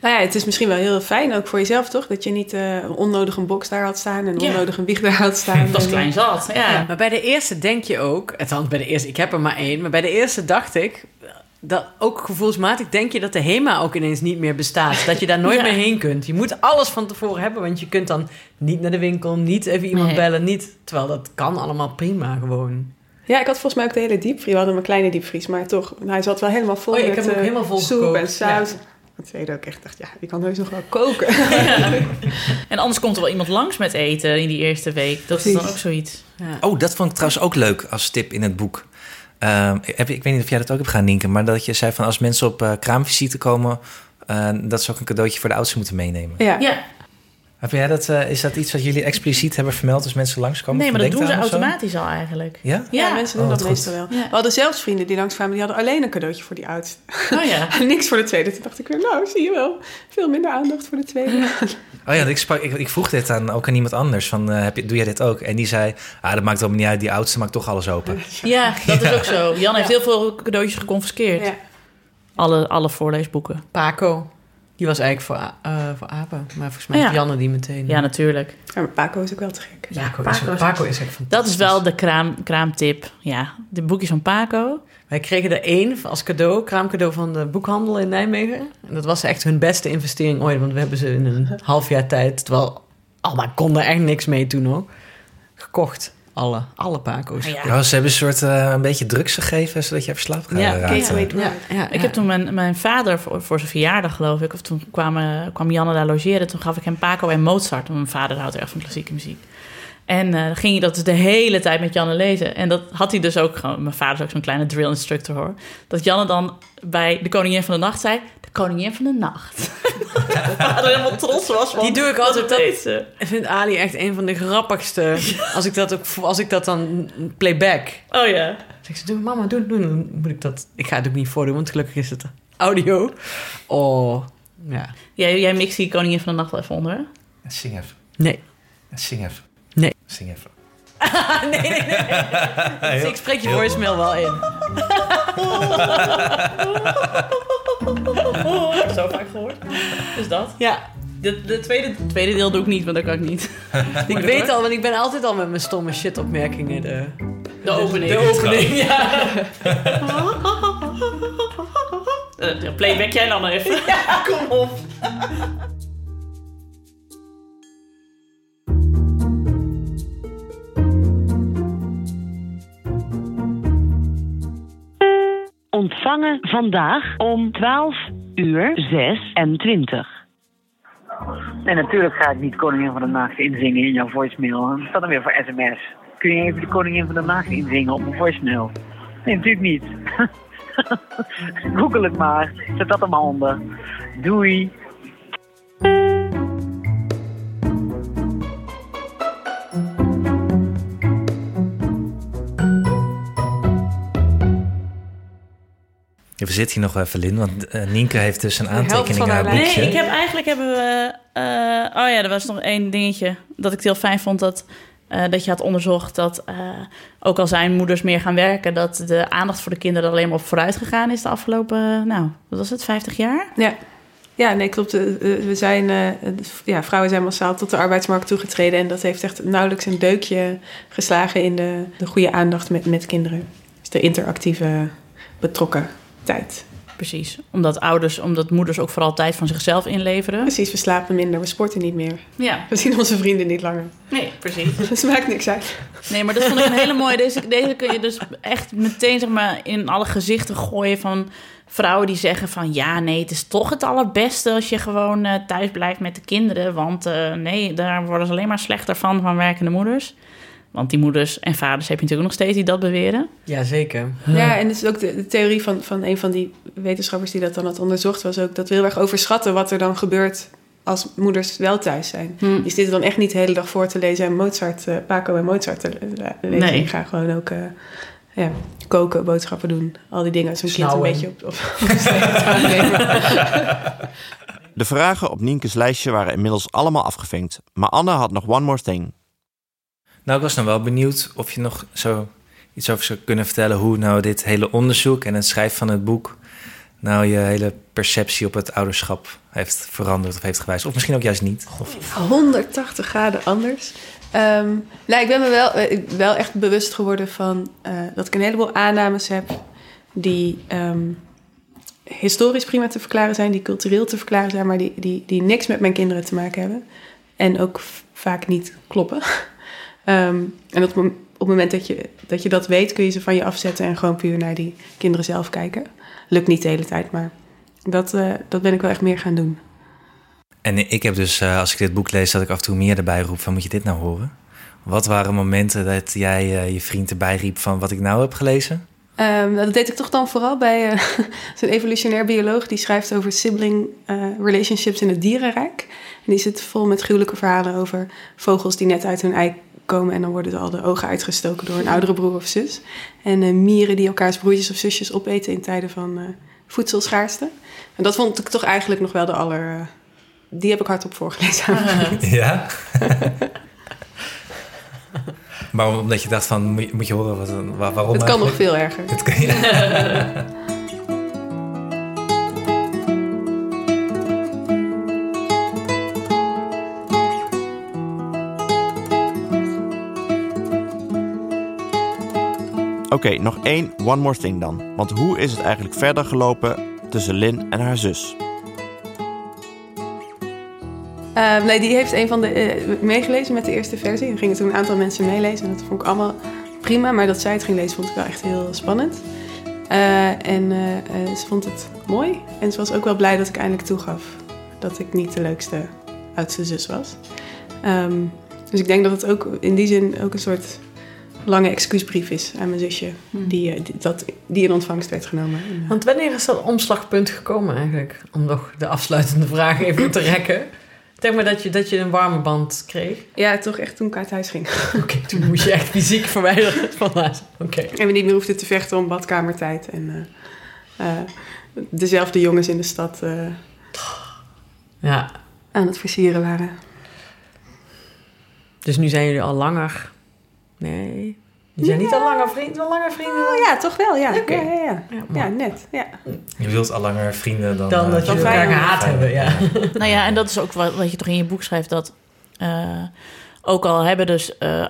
Nou ja, het is misschien wel heel fijn ook voor jezelf, toch? Dat je niet uh, onnodig een box daar had staan en onnodig een wieg daar had staan. Dat is klein zat, ja. ja. Maar bij de eerste denk je ook, althans bij de eerste, ik heb er maar één, maar bij de eerste dacht ik, dat ook gevoelsmatig denk je dat de HEMA ook ineens niet meer bestaat. Dat je daar nooit meer heen kunt. Je moet alles van tevoren hebben, want je kunt dan niet naar de winkel, niet even iemand bellen, niet. Terwijl dat kan allemaal prima gewoon. Ja, ik had volgens mij ook de hele diepvries. We hadden een kleine diepvries, maar toch, hij zat wel helemaal vol oh, met ik heb hem ook uh, helemaal vol soep gekookt. en saus. Dat tweede ook echt dacht, ja, ik kan heus nog wel koken. En anders komt er wel iemand langs met eten in die eerste week. Dat is dan ook zoiets. Ja. Oh, dat vond ik trouwens ook leuk als tip in het boek. Uh, heb, ik weet niet of jij dat ook hebt gaan Nienke, maar dat je zei van als mensen op uh, kraamvisite komen, uh, dat ze ook een cadeautje voor de oudste moeten meenemen. Ja. ja. Heb jij dat, uh, is dat iets wat jullie expliciet hebben vermeld als mensen langskomen? Nee, maar dat doen ze automatisch al eigenlijk. Ja? Ja, ja mensen doen oh, dat meestal wel. Ja. We hadden zelfs vrienden die langskwamen, die hadden alleen een cadeautje voor die oudste. Oh ja. Niks voor de tweede. Toen dacht ik weer, nou, zie je wel, veel minder aandacht voor de tweede. oh ja, ik, sprak, ik, ik, vroeg dit aan, ook aan iemand anders, van, uh, heb je, doe jij dit ook? En die zei, ah, dat maakt helemaal niet uit, die oudste maakt toch alles open. Ja, dat is ook zo. Jan heeft heel veel cadeautjes geconfiskeerd. Ja. Alle, alle voorleesboeken. Paco. Die was eigenlijk voor, uh, voor apen. Maar volgens mij ja. Janne die meteen. Ja, natuurlijk. Ja, maar Paco is ook wel te gek. Ja, Paco, Paco, is, Paco is echt fantastisch. Dat is wel de kraam, kraamtip. Ja, de boekjes van Paco. Wij kregen er één als cadeau, kraamcadeau van de boekhandel in Nijmegen. En dat was echt hun beste investering ooit. Want we hebben ze in een half jaar tijd, terwijl allemaal konden echt niks mee toen ook, gekocht. Alle, alle Paco's. Ja, ja. ze hebben een soort uh, een beetje drugs gegeven, zodat je even slaap gaat ja, raakt. Ja, ja, ja, Ik heb toen mijn, mijn vader voor, voor zijn verjaardag, geloof ik, of toen kwam, kwam Janne daar logeren. Toen gaf ik hem Paco en Mozart. Want mijn vader houdt erg van klassieke muziek. En uh, ging hij dat dus de hele tijd met Janne lezen. En dat had hij dus ook gewoon. Mijn vader is ook zo'n kleine drill instructor hoor. Dat Janne dan bij de Koningin van de Nacht zei: De Koningin van de Nacht. Mijn vader helemaal trots was. Die doe ik altijd. Dat, ik vind Ali echt een van de grappigste. Als ik dat, ook, als ik dat dan playback. Oh ja. Zeg ze: Doe, mama, doe, doe. Dan moet ik dat. Ik ga het ook niet voordoen, want gelukkig is het audio. Oh, ja. Jij, jij mixt die Koningin van de Nacht wel even onder. Zing even. Nee. Zing even. Nee. Zing even. nee, nee, nee. Dus ik spreek je voicemail wel in. Zo vaak gehoord. Dus dat? Ja. De, de tweede, tweede deel doe ik niet, want dat kan ik niet. ik weet al, want ik ben altijd al met mijn stomme shit-opmerkingen de... De opening. De opening, ja. uh, playback jij dan even. Ja, kom op. ontvangen vandaag om 12 uur 26. Nee, natuurlijk ga ik niet Koningin van de Nacht inzingen in jouw voicemail. Dat dan weer voor sms? Kun je even de Koningin van de Nacht inzingen op een voicemail? Nee, natuurlijk niet. Google het maar. Zet dat er maar onder. Doei. We zitten hier nog even, Lin, want eh, Nienke heeft dus een aantekening in haar haar boekje. Nee, ik heb eigenlijk hebben we. eh, oh ja, er was nog één dingetje dat ik heel fijn vond dat. eh, dat je had onderzocht dat eh, ook al zijn moeders meer gaan werken, dat de aandacht voor de kinderen alleen maar op vooruit gegaan is de afgelopen, nou, wat was het, 50 jaar? Ja. Ja, nee, klopt. We zijn, eh, ja, vrouwen zijn massaal tot de arbeidsmarkt toegetreden. En dat heeft echt nauwelijks een deukje geslagen in de, de goede aandacht met, met kinderen. Dus de interactieve betrokken tijd. Precies, omdat ouders, omdat moeders ook vooral tijd van zichzelf inleveren. Precies, we slapen minder, we sporten niet meer. Ja, We zien onze vrienden niet langer. nee, precies. Dus het maakt niks uit. Nee, maar dat vond ik een hele mooie. Deze, deze kun je dus echt meteen zeg maar, in alle gezichten gooien van vrouwen die zeggen van... ja, nee, het is toch het allerbeste als je gewoon eh, thuis blijft met de kinderen. Want eh, nee, daar worden ze alleen maar slechter van, van werkende moeders. Want die moeders en vaders heb je natuurlijk nog steeds die dat beweren. Jazeker. Ja, en dus ook de, de theorie van, van een van die wetenschappers die dat dan had onderzocht... was ook dat we heel erg overschatten wat er dan gebeurt als moeders wel thuis zijn. Hm. Die zitten dan echt niet de hele dag voor te lezen en Mozart, eh, Paco en Mozart te le- lezen. Nee. Ik ga gewoon ook eh, ja, koken, boodschappen doen, al die dingen. Zo'n kind een beetje op. De vragen op Nienkes lijstje waren inmiddels allemaal afgevinkt. Maar Anne had nog one more thing. Nou, ik was dan wel benieuwd of je nog zo iets over zou kunnen vertellen hoe nou dit hele onderzoek en het schrijven van het boek nou je hele perceptie op het ouderschap heeft veranderd of heeft gewijzigd. Of misschien ook juist niet. Of, 180 graden anders. Ehm, nou, ik ben me wel, eh, wel echt bewust geworden van eh, dat ik een heleboel aannames heb die ehm, historisch prima te verklaren zijn, die cultureel te verklaren zijn, maar die, die, die niks met mijn kinderen te maken hebben. En ook vaak niet kloppen. Ehm, en op, op het moment dat je, dat je dat weet, kun je ze van je afzetten en gewoon puur naar die kinderen zelf kijken. Lukt niet de hele tijd, maar dat, eh, dat ben ik wel echt meer gaan doen. En ik heb dus, eh, als ik dit boek lees, dat ik af en toe meer erbij roep van moet je dit nou horen? Wat waren momenten dat jij eh, je vriend erbij riep van wat ik nou heb gelezen? Ehm, dat deed ik toch dan vooral bij eh, zo'n evolutionair bioloog die schrijft over sibling relationships in het dierenrijk. En die zit vol met gruwelijke verhalen over vogels die net uit hun ei komen en dan worden al de ogen uitgestoken door een oudere broer of zus. En eh, mieren die elkaars broertjes of zusjes opeten in tijden van eh, voedselschaarste. En dat vond ik toch eigenlijk nog wel de aller. eh, die heb ik hardop voorgelezen. Ja. maar omdat je dacht van moet je, moet je horen wat, waar- waarom Het kan nog veel erger. Het kan je. Oké, nog één one more thing dan. Want hoe is het eigenlijk verder gelopen tussen Lin en haar zus? Ehm, nee, die heeft een van de eh, meegelezen met de eerste versie. Er gingen toen een aantal mensen meelezen en dat vond ik allemaal prima. Maar dat zij het ging lezen vond ik wel echt heel spannend. Eh, en eh, ze vond het mooi. En ze was ook wel blij dat ik eindelijk toegaf dat ik niet de leukste oudste zus was. Ehm, dus ik denk dat het ook in die zin ook een soort lange excuusbrief is aan mijn zusje. Die, eh, die, dat, die in ontvangst werd genomen. En, eh, Want wanneer is dat omslagpunt gekomen eigenlijk? Om nog de afsluitende vraag even te rekken. Zeg maar dat je, dat je een warme band kreeg. ja, toch echt toen ik uit huis ging. Oké, toen moest je echt fysiek verwijderen van huis. Oké. En we niet meer hoefden te vechten om badkamertijd. En eh, dezelfde jongens in de stad Ja, aan het versieren waren. dus nu zijn jullie al langer... Nee, je zijn niet al langer vrienden, al langer vrienden Oh ja, toch wel, ja. Oké. Ja, ja, ja. Ja, net. Ja. Je wilt al langer vrienden dan... dan eh, dat je elkaar vijanden. gehaat hebben. Ja. Nou ja, en dat is ook wat, wat je toch in je boek schrijft, dat eh, ook al hebben dus eh, eh,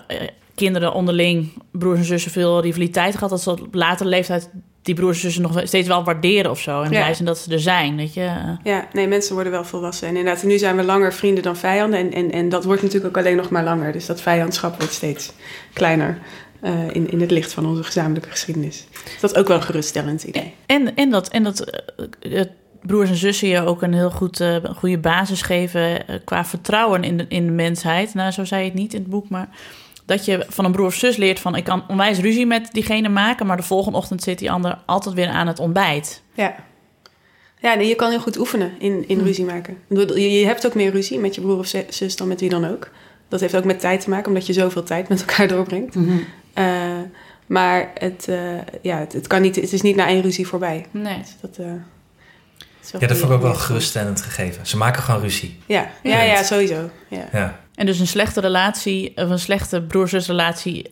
kinderen onderling, broers en zussen, veel rivaliteit gehad, dat ze op latere leeftijd die broers en zussen nog steeds wel waarderen of zo. En Ja. blij zijn dat ze er zijn, weet je. Ja, nee, mensen worden wel volwassen. En inderdaad, nu zijn we langer vrienden dan vijanden. En, en, en dat wordt natuurlijk ook alleen nog maar langer. Dus dat vijandschap wordt steeds kleiner eh, in, in het licht van onze gezamenlijke geschiedenis. Dus dat is ook wel een geruststellend idee. En, en dat, en dat het broers en zussen je ook een heel goed, goede basis geven qua vertrouwen in de, in de mensheid. Nou, zo zei je het niet in het boek, maar dat je van een broer of zus leert van ik kan onwijs ruzie met diegene maken, maar de volgende ochtend zit die ander altijd weer aan het ontbijt. Ja. Ja, nee, je kan heel goed oefenen in, in Hm. ruzie maken. Je, je hebt ook meer ruzie met je broer of zus dan met wie dan ook. Dat heeft ook met tijd te maken, omdat je zoveel tijd met elkaar doorbrengt. Eh, maar het, eh, ja, het, het, kan niet, het is niet na één ruzie voorbij. Nee. Dus dat, eh, is wel Ja, dat vond ik ook wel geruststellend gegeven. Ze maken gewoon ruzie. Ja, ja, ja, sowieso. Ja. Ja. En dus een slechte relatie, of een slechte broer-zusrelatie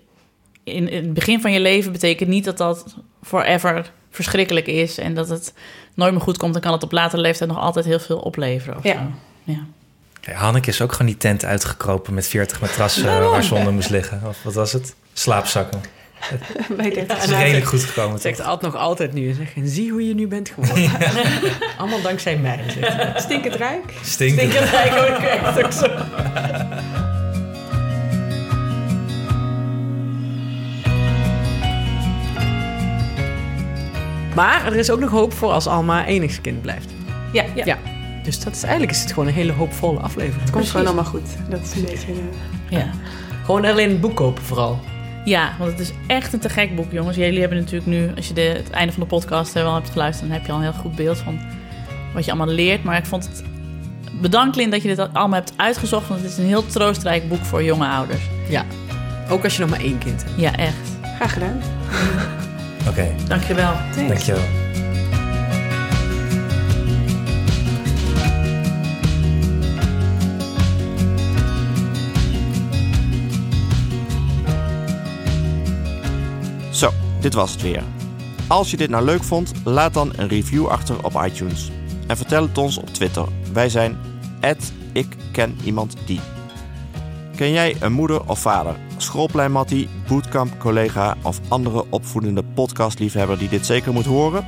in, in het begin van je leven betekent niet dat dat forever verschrikkelijk is en dat het nooit meer goed komt. Dan kan het op latere leeftijd nog altijd heel veel opleveren. Of Ja. zo. ja. Ja, Hanneke is ook gewoon die tent uitgekropen met 40 matrassen waar ze onder moest liggen. Of wat was het? Slaapzakken. Bij 30 Het is redelijk zegt- goed gekomen. Zegt? Ad nog altijd nu. Zeg, en zie hoe je nu bent geworden. Allemaal dankzij mij. Stinkend rijk. Stinken. Stinkerrijk ook echt ook zo. Maar er is ook nog hoop voor als Alma enigskind blijft. Ja, Ja. ja. Dus dat is, eigenlijk is het gewoon een hele hoopvolle aflevering. het komt gewoon allemaal goed. Dat is een beetje... eh, Ja. Gewoon alleen het boek kopen vooral. ja, want het is echt een te gek boek, jongens. Jullie hebben natuurlijk nu, als je de, het einde van de podcast eh, wel hebt geluisterd, dan heb je al een heel goed beeld van wat je allemaal leert. Maar ik vond het. Bedankt, Lin, dat je dit allemaal hebt uitgezocht. Want het is een heel troostrijk boek voor jonge ouders. Ja. Ook als je nog maar één kind hebt. Ja, echt. graag gedaan. Oké, Dankjewel. Thanks. dankjewel. Zo, dit was het weer. Als je dit nou leuk vond, laat dan een review achter op iTunes. En vertel het ons op Twitter. Wij zijn ik ken iemand die. Ken jij een moeder of vader, schoolpleinmattie, bootcamp collega of andere opvoedende podcastliefhebber die dit zeker moet horen?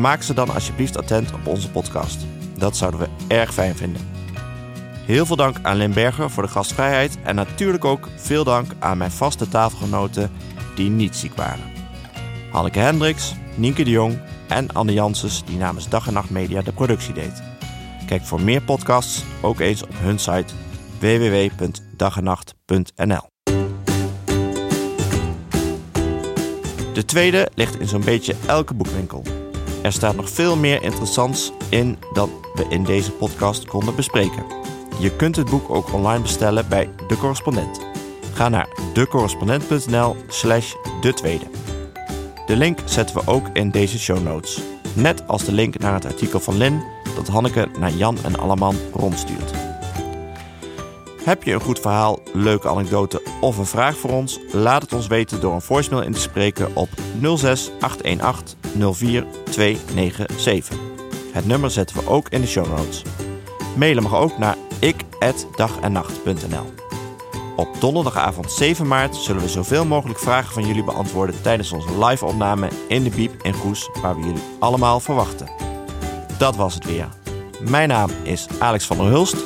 Maak ze dan alsjeblieft attent op onze podcast. Dat zouden we erg fijn vinden. Heel veel dank aan Lin Berger voor de gastvrijheid en natuurlijk ook veel dank aan mijn vaste tafelgenoten die niet ziek waren. Hanneke Hendricks, Nienke de Jong en Anne Janssens die namens Dag en Nacht Media de productie deed. Kijk voor meer podcasts ook eens op hun site www.dagennacht.nl. De tweede ligt in zo'n beetje elke boekwinkel. Er staat nog veel meer interessants in dan we in deze podcast konden bespreken. Je kunt het boek ook online bestellen bij De Correspondent. Ga naar decorrespondent.nl slash de tweede. De link zetten we ook in deze show notes. Net als de link naar het artikel van Lin dat Hanneke naar Jan en Alleman rondstuurt. Heb je een goed verhaal, leuke anekdote of een vraag voor ons? Laat het ons weten door een voicemail in te spreken op 06 818 04 297. Het nummer zetten we ook in de show notes. Mailen mag ook naar ik@dagennacht.nl. Op donderdagavond 7 maart zullen we zoveel mogelijk vragen van jullie beantwoorden tijdens onze live opname in de Biep in Goes, waar we jullie allemaal verwachten. Dat was het weer. Mijn naam is Alex van der Hulst.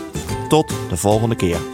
Tot de volgende keer.